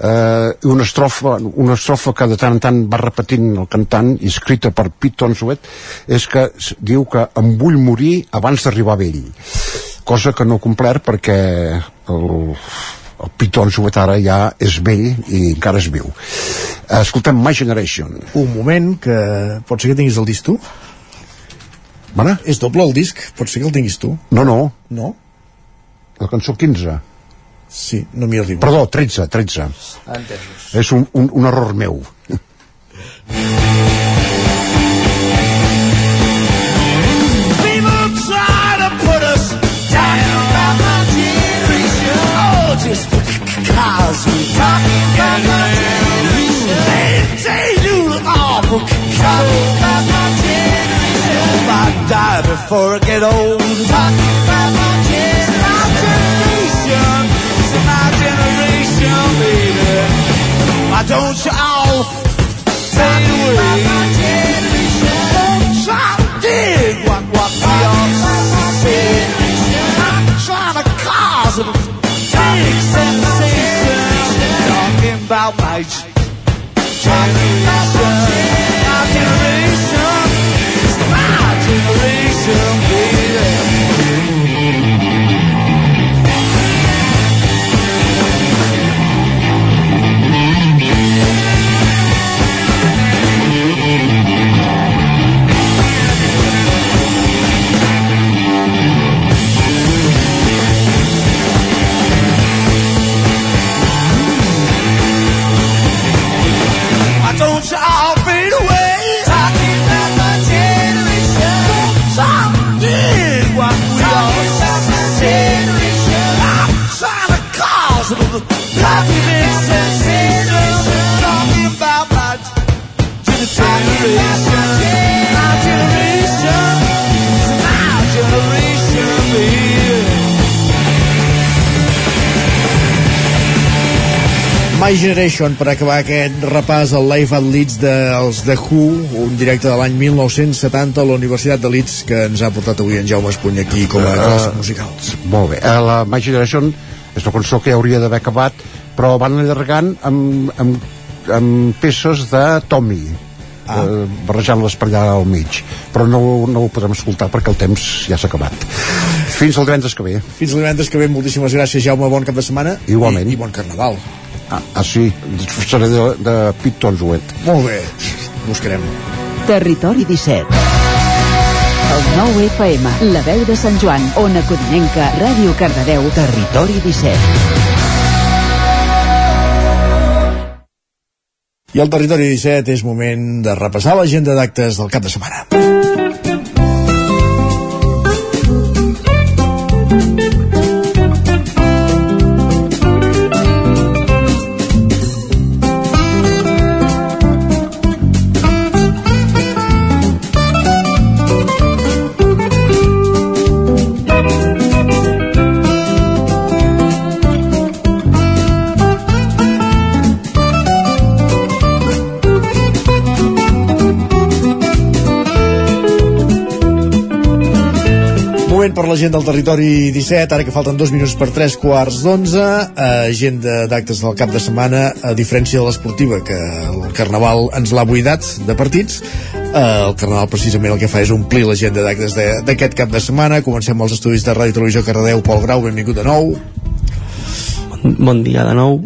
eh, una estrofa una estrofa que de tant en tant va repetint el cantant i escrita per Pete Tonswet és que diu que em vull morir abans d'arribar vell. Cosa que no ha complert perquè el, el Piton Suet ara ja és vell i encara és viu. Escoltem My Generation. Un moment que pot ser que tinguis el disc tu? Mana? és doble el disc, pot ser que el tinguis tu? No, no, no? la cançó 15 sí, no m'hi arribo. Perdó, 13, 13 Entesos. és un, un, un error meu because we talking about. They, they do awful talking about my generation. If I die before I get old, talking about my generation. My generation, it's my generation, baby. Why don't you all fade away? Don't try to dig what, what we all say. Trying to cause a big. saudade. Já me passou. My Generation per acabar aquest repàs al Live at Leeds dels The Who, un directe de l'any 1970 a la Universitat de Leeds que ens ha portat avui en Jaume Espuny aquí com a Eh, classe musical. molt bé, uh, la My Generation és una cançó que hauria d'haver acabat però van allargant amb, amb, amb peces de Tommy ah. uh, barrejant-les per allà al mig però no, no ho podrem escoltar perquè el temps ja s'ha acabat fins al divendres que ve Fins al divendres que ve, moltíssimes gràcies Jaume, bon cap de setmana Igualment. i, i bon carnaval. Ah, ah sí, seré de, de Pete Tonswet Molt bé, buscarem. Territori 17 El 9 FM, la veu de Sant Joan, Ona Codinenca, Ràdio Cardedeu, Territori 17 I al territori 17 és moment de repassar l'agenda d'actes del cap de setmana. Per la gent del territori 17, ara que falten dos minuts per tres quarts d'onze, eh, agenda d'actes del cap de setmana, a diferència de l'esportiva, que el Carnaval ens l'ha buidat de partits, eh, el Carnaval precisament el que fa és omplir l'agenda d'actes d'aquest cap de setmana. Comencem els estudis de Ràdio Televisió Cardedeu. Pol Grau, benvingut de nou. Bon dia de nou.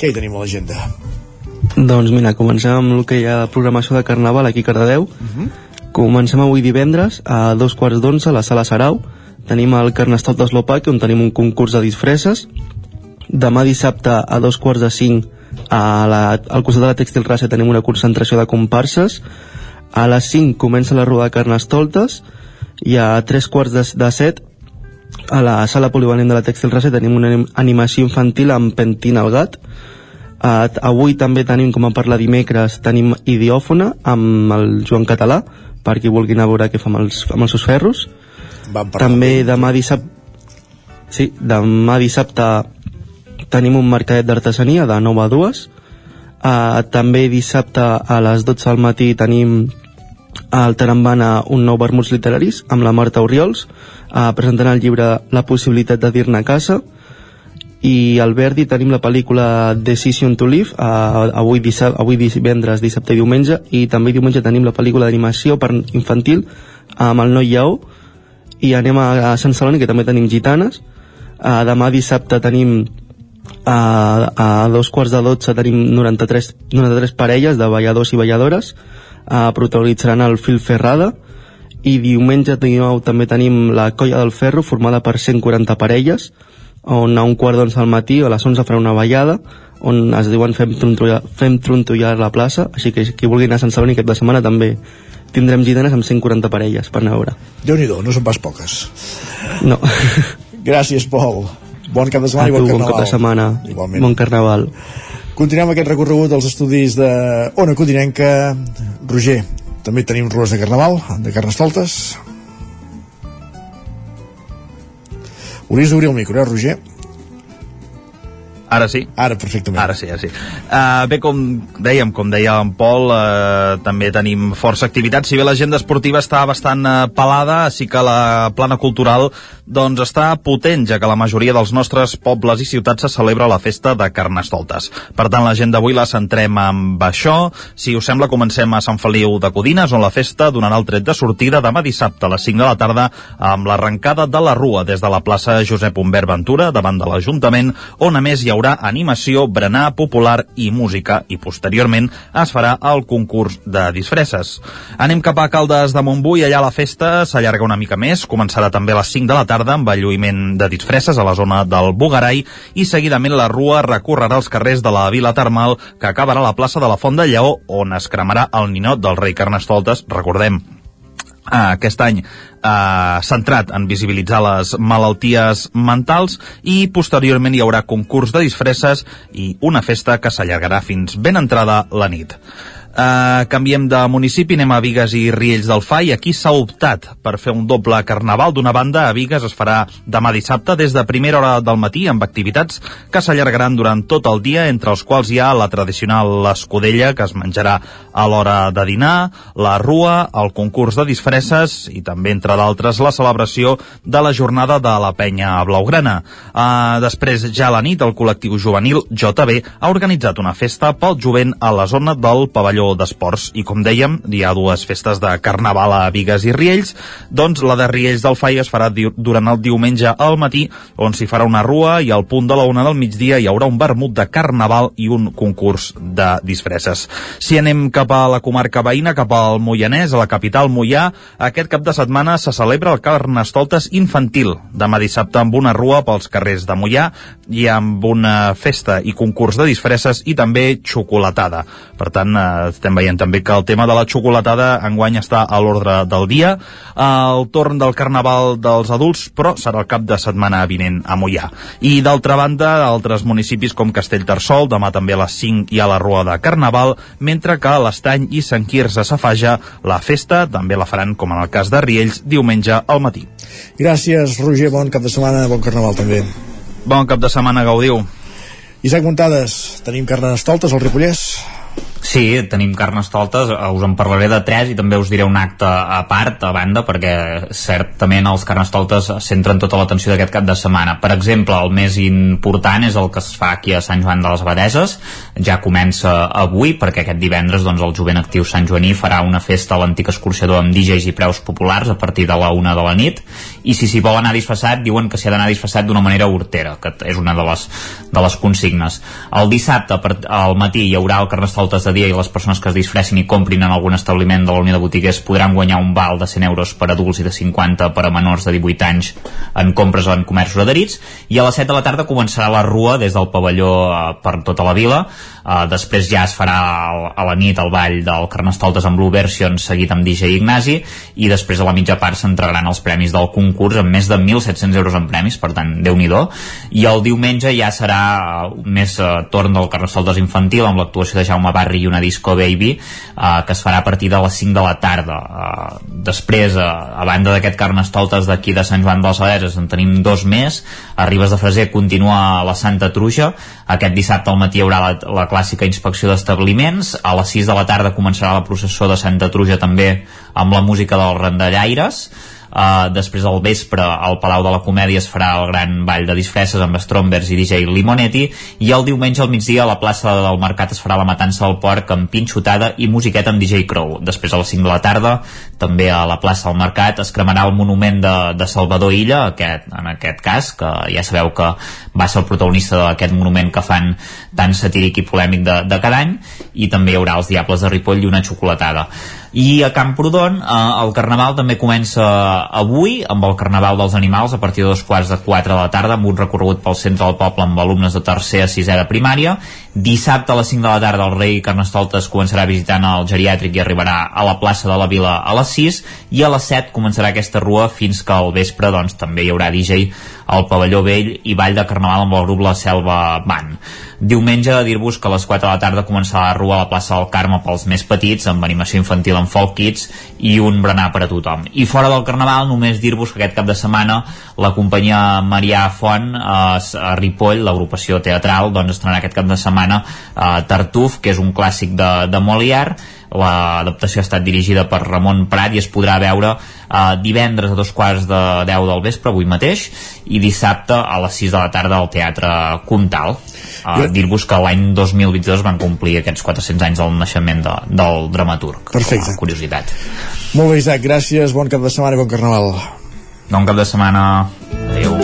Què hi tenim a l'agenda? Doncs mira, comencem amb el que hi ha de programació de Carnaval aquí a Cardedeu. Uh Mhm. -huh. Comencem avui divendres a dos quarts d'onze a la sala Sarau. Tenim el Carnestoltes d'Eslopac, on tenim un concurs de disfresses. Demà dissabte a dos quarts de cinc a la, al costat de la Textil Raça tenim una concentració de comparses. A les 5 comença la roda de Carnestoltes i a tres quarts de, de set a la sala polivalent de la Textil Raça tenim una anim- animació infantil amb Pentina el gat. Uh, avui també tenim, com a parlar dimecres, tenim Idiòfona amb el Joan Català, per qui vulgui anar a veure què fa amb els, amb els seus ferros. Vam També demà dissabte... Sí, demà dissabte tenim un mercadet d'artesania de 9 a 2. Uh, també dissabte a les 12 del matí tenim al Tarambana un nou vermuts literaris amb la Marta Oriols uh, presentant el llibre La possibilitat de dir-ne a casa i al Verdi tenim la pel·lícula Decision to Live uh, avui, dissab avui divendres, dissabte i diumenge i també diumenge tenim la pel·lícula d'animació per infantil amb el Noi Lleó i anem a, a Sant Celoni que també tenim gitanes. Uh, demà dissabte tenim a, a dos quarts de dotze tenim 93, 93 parelles de balladors i balladores. Uh, protagonitzaran el Fil Ferrada. I diumenge també tenim la Colla del Ferro formada per 140 parelles on a un quart d'onze al matí a les 11 farà una ballada on es diuen fem trontollar, fem trontollar la plaça així que qui vulgui anar a Sant Celoni aquest de setmana també tindrem gitanes amb 140 parelles per anar a veure déu nhi no són pas poques. no Gràcies, Pol. Bon cap de setmana i tu, bon bon carnaval. cap de setmana Igualment. bon carnaval Continuem aquest recorregut dels estudis de Ona Codinenca. Roger, també tenim rues de Carnaval, de Carnestoltes. Hauries d'obrir el micro, eh, Roger? Ara sí? Ara, perfectament. Ara sí, ara sí. Uh, bé, com dèiem, com deia en Pol, uh, també tenim força activitat. Si bé l'agenda esportiva està bastant uh, pelada, sí que la plana cultural doncs està potent, ja que la majoria dels nostres pobles i ciutats se celebra la festa de Carnestoltes. Per tant, l'agenda avui la centrem amb això. Si us sembla, comencem a Sant Feliu de Codines, on la festa donarà el tret de sortida demà dissabte a les 5 de la tarda amb l'arrencada de la Rua des de la plaça Josep Humbert Ventura, davant de l'Ajuntament, on a més hi haurà animació, berenar popular i música, i posteriorment es farà el concurs de disfresses. Anem cap a Caldes de Montbui, allà la festa s'allarga una mica més, començarà també a les 5 de la tarda amb el lluïment de disfresses a la zona del Bugarai i seguidament la Rua recorrerà els carrers de la Vila Termal que acabarà a la plaça de la Font de Lleó on es cremarà el ninot del rei Carnestoltes, recordem Uh, aquest any uh, centrat en visibilitzar les malalties mentals i posteriorment hi haurà concurs de disfresses i una festa que s'allargarà fins ben entrada la nit. Uh, canviem de municipi, anem a Vigues i Riells del Fai. Aquí s'ha optat per fer un doble carnaval. D'una banda, a Vigues es farà demà dissabte des de primera hora del matí amb activitats que s'allargaran durant tot el dia, entre els quals hi ha la tradicional escudella que es menjarà a l'hora de dinar, la rua, el concurs de disfresses i també, entre d'altres, la celebració de la jornada de la penya blaugrana. Uh, després, ja a la nit, el col·lectiu juvenil JB ha organitzat una festa pel jovent a la zona del pavelló d'esports i com dèiem, hi ha dues festes de carnaval a Vigues i Riells doncs la de Riells del Fai es farà durant el diumenge al matí on s'hi farà una rua i al punt de la una del migdia hi haurà un vermut de carnaval i un concurs de disfresses. Si anem cap a la comarca veïna, cap al Moianès, a la capital Moià, aquest cap de setmana se celebra el Carnestoltes infantil, demà dissabte amb una rua pels carrers de Moià i amb una festa i concurs de disfresses i també xocolatada. Per tant, eh, estem veient també que el tema de la xocolatada enguany està a l'ordre del dia. El torn del Carnaval dels adults, però serà el cap de setmana vinent a Mollà. I d'altra banda, altres municipis com Castellterçol, demà també a les 5 hi ha la Rua de Carnaval, mentre que a l'Estany i Sant Quirze Safaja la festa també la faran, com en el cas de Riells, diumenge al matí. Gràcies, Roger. Bon cap de setmana, bon carnaval també. Bon cap de setmana, gaudiu. Isaac Montades, tenim Carnestoltes al Ripollès? Sí, tenim carnestoltes, eh, us en parlaré de tres i també us diré un acte a part, a banda, perquè certament els carnestoltes centren tota l'atenció d'aquest cap de setmana. Per exemple, el més important és el que es fa aquí a Sant Joan de les Abadeses, ja comença avui, perquè aquest divendres doncs, el jovent actiu Sant Joaní farà una festa a l'antic escorxador amb DJs i preus populars a partir de la una de la nit, i si s'hi vol anar disfressat, diuen que s'hi ha d'anar disfressat d'una manera hortera, que és una de les, de les consignes. El dissabte, al matí, hi haurà el carnestoltes de dia i les persones que es disfressin i comprin en algun establiment de la Unió de Botiguers podran guanyar un val de 100 euros per adults i de 50 per a menors de 18 anys en compres en comerços adherits. I a les 7 de la tarda començarà la rua des del pavelló eh, per tota la vila. Uh, després ja es farà a la nit el ball del Carnestoltes amb Blue Version seguit amb DJ Ignasi i després a la mitja part s'entregaran els premis del concurs amb més de 1.700 euros en premis, per tant, déu nhi i el diumenge ja serà uh, més uh, torn del Carnestoltes infantil amb l'actuació de Jaume Barri una disco baby uh, que es farà a partir de les 5 de la tarda uh, després, uh, a banda d'aquest Carnestoltes d'aquí de Sant Joan dels Abeses en tenim dos més, a Ribes de Freser continua la Santa Truja aquest dissabte al matí hi haurà la, la clàssica inspecció d'establiments. A les 6 de la tarda començarà la processó de Santa Truja també amb la música dels randallaires. Uh, després al vespre al Palau de la Comèdia es farà el gran ball de disfresses amb Strombers i DJ Limonetti i el diumenge al migdia a la plaça del Mercat es farà la matança del porc amb pinxotada i musiqueta amb DJ Crow. Després a les 5 de la tarda també a la plaça del Mercat es cremarà el monument de, de Salvador Illa, aquest, en aquest cas, que ja sabeu que va ser el protagonista d'aquest monument que fan tan satíric i polèmic de, de cada any i també hi haurà els Diables de Ripoll i una xocolatada i a Camprodon eh, el Carnaval també comença avui amb el Carnaval dels Animals a partir de dos quarts de quatre de la tarda amb un recorregut pel centre del poble amb alumnes de tercer a sisè de primària dissabte a les 5 de la tarda el rei Carnestoltes començarà visitant el geriàtric i arribarà a la plaça de la Vila a les 6 i a les 7 començarà aquesta rua fins que al vespre doncs, també hi haurà DJ al pavelló vell i ball de carnaval amb el grup La Selva Band. Diumenge, dir-vos que a les 4 de la tarda començarà la rua a la plaça del Carme pels més petits, amb animació infantil en folk kids i un berenar per a tothom. I fora del carnaval, només dir-vos que aquest cap de setmana la companyia Marià Font a, a Ripoll, l'agrupació teatral, doncs estrenarà aquest cap de setmana a Tartuf, que és un clàssic de, de Molière, l'adaptació ha estat dirigida per Ramon Prat i es podrà veure eh, divendres a dos quarts de 10 del vespre, avui mateix, i dissabte a les 6 de la tarda al Teatre Comtal. Uh, Dir-vos que l'any 2022 van complir aquests 400 anys del naixement de, del dramaturg. Perfecte. Curiositat. Molt bé, Isaac, gràcies, bon cap de setmana i bon carnaval. Bon cap de setmana. Adéu.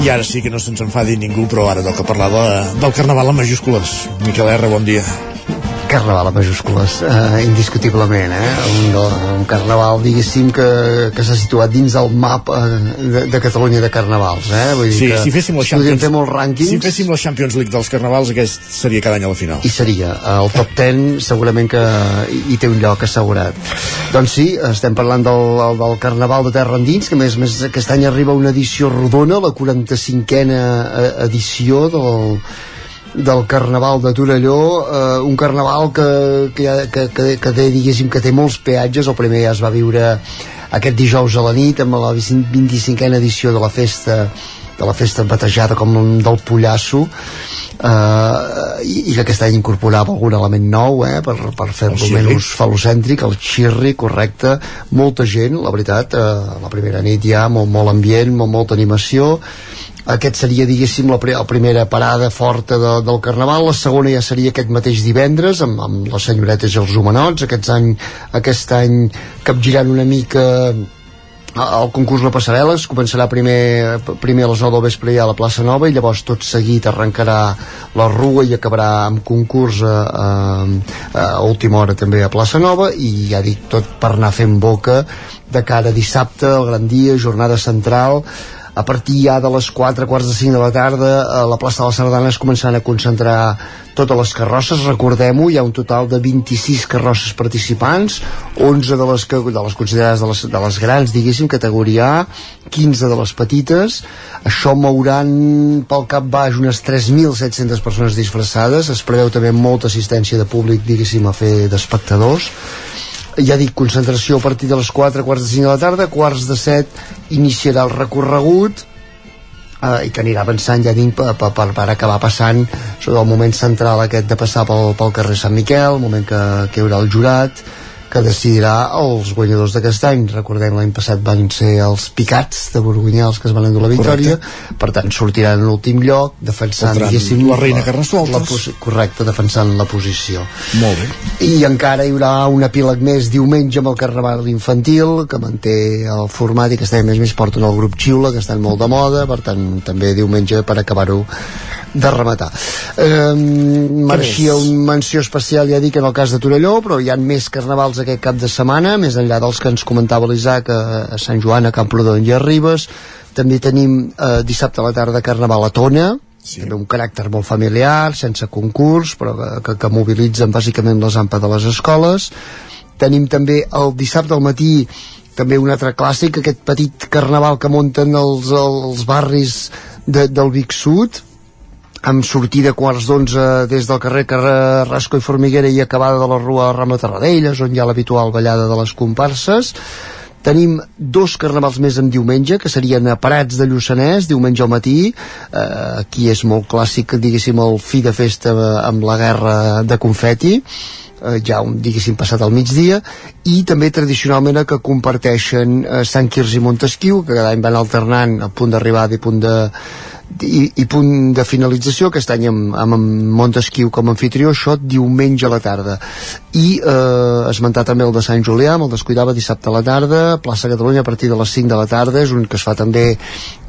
I ara sí que no se'ns enfadi ningú, però ara toca parlar de, del Carnaval en majúscules. Miquel R, bon dia. Carnaval a majúscules, eh, indiscutiblement, eh? Un, un carnaval, diguéssim, que, que s'ha situat dins del map eh, de, de Catalunya de carnavals, eh? Vull dir sí, que si féssim la Champions, fer molts rànquings... Si féssim la Champions League dels carnavals, aquest seria cada any a la final. I seria. El top 10 segurament que hi té un lloc assegurat. Doncs sí, estem parlant del, del Carnaval de Terra Endins, que més, més aquest any arriba una edició rodona, la 45a eh, edició del, del Carnaval de Torelló eh, un Carnaval que, que, que, que, que té, diguéssim, que té molts peatges. El primer ja es va viure aquest dijous a la nit amb la 25a edició de la festa de la festa batejada com del Pollasso. Eh, i, i que aquest any incorporava algun element nou eh, per, per fer-lo menys falocèntric, el xirri, correcte. Molta gent, la veritat eh, la primera nit ja molt, molt ambient molt, molta animació aquest seria diguéssim la, la primera parada forta de, del Carnaval. La segona ja seria aquest mateix divendres amb, amb les senyoretes i els homenots aquest any, aquest any capgirant una mica el concurs de passarel·les. Començarà primer, primer a les 9 del vespre ja a la plaça Nova i llavors tot seguit arrencarà la rua i acabarà amb concurs a, a, a última hora també a plaça Nova. I ja dic tot per anar fent boca de cara a dissabte, el gran dia, jornada central a partir ja de les 4, quarts de 5 de la tarda a la plaça de la Sardana es començaran a concentrar totes les carrosses, recordem-ho hi ha un total de 26 carrosses participants 11 de les, que, de les considerades de les, de les grans, diguéssim, categoria A 15 de les petites. Això mouran pel cap baix unes 3.700 persones disfressades. Es preveu també molta assistència de públic, diguéssim, a fer d'espectadors ja dic, concentració a partir de les 4, quarts de 5 de la tarda, quarts de 7 iniciarà el recorregut. Eh, i que anirà avançant ja dic per, per, per acabar passant sobre el moment central aquest de passar pel, pel carrer Sant Miquel, el moment que, que hi haurà el jurat que decidirà els guanyadors d'aquest any. Recordem, l'any passat van ser els picats de Borgunyà els que es van endur la victòria, correcte. per tant sortiran en l'últim lloc, defensant, diguéssim, la reina Carnestoltes. la, correcte, defensant la posició. Molt bé. I encara hi haurà un epíleg més diumenge amb el Carnaval infantil, que manté el format i que estem més més porten el grup Xiula, que estan molt de moda, per tant, també diumenge per acabar-ho de rematar. Eh, mereixia una menció especial, ja dic, en el cas de Torelló, però hi ha més carnavals aquest cap de setmana, més enllà dels que ens comentava l'Isaac a, a Sant Joan, a Camprodon i a Ribes. També tenim eh, dissabte a la tarda Carnaval a Tona, sí. també un caràcter molt familiar, sense concurs, però que, que, que mobilitzen bàsicament les AMPA de les escoles. Tenim també el dissabte al matí també un altre clàssic, aquest petit carnaval que munten els, els barris de, del Vic Sud, amb sortida quarts d'onze des del carrer Carrasco i Formiguera i acabada de la rua Rama Tarradellas, on hi ha l'habitual ballada de les comparses. Tenim dos carnavals més en diumenge, que serien a Parats de Lluçanès, diumenge al matí. Eh, aquí és molt clàssic, diguéssim, el fi de festa amb la guerra de confeti eh, ja un, diguéssim, passat al migdia i també tradicionalment que comparteixen eh, Sant Quirze i Montesquieu que cada any van alternant a punt d'arribada i punt de, i, i punt de finalització aquest any amb, amb Montesquieu com a anfitrió això diumenge a la tarda. I eh, esmentar també el de Sant Julià me'l descuidava dissabte a la tarda plaça Catalunya a partir de les 5 de la tarda és un que es fa també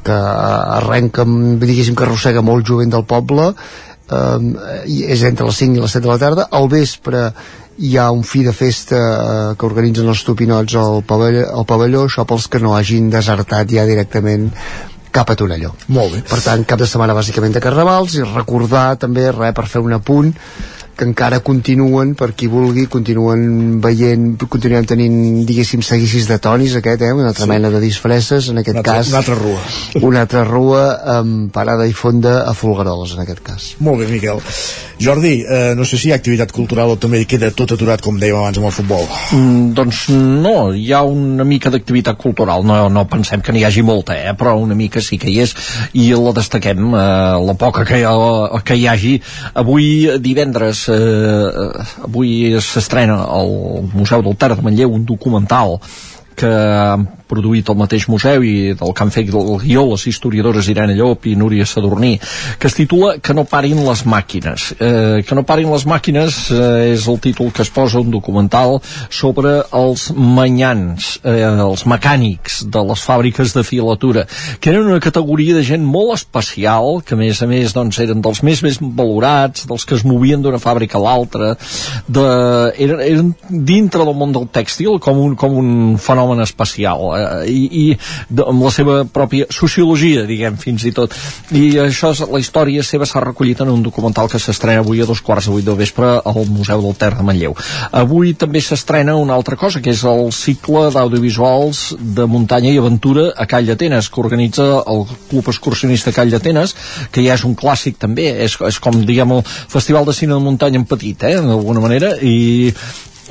que arrenca diguéssim que arrossega molt jovent del poble um, i és entre les 5 i les 7 de la tarda. Al vespre hi ha un fi de festa eh, que organitzen els tupinots al pavelló, al pavelló això pels que no hagin desertat ja directament cap a Torelló. Molt bé. Per tant, cap de setmana bàsicament de carnavals i recordar també, res, per fer un apunt, que encara continuen, per qui vulgui, continuen veient, continuem tenint, diguéssim, seguicis de tonis, aquest, eh? una altra sí. mena de disfresses, en aquest Una altra- cas. una altra rua. Una altra rua amb parada i fonda a Folgueroles, en aquest cas. Molt bé, Miquel. Jordi, eh, no sé si hi ha activitat cultural o també queda tot aturat, com dèiem abans, amb el futbol. Mm, doncs no, hi ha una mica d'activitat cultural, no, no pensem que n'hi hagi molta, eh? però una mica sí que hi és i la destaquem, eh, la poca que hi, ha, que hi hagi. Avui divendres, eh, avui s'estrena al Museu del Ter de Manlleu un documental que produït el mateix museu i del que han fet el guió les historiadores Irene Llop i Núria Sadurní que es titula Que no parin les màquines. Eh, Que no parin les màquines eh, és el títol que es posa un documental sobre els manyans eh, els mecànics de les fàbriques de filatura que eren una categoria de gent molt especial que a més a més doncs, eren dels més més valorats dels que es movien d'una fàbrica a l'altra de, eren, eren dintre del món del tèxtil com un, com un fenomen especial. eh, i, i de, amb la seva pròpia sociologia, diguem, fins i tot. I això, és, la història seva s'ha recollit en un documental que s'estrena avui a dos quarts de vuit del vespre al Museu del Ter de Manlleu. Avui també s'estrena una altra cosa que és el cicle d'audiovisuals de muntanya i aventura a Call d'Atenes que organitza el Club Excursionista Call d'Atenes que ja és un clàssic també és, és com diguem el Festival de Cine de Muntanya en petit, eh, d'alguna manera i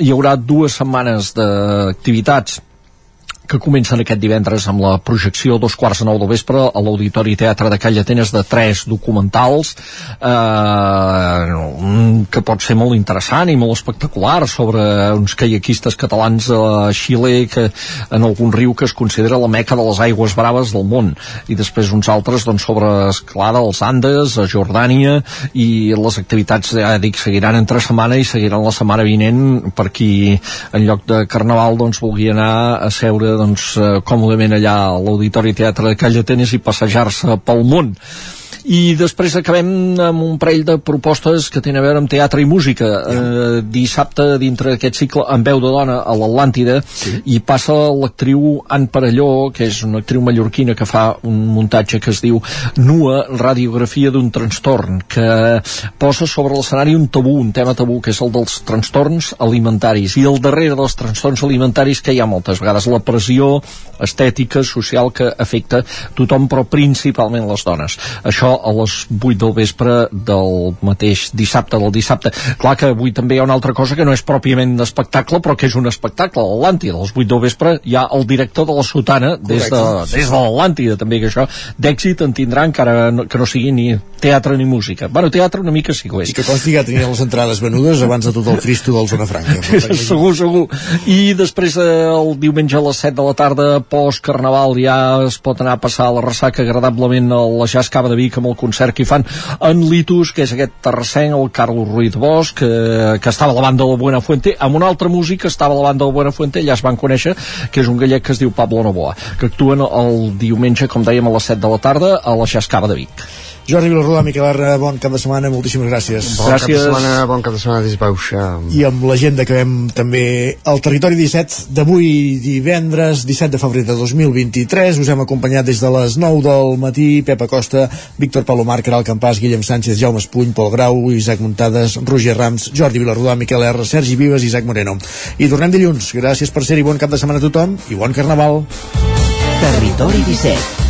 hi haurà dues setmanes d'activitats que comencen aquest divendres amb la projecció dos quarts de nou del vespre a l'Auditori Teatre de Call d'Atenes de tres documentals eh, que pot ser molt interessant i molt espectacular sobre uns caiaquistes catalans a Xile que, en algun riu que es considera la meca de les aigües braves del món. I després uns altres doncs, sobre esclada als Andes, a Jordània i les activitats, ja dic, seguiran entre setmana i seguiran la setmana vinent per qui en lloc de Carnaval doncs, vulgui anar a seure doncs, eh, còmodament allà a l'Auditori Teatre de Call d'Atenes i passejar-se pel món i després acabem amb un parell de propostes que tenen a veure amb teatre i música. Eh, dissabte dintre d'aquest cicle en veu de dona a l'Atlàntida sí. i passa l'actriu Anne Parelló que és una actriu mallorquina que fa un muntatge que es diu Nua, radiografia d'un trastorn que posa sobre l'escenari un tabú, un tema tabú que és el dels trastorns alimentaris. I al darrere dels trastorns alimentaris que hi ha moltes vegades la pressió estètica, social que afecta tothom però principalment les dones. Això a les 8 del vespre del mateix dissabte, del dissabte. Clar que avui també hi ha una altra cosa que no és pròpiament un espectacle, però que és un espectacle, l'Atlàntida. A les 8 del vespre hi ha el director de la Sotana des de, des de l'Atlàntida, també, que això d'èxit en tindrà encara no, que no sigui ni teatre ni música. Bueno, teatre una mica sí que ho és. I que consti que tenien les entrades venudes abans de tot el Cristo del Zona Franca. segur, segur. I després eh, el diumenge a les 7 de la tarda, post-carnaval, ja es pot anar a passar la ressaca agradablement a la Jazz Cava de Vic amb el concert que hi fan en Litus, que és aquest terrassenc, el Carlos Ruiz Bosch, que, que estava a la banda de Buena Fuente, amb una altra música estava a la banda de Buena Fuente, ja es van conèixer, que és un gallec que es diu Pablo Novoa, que actuen el diumenge, com dèiem, a les 7 de la tarda a la Jazz Cava de Vic. Jordi Vilarrodà, Miquel R, bon cap de setmana, moltíssimes gràcies. Bon gràcies. cap de setmana, bon cap de setmana, disbauxa. I amb l'agenda que vam també al Territori 17 d'avui divendres 17 de febrer de 2023 us hem acompanyat des de les 9 del matí Pepa Costa, Víctor Palomar, Caral Campàs, Guillem Sánchez, Jaume Espuny, Pol Grau, Isaac Muntades, Roger Rams, Jordi Vilarrodà, Miquel R, Sergi Vives i Isaac Moreno. I tornem dilluns. Gràcies per ser-hi, bon cap de setmana a tothom i bon carnaval. Territori 17